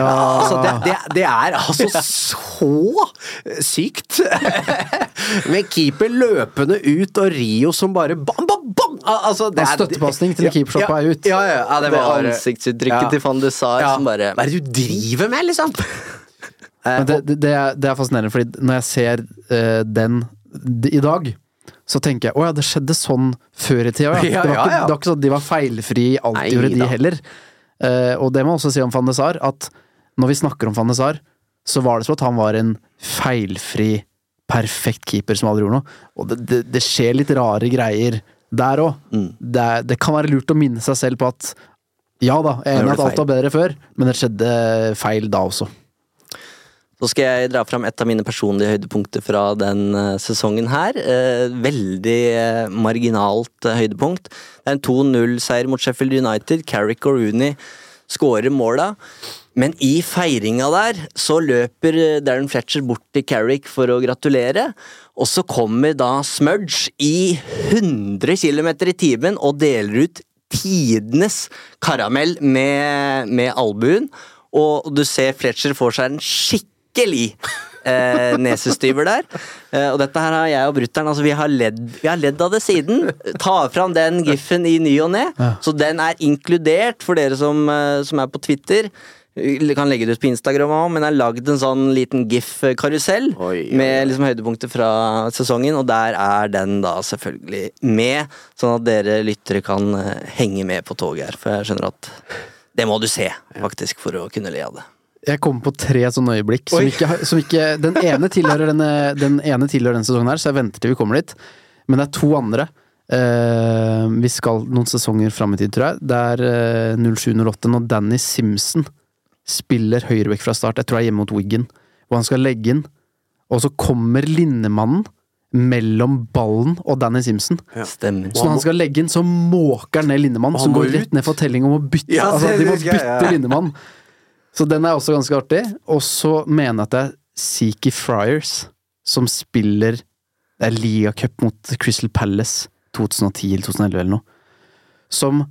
Altså, det, det, det er altså så sykt! Med keeper løpende ut, og Rio som bare bam, bam, bam! Altså, det er- støttepasning til keepershoppa ja, er ut. Ja, ja, ja, det var ansiktsuttrykket til van de Sar Ja. som bare Hva er det du driver med, liksom? Men det, det, er, det er fascinerende, fordi når jeg ser uh, den i dag, så tenker jeg å ja, det skjedde sånn før i tida. Ja. Ja, Det, var ikke- det var ikke sånn at de var feilfri i alt de gjorde, de heller. Uh, og det må jeg også si om van de Sar, at når vi snakker om van de Sar, så var det som at han var en feilfri, perfekt keeper som aldri gjorde noe. Og det, det, det skjer litt rare greier der òg. Mm. Det, det kan være lurt å minne seg selv på at ja da, jeg er enig i at alt var bedre før, men det skjedde feil da også. Så skal jeg dra fram et av mine personlige høydepunkter fra den eh, sesongen her. Eh, veldig eh, marginalt høydepunkt. Det er en 2-0-seier mot Sheffield United. Carrick og Rooney skårer måla. Men i feiringa der så løper Darren Fletcher bort til Carrick for å gratulere. Og så kommer da Smudge i 100 km i timen og deler ut tidenes karamell med, med albuen. Og du ser Fletcher får seg en skikkelig eh, nesestyver der. Eh, og dette her har jeg og brutter'n altså, vi, har ledd, vi har ledd av det siden. Ta fram den giffen i ny og ne. Så den er inkludert for dere som, eh, som er på Twitter. Vi kan legge det ut på Instagram òg, men jeg har lagd en sånn liten gif-karusell med liksom høydepunkter fra sesongen, og der er den da selvfølgelig med, sånn at dere lyttere kan eh, henge med på toget her. For jeg skjønner at det må du se, faktisk, for å kunne le av det. Jeg kommer på tre sånne øyeblikk som ikke, som ikke Den ene tilhører denne, den ene tilhører denne sesongen her, så jeg venter til vi kommer dit. Men det er to andre. Eh, vi skal noen sesonger fram i tid, tror jeg. Det er eh, 07-08 når Danny Simpson spiller høyrebekk fra start. Jeg tror det er hjemme mot Wiggen. Hvor han skal legge inn, og så kommer Linnemannen mellom ballen og Danny Simpson. Stemmer. Så når han skal legge inn, så måker han ned Lindemann, Og som går rett ned for telling om å bytte. Ja, altså, de må jeg, bytte ja. Lindemann. Så den er også ganske artig. Og så mener jeg at det er Seeky Friars som spiller Det er ligacup mot Crystal Palace 2010 eller 2011 eller noe. Som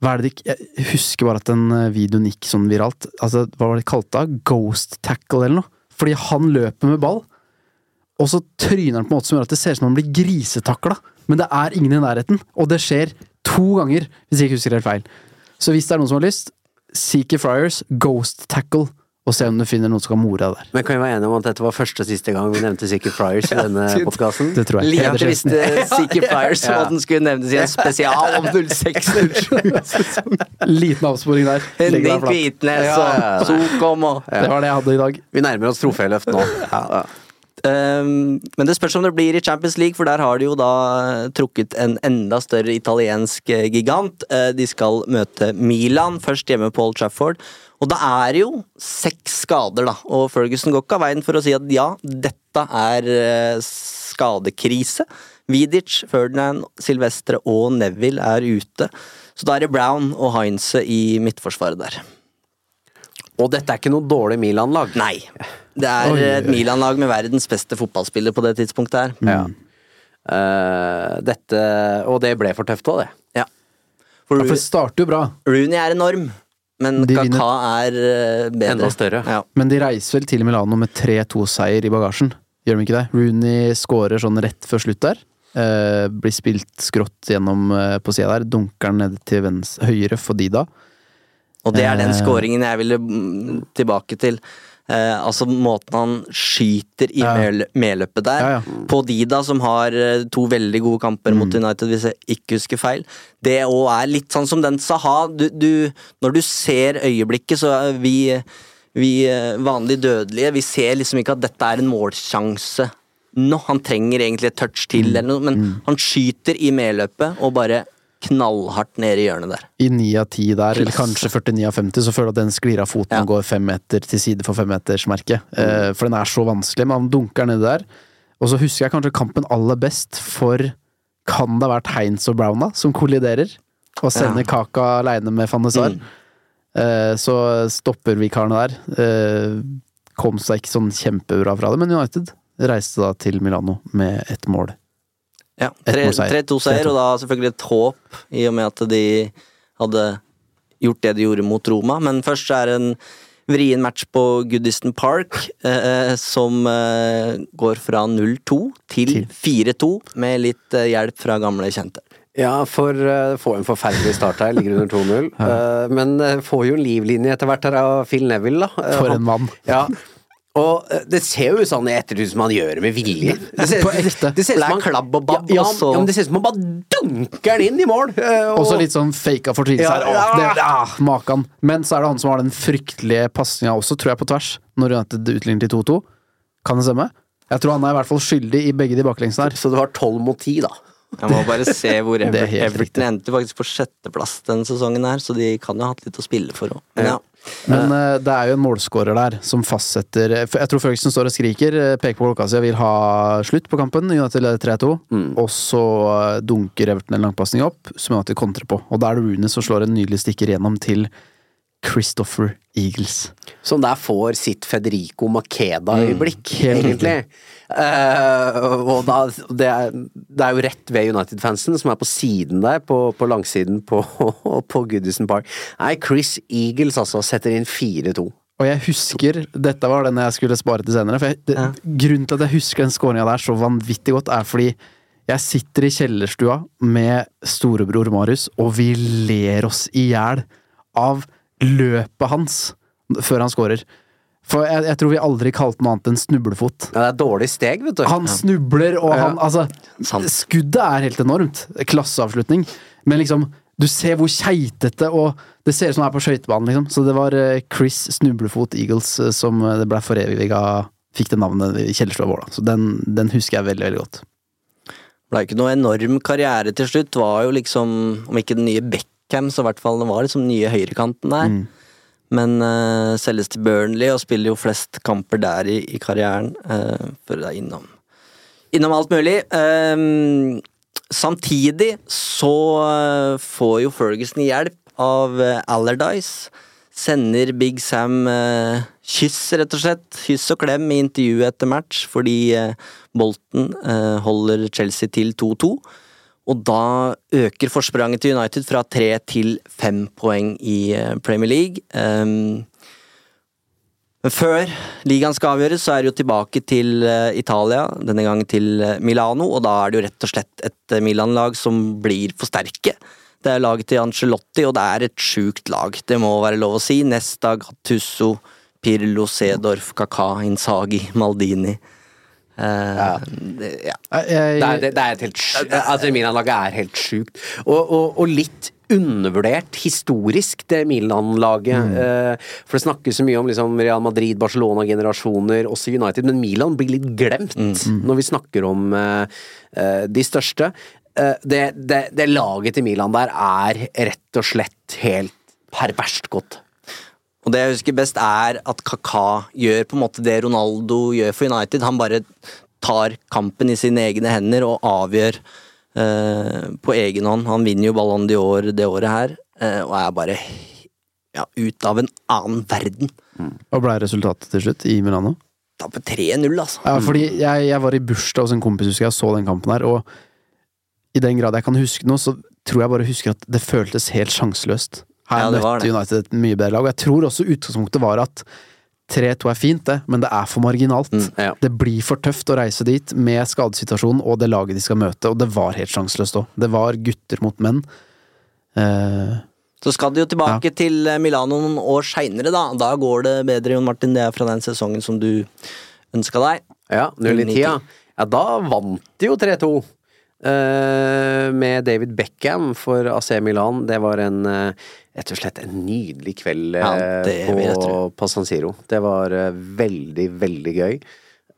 hva er det de, Jeg husker bare at den eh, videoen gikk sånn viralt. Altså, Hva var det de kalte det? Ghost tackle eller noe? Fordi han løper med ball, og så tryner han på en måte som gjør at det ser ut som han blir grisetakla, men det er ingen i nærheten, og det skjer to ganger, hvis jeg ikke husker helt feil. Så hvis det er noen som har lyst, Seeker Friars, Ghost Tackle, og se om du finner noen som kan more deg der. Men kan vi være enige om at dette var første og siste gang vi nevnte Seeker Friars i denne podkasten? det tror jeg. Lite visste Seeker Flyers om at den skulle nevnes i en spesial om 06-07. Liten avsporing der. Henning. Kvitnes Ja, ja, ja. og Sokom og Det var det jeg hadde i dag. Vi nærmer oss troféløft nå. Ja. Um, men det spørs om det blir i Champions League, for der har de jo da trukket en enda større italiensk eh, gigant. Eh, De skal møte Milan, først hjemme på Old Trafford. Og da er det jo seks skader, da. Og Ferguson går ikke av veien for å si at ja, dette er eh, skadekrise. Vidic, Ferdinand, Silvestre og Neville er ute. Så da er det Brown og Heinze i midtforsvaret der. Og dette er ikke noe dårlig Milan-lag. Nei. Det er et. Milan-lag med verdens beste fotballspiller på det tidspunktet her. Ja. Uh, dette Og det ble for tøft òg, det. Ja. For det starter jo bra. Rooney er enorm, men De Kaka vinner. er eh, bedre. Enda større. Ja. Men de reiser vel til Milano med 3-2-seier i bagasjen. Gjør de ikke det? Rooney scorer sånn rett før slutt der. Uh, blir spilt skrått gjennom uh, på sida der. Dunker den ned til venstre, høyre for Dida. Og det er den Eh, scoringen jeg ville mm, tilbake til. Eh, altså måten han skyter i Ja. medløpet der. Ja, ja. På Dida, som har eh, to veldig gode kamper mot Mm. United, hvis jeg ikke husker feil. Det òg er litt sånn som den Saha. Du, du, når du ser øyeblikket, så er vi, vi eh, vanlige dødelige Vi ser liksom ikke at dette er en målsjanse nå. Han trenger egentlig et touch til, Mm. eller noe, men han skyter i medløpet og bare knallhardt ned i hjørnet der. I 9 av 10 der, eller kanskje 49 av 50, så føler jeg at den sklir av foten og går fem meter til side for femmetersmerket. Eh, for den er så vanskelig, men han dunker nedi der. Og så husker jeg kanskje kampen aller best for Kan det ha vært Heinz og Brown da, som kolliderer? Og sender Ja. Kaka aleine med Fannesar. Mm. Eh, så stopper vikarene der. Eh, kom seg ikke sånn kjempebra fra det, men United reiste da til Milano med ett mål. Ja, tre- målseier. 3-2-seier, 3-2. og da selvfølgelig et håp, i og med at de hadde gjort det de gjorde mot Roma. Men først er det en vrien match på Goodiston Park, eh, som eh, går fra 0-2 til 4-2, med litt eh, hjelp fra gamle kjente. Ja, for uh, får en forferdelig start her, ligger under 2-0. Uh, men uh, får jo en livlinje etter hvert her av Phil Neville, da. Eh, For en mann. Ja. Og eh, det ser jo ut sånn i ettertid som han gjør det med vilje. Det ser, ut som han klabb og babb, ja, ja, men det ser ut som han bare dunker den inn i mål. eh, og- Også litt sånn faka fortvilelse Ja, her. ja. Åh, det, ah, makan. Men så er det han som har den fryktelige pasninga også, tror jeg, på tvers, når United utligner til 2-2. Kan det stemme? Jeg tror han er i hvert fall skyldig i begge de baklengsene her. Så det var 12 mot 10, da. Jeg må bare se hvor er Everton endte faktisk på sjetteplass denne sesongen her, så de kan jo ha hatt litt å spille for òg. Ja. Men uh, det er jo en målskårer der som fastsetter eh, Jeg tror Ferguson står og skriker, eh, peker på klokka si og vil ha slutt på kampen. United leder 3-2. Og så dunker Everton en langpasning opp, som United kontrer på. Og da er det Rooney som slår en nydelig stikker gjennom til Christopher Eagles. Som der får sitt Federico Makeda-øyeblikk, Mm, egentlig. Uh, og da, det, er, det er jo rett ved United-fansen, som er på siden der, på, på langsiden på, på Goodison Park. Nei, Chris Eagles altså setter inn 4-2. Og jeg husker Dette var den jeg skulle spare til senere. For jeg, det, Grunnen til at jeg husker den skåringa der så vanvittig godt, er fordi jeg sitter i kjellerstua med storebror Marius, og vi ler oss i hjel av løpet hans før han scorer. For jeg, jeg tror vi aldri kalte noe annet enn snublefot. Ja, det er dårlig steg, vet du. Han snubler, og Ja. han Altså, skuddet er helt enormt. Klasseavslutning. Men liksom, du ser hvor keitete og Det ser ut som han er på skøytebanen, liksom. Så det var eh, Chris Snublefot Eagles eh, som eh, det ble foreviga Fikk det navnet i kjellerstua vår, da. Så den, den husker jeg veldig, veldig godt. Ble ikke noe enorm karriere til slutt. Var jo liksom, om ikke den nye Beckham, så i hvert fall det var liksom nye høyrekanten der. Mm. Men uh, selges til Burnley og spiller jo flest kamper der i, i karrieren. Uh, for det er innom Innom alt mulig. Uh, samtidig så eh, får jo Ferguson hjelp av Allardyce. Sender Big Sam eh, kyss, rett og slett. Kyss og klem i intervjuet etter match, fordi Bolten Bolton eh, holder Chelsea til 2-2. Og da øker forspranget til United fra tre til fem poeng i eh, Premier League. Um, Men før ligaen skal avgjøres, så er det jo tilbake til eh, Italia, denne gangen til eh, Milano, og da er det jo rett og slett et Milan-lag som blir for sterke. Det er laget til Ancelotti, og det er et sjukt lag. Det må være lov å si. Nesta, Gattusso, Pirlo, Sedorf, Kaka, Insagi, Maldini. Eh, det, ja. Det er, det, det er helt Altså, Milan-laget er helt sjukt. Og, og, og litt undervurdert historisk, det Milan-laget. Eh, for det snakkes så mye om liksom, Real Madrid, Barcelona-generasjoner, også United, men Milan blir litt glemt når vi snakker om eh, eh, de største. Eh, det, det, det laget til Milan der er rett og slett helt perverst godt. Og det jeg husker best, er at Kaka gjør på en måte det Ronaldo gjør for United. Han bare tar kampen i sine egne hender og avgjør eh, på egen hånd. Han vinner jo Ballon d'Or det året her, eh, og er bare ja, ut av en annen verden. Hva ble resultatet til slutt i Milano? Taper 3-0, altså. Ja, fordi jeg, jeg var i bursdag hos en kompis, husker jeg, og så den kampen her, og i den grad jeg kan huske noe, så tror jeg bare husker at det føltes helt sjanseløst. Her Ja, møtte. United et mye bedre lag, og jeg tror også utgangspunktet var at 3-2 er fint, det, men det er for marginalt. Mm, Det blir for tøft å reise dit med skadesituasjonen og det laget de skal møte, og det var helt sjanseløst òg. Det var gutter mot menn. Eh, Så skal de jo tilbake til eh, Milano noen år seinere, da. Da går det bedre, Jon Martin. Det er fra den sesongen som du ønska deg. Ja, 0-9, ja. ja. Da vant de jo 3-2. Eh, med David Beckham for AC Milan. Det var en eh, rett og slett en nydelig kveld eh, Ja, det på, på San Siro. Det var eh, veldig, veldig gøy.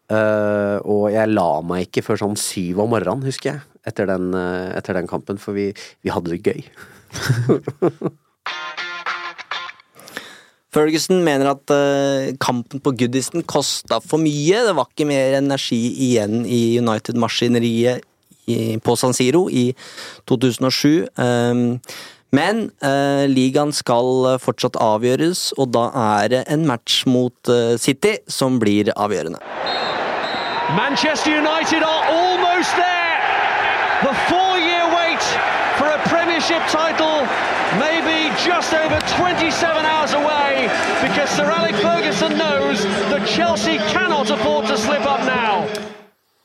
Eh, og jeg la meg ikke før sånn syv om morgenen, husker jeg, etter den, eh, etter den kampen, for vi, vi hadde det gøy. Ferguson mener at eh, kampen på Goodison kosta for mye. Det var ikke mer energi igjen i United-maskineriet i- på San Siro i 2007. Um, men eh, ligaen skal fortsatt avgjøres, og da er det en match mot eh, City som blir avgjørende. Manchester United are almost there. The four-year wait for a Premiership title may be just over 27 hours away because Sir Alec Ferguson knows that Chelsea cannot afford to slip up now.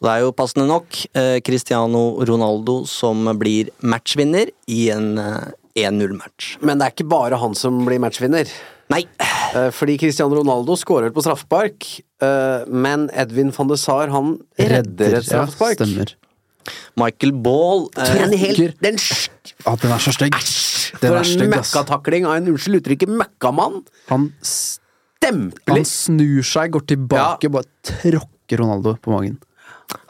Det er jo passende nok eh, Cristiano Ronaldo som blir matchvinner i en eh, 1-0-match. Men det er ikke bare han som blir matchvinner. Nei. fordi Cristiano Ronaldo skårer på straffespark, eh, men Edvin van de Sar han redder et straffespark. stemmer. Michael Ball eh, En den At den er så stygg. Den For en møkkatakling av en unnskyld uttrykket møkkamann. Han stempler Han snur seg, går tilbake, bare tråkker Ronaldo på magen.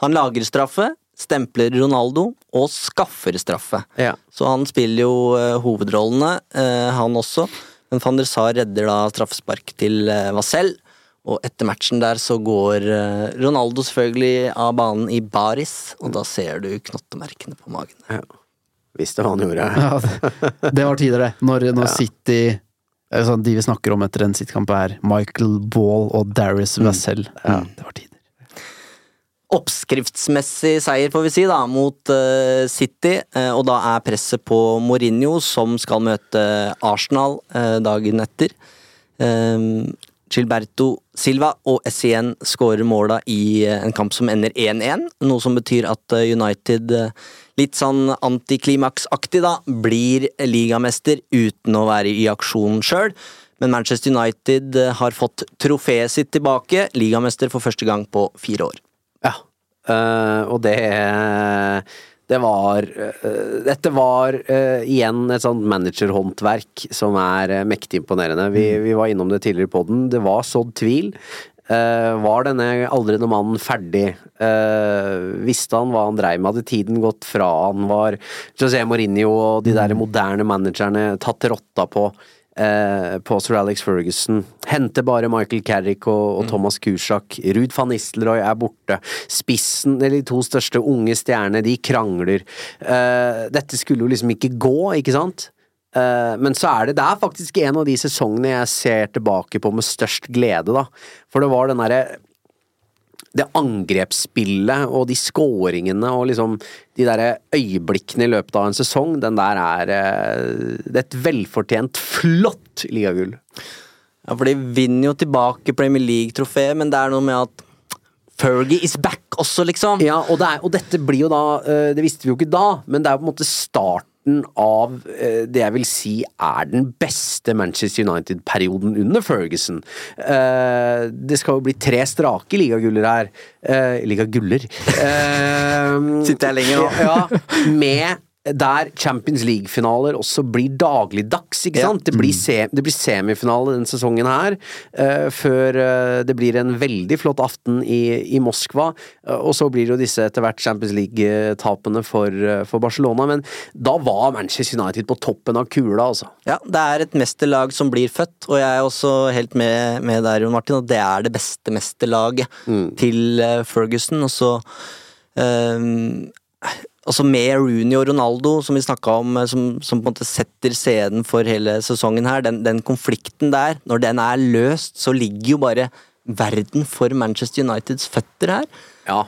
Han lager straffe, stempler Ronaldo og skaffer straffe. Så han spiller jo uh, hovedrollene, uh, han også. Men van der Sar redder da straffespark til uh, Vassell. Og etter matchen der så går Ronaldo selvfølgelig av banen i baris, og da ser du knottemerkene på magen. Ja. Visste hva han gjorde. Ja, det, det var tider, det. Når, når City eller sånn, De vi snakker om etter en City-kamp, er Michael Ball og Darius Vassell. Mm. Det var tider. Oppskriftsmessig seier, får vi si, da, mot uh, City. Uh, og da er presset på Mourinho, som skal møte Arsenal uh, dagen etter. Gilberto Silva og Essien skårer måla i eh, en kamp som ender 1-1. Noe som betyr at eh, United, eh, litt sånn antiklimaksaktig, da, blir ligamester uten å være i aksjon sjøl. Men Manchester United eh, har fått trofeet sitt tilbake. Ligamester for første gang på fire år. Eh, og det Det var uh, Dette var uh, igjen et sånt managerhåndverk som er mektig imponerende. Vi, vi var innom det tidligere på den. Det var sådd tvil. Var denne aldrende mannen ferdig? Visste han hva han dreiv med? Hadde tiden gått fra han? Var José Mourinho og de der moderne managerne tatt rotta på? Eh, på Sir Alex Ferguson. Henter bare Michael Carrick og, og Thomas Kusak. Ruud van Nistelrooy er borte. Spissen, eller de to største unge stjernene, de krangler. Eh, dette skulle jo liksom ikke gå, ikke sant? Eh, men så er det Det er faktisk en av de sesongene jeg ser tilbake på med størst glede, da. For det var den derre det angrepsspillet og de skåringene og liksom de der øyeblikkene i løpet av en sesong, den der er eh, Det er et velfortjent flott ligagull. Ja, for de vinner jo tilbake Premier League-trofé, men det er noe med at Fergie is back også, liksom. Ja, og, det er, og dette blir jo da eh, Det visste vi jo ikke da, men det er på en måte starten av eh, det jeg vil si er den beste Manchester United-perioden under Ferguson. Eh, Det skal jo bli tre strake ligaguller her. Eh, Ligaguller. Sitter jeg lenger nå? ja, med der Champions League-finaler også blir dagligdags, ikke Ja. sant? Det blir, se, det blir semifinale denne sesongen her, uh, før uh, det blir en veldig flott aften i, i Moskva, Uh, og så blir det jo disse etter hvert Champions League-tapene for, for Barcelona, men da var Manchester United på toppen av kula, altså. Ja, det er et mesterlag som blir født, og jeg er også helt med, med der, Jon Martin, at det er det beste mesterlaget til eh, Ferguson. Og så ehm, Altså med Rooney og Ronaldo, som vi snakka om, eh, som, som på en måte setter scenen for hele sesongen her, den, den konflikten der, når den er løst, så ligger jo bare verden for Manchester Uniteds føtter her.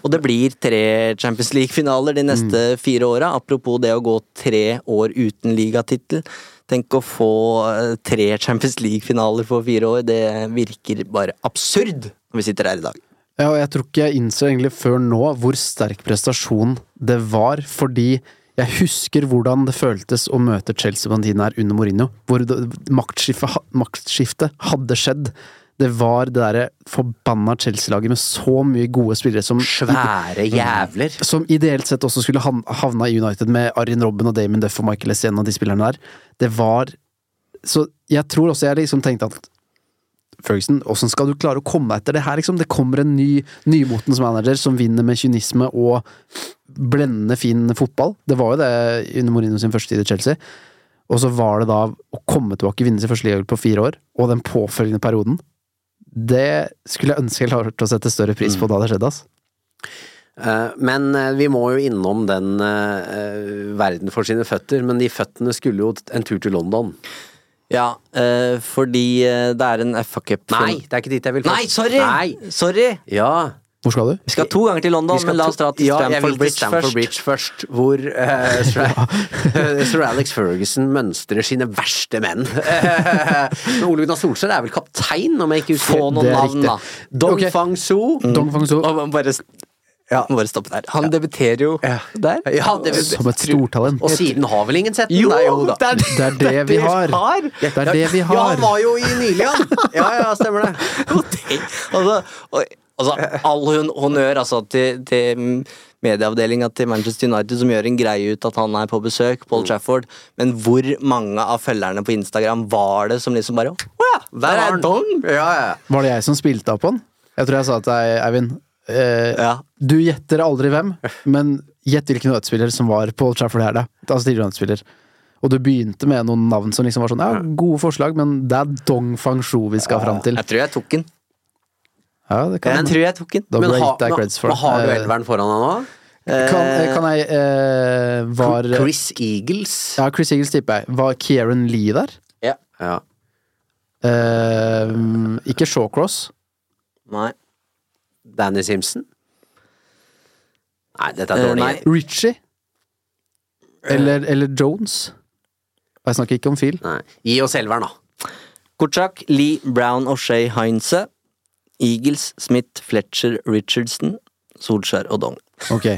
Og det blir tre Champions League-finaler de neste fire åra. Apropos det å gå tre år uten ligatittel. Tenk å få eh, tre Champions League-finaler på fire år. Det virker bare absurd når vi sitter her i dag. Ja, og jeg tror ikke jeg innså egentlig før nå hvor sterk prestasjon det var, fordi jeg husker hvordan det føltes å møte Chelsea tiden her under Mourinho, hvor maktskiftet, maktskiftet hadde skjedd. Det var det derre forbanna Chelsea-laget med så mye gode spillere som Svære jævler. Som ideelt sett også skulle havna i United med Arjen Robben og Damon Duff og Michael Essien og de spillerne der. Det var Så jeg tror også jeg liksom tenkte at Ferguson, åssen skal du klare å komme etter det her, liksom? Det kommer en ny, nymotens manager som vinner med kynisme og blendende fin fotball. Det var jo det under Mourinho sin første tid i Chelsea. Og så var det da å komme tilbake vinne sin første ligagull på fire år, og den påfølgende perioden. Det skulle jeg ønske jeg klarte å sette større pris på da det skjedde, ass. Eh, Men eh, vi må jo innom den eh, verden for sine føtter, men de føttene skulle jo en tur til London. Ja, eh, fordi eh, det er en FA Cup Nei, det er ikke dit jeg vil først. Nei, sorry! Nei. Sorry! Ja. Hvor skal du? Vi skal to ganger til London, men la oss dra til ja, jeg Stamford vil til Bridge Stamford først. Bridge først, hvor eh, Sir, Sir Alex Ferguson mønstrer sine verste menn. Men Ole Gunnar Solskjær er vel kaptein, om jeg ikke husker Få noen Det er navn, riktig. da. Dong Ok. Fang Su. Dong Fang Su. Og bare, bare stoppe der. Han debuterer jo der. Ja, debuter. Som et stortalent. Og siden har vel ingen sett den? Jo, Nei, jo det er Det er det vi har. Det er det vi Ja, han var jo i nylig, han. Ja, ja, stemmer det. altså, og, altså, all hun, honnør altså, til, til medieavdelinga til Manchester United som gjør en greie ut at han er på besøk, Paul Mm. Trafford, men hvor mange av følgerne på Instagram var det som liksom bare Å ja, der var er han. Dong! Ja, ja. Var det jeg som spilte av på han? Jeg tror jeg sa til deg, Eivind eh, Du gjetter aldri hvem, men gjett hvilken United-spiller som var Paul Trafford her, da. Altså tidligere United-spiller. Og du begynte med noen navn som liksom var sånn Ja, gode forslag, men det er Dong Fang Shu vi skal fram til. Jeg tror jeg tok den. Ja, det kan Jeg tror jeg tok den. Da Men ha- deg creds for men har du Eh, elveren foran deg nå? Kan, kan jeg eh, Var Chris Eagles. Ja, Chris Eagles tipper jeg. Var Kieran Lee der? Ja. Ja. Eh, ikke Shawcross. Nei. Danny Simpson? Nei, dette er Eh, dårlig. nei. Richie? Eller, eller Jones? Og jeg snakker ikke om Phil. Nei. Gi oss elveren, da. Kortsak, Lee, Brown og Shay Heinze. Eagles, Smith, Fletcher, Richardson, Solskjær og Dong. Ok.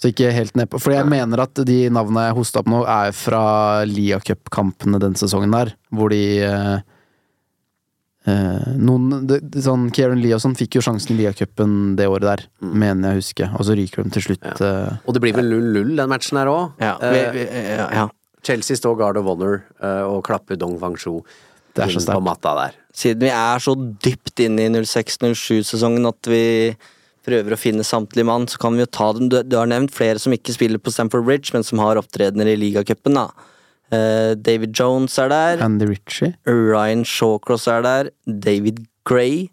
Så ikke helt nedpå. For jeg mener at de navnene jeg hosta opp nå, er fra Lia Cup-kampene den sesongen der, hvor de eh, eh, Noen det, det, sånn Kieran Lee og sånn fikk jo sjansen i Liacupen det året der, mener jeg å huske. Og så ryker de til slutt. eh, Og det blir vel 0-0 den matchen her òg. Ja, vi- ja, ja. Chelsea står guard of honor eh, og klapper Dong Fang Shu er inn på matta der. Siden vi er så dypt inne i 06-07-sesongen at vi prøver å finne samtlige mann, så kan vi jo ta dem. Du, du har nevnt flere som ikke spiller på Stamford Bridge, men som har opptredener i ligacupen. da. Eh, David Jones er der. Andy Ritchie. Ryan Shawcross er der. David Gray.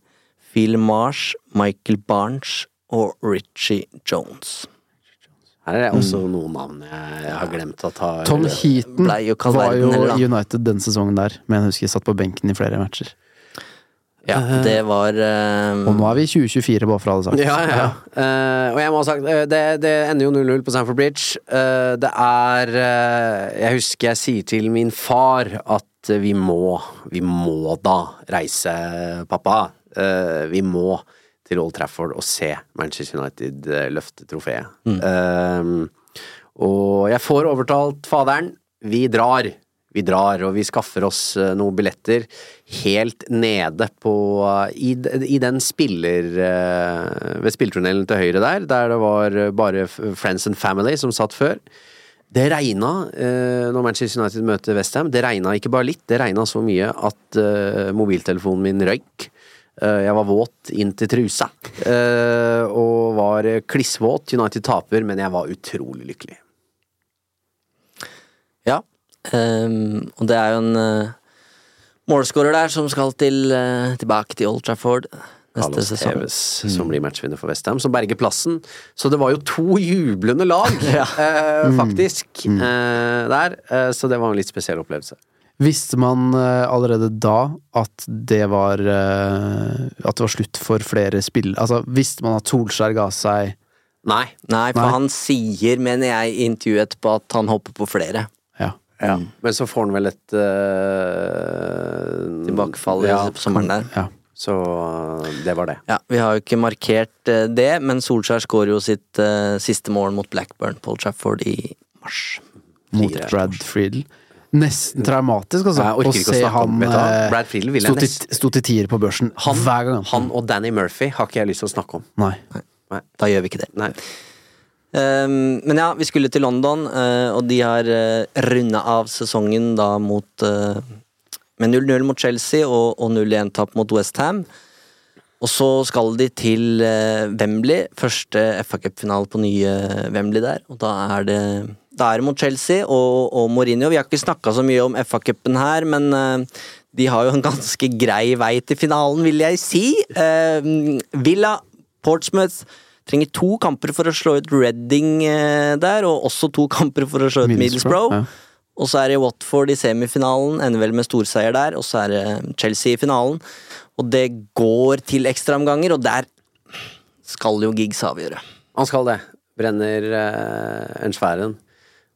Phil Marsh. Michael Barnes og Richie Jones. Her er det også noen navn jeg har glemt at har Tom Heaton var jo eller United den sesongen der, men jeg husker jeg satt på benken i flere matcher. Ja, det var eh, Og nå er vi i 2024, bare for alle sagt. Ja, ja. Eh, og jeg må ha sagt, eh, det, det ender jo 0-0 på Sanford Bridge. Uh, det er uh, Jeg husker jeg sier til min far at vi må, vi må da reise, pappa. Eh, vi må til Old Trafford og se Manchester United eh, løfte trofeet. Eh, og jeg får overtalt faderen. Vi drar. Vi drar, og vi skaffer oss eh, noen billetter helt nede på I, i den spiller... eh, Ved spillertunnelen til høyre der, der det var bare Friends and Family som satt før. Det regna eh, når Manchester United møter Westham. Det regna ikke bare litt, det regna så mye at eh, mobiltelefonen min røyk. Eh, jeg var våt inn til trusa, eh, og var klissvåt. United taper, men jeg var utrolig lykkelig. Ja. ehm, og det er jo en uh, målskårer der som skal til, uh, tilbake til Old Trafford neste Carlos sesong. mm. som blir matchvinner for Westham, som berger plassen. Så det var jo to jublende lag, eh, faktisk, eh, der. Eh, så det var en litt spesiell opplevelse. Visste man eh, allerede da at det var eh, At det var slutt for flere spill... Altså, visste man at Solskjær ga seg Nei. Nei, for Nei. han sier, mener jeg, i intervjuet etterpå at han hopper på flere. Ja. Ja. Men så får han vel et uh, Tilbakefall i sommeren der. Ja. Så eh, det var det. Ja, Vi har jo ikke markert eh, det, men Solskjær skårer jo sitt uh, siste mål mot Blackburn på Old Trafford i mars. mot Brad Friedel. Nesten traumatisk, altså. Jeg orker Å ikke å se han sto til, nesten til tier på børsen han, hver gang. han og Danny Murphy har ikke jeg lyst til å snakke om. Nei. Da gjør vi ikke det. Nei. Um, men ja, vi skulle til London, eh, og de har uh, runda av sesongen da mot eh, Med 0-0 mot Chelsea og, og 0-1-tap mot Westham. Og så skal de til eh, Wembley. Første FA Cup-finale på nye Wembley der. Og da er det, da er det mot Chelsea og, og Mourinho. Vi har ikke snakka så mye om FA-cupen her, men eh, de har jo en ganske grei vei til finalen, vil jeg si. Eh, Villa, Portsmouth trenger to kamper for å slå ut Reading eh, der, og også to kamper for å slå ut Middlesbrough, Middlesbrough. ja. Og så er det Watford i semifinalen, ender vel med storseier der. Og så er det Chelsea i finalen. Og det går til ekstraomganger, og der skal jo Giggs avgjøre. Han skal det. Brenner eh, en sfæren.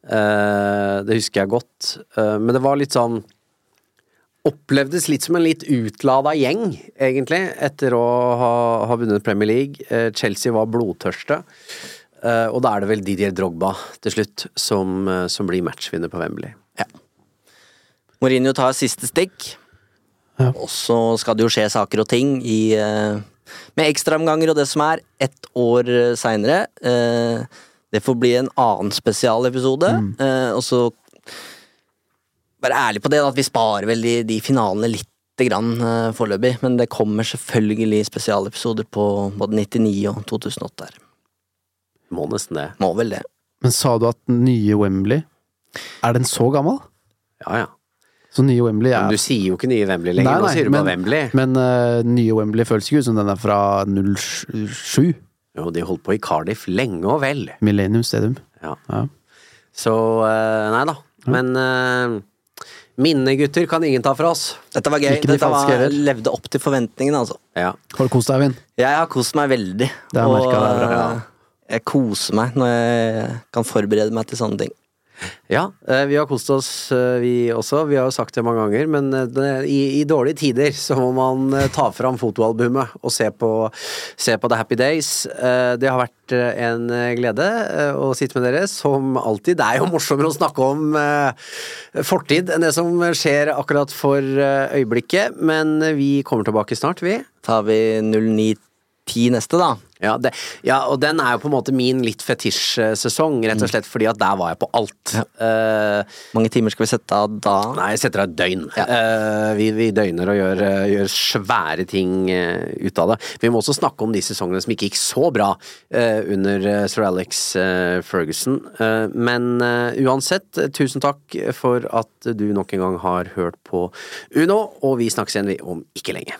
Eh, det husker jeg godt. Eh, men det var litt sånn Opplevdes litt som en litt utlada gjeng, egentlig, etter å ha, ha vunnet Premier League. Eh, Chelsea var blodtørste. Eh, og da er det vel Didier Drogba til slutt som, eh, som blir matchvinner på Wembley. Mourinho tar siste stikk. Og så skal det jo skje saker og ting i Med ekstraomganger og det som er, ett år seinere. det får bli en annen spesialepisode. mm. og så Være ærlig på det, at vi sparer vel de, de finalene lite grann uh, foreløpig. Men det kommer selvfølgelig spesialepisoder på både 99 og 2008 her. Må nesten det. Må vel det. Men sa du at nye Wembley Er den så gammel? Ja, ja. Så nye Wembley er Men du sier jo ikke nye Wembley lenger, nå sier du bare Wembley. Men uh, nye Wembley føles ikke ut som den er fra 07. Jo, de holdt på i Cardiff lenge og vel. Millennium Stadium. Ja. Så uh, nei da. Men uh, minnegutter kan ingen ta fra oss. Dette var gøy. Ikke de Dette falske var, heller. levde opp til forventningene, altså. Ja. Har du kost deg, Eivind? Jeg har kost meg veldig. Det har jeg merket, det er bra. Ja. jeg koser meg når jeg kan forberede meg til sånne ting. Ja, eh, vi har kost oss, eh, vi også. Vi har jo sagt det mange ganger, men eh, i, i dårlige tider så må man ta fram fotoalbumet og se på, se på The Happy Days. Det har vært en glede å sitte med dere, som alltid. Det er jo morsommere å snakke om fortid enn det som skjer akkurat for øyeblikket, men vi kommer tilbake snart, vi. Tar vi 0910 neste, da? Ja, det, ja, og den er jo på en måte min litt fetisj-sesong, rett og slett fordi at der var jeg på alt. Eh, mange timer skal vi sette av da? Nei, jeg setter av et døgn. Eh, vi, vi døgner og gjør, uh, gjør svære ting ut av det. Vi må også snakke om de sesongene som ikke gikk så bra under sir Alex Ferguson. Men uansett, tusen takk for at du nok en gang har hørt på Uno, og vi snakkes igjen vi om ikke lenge.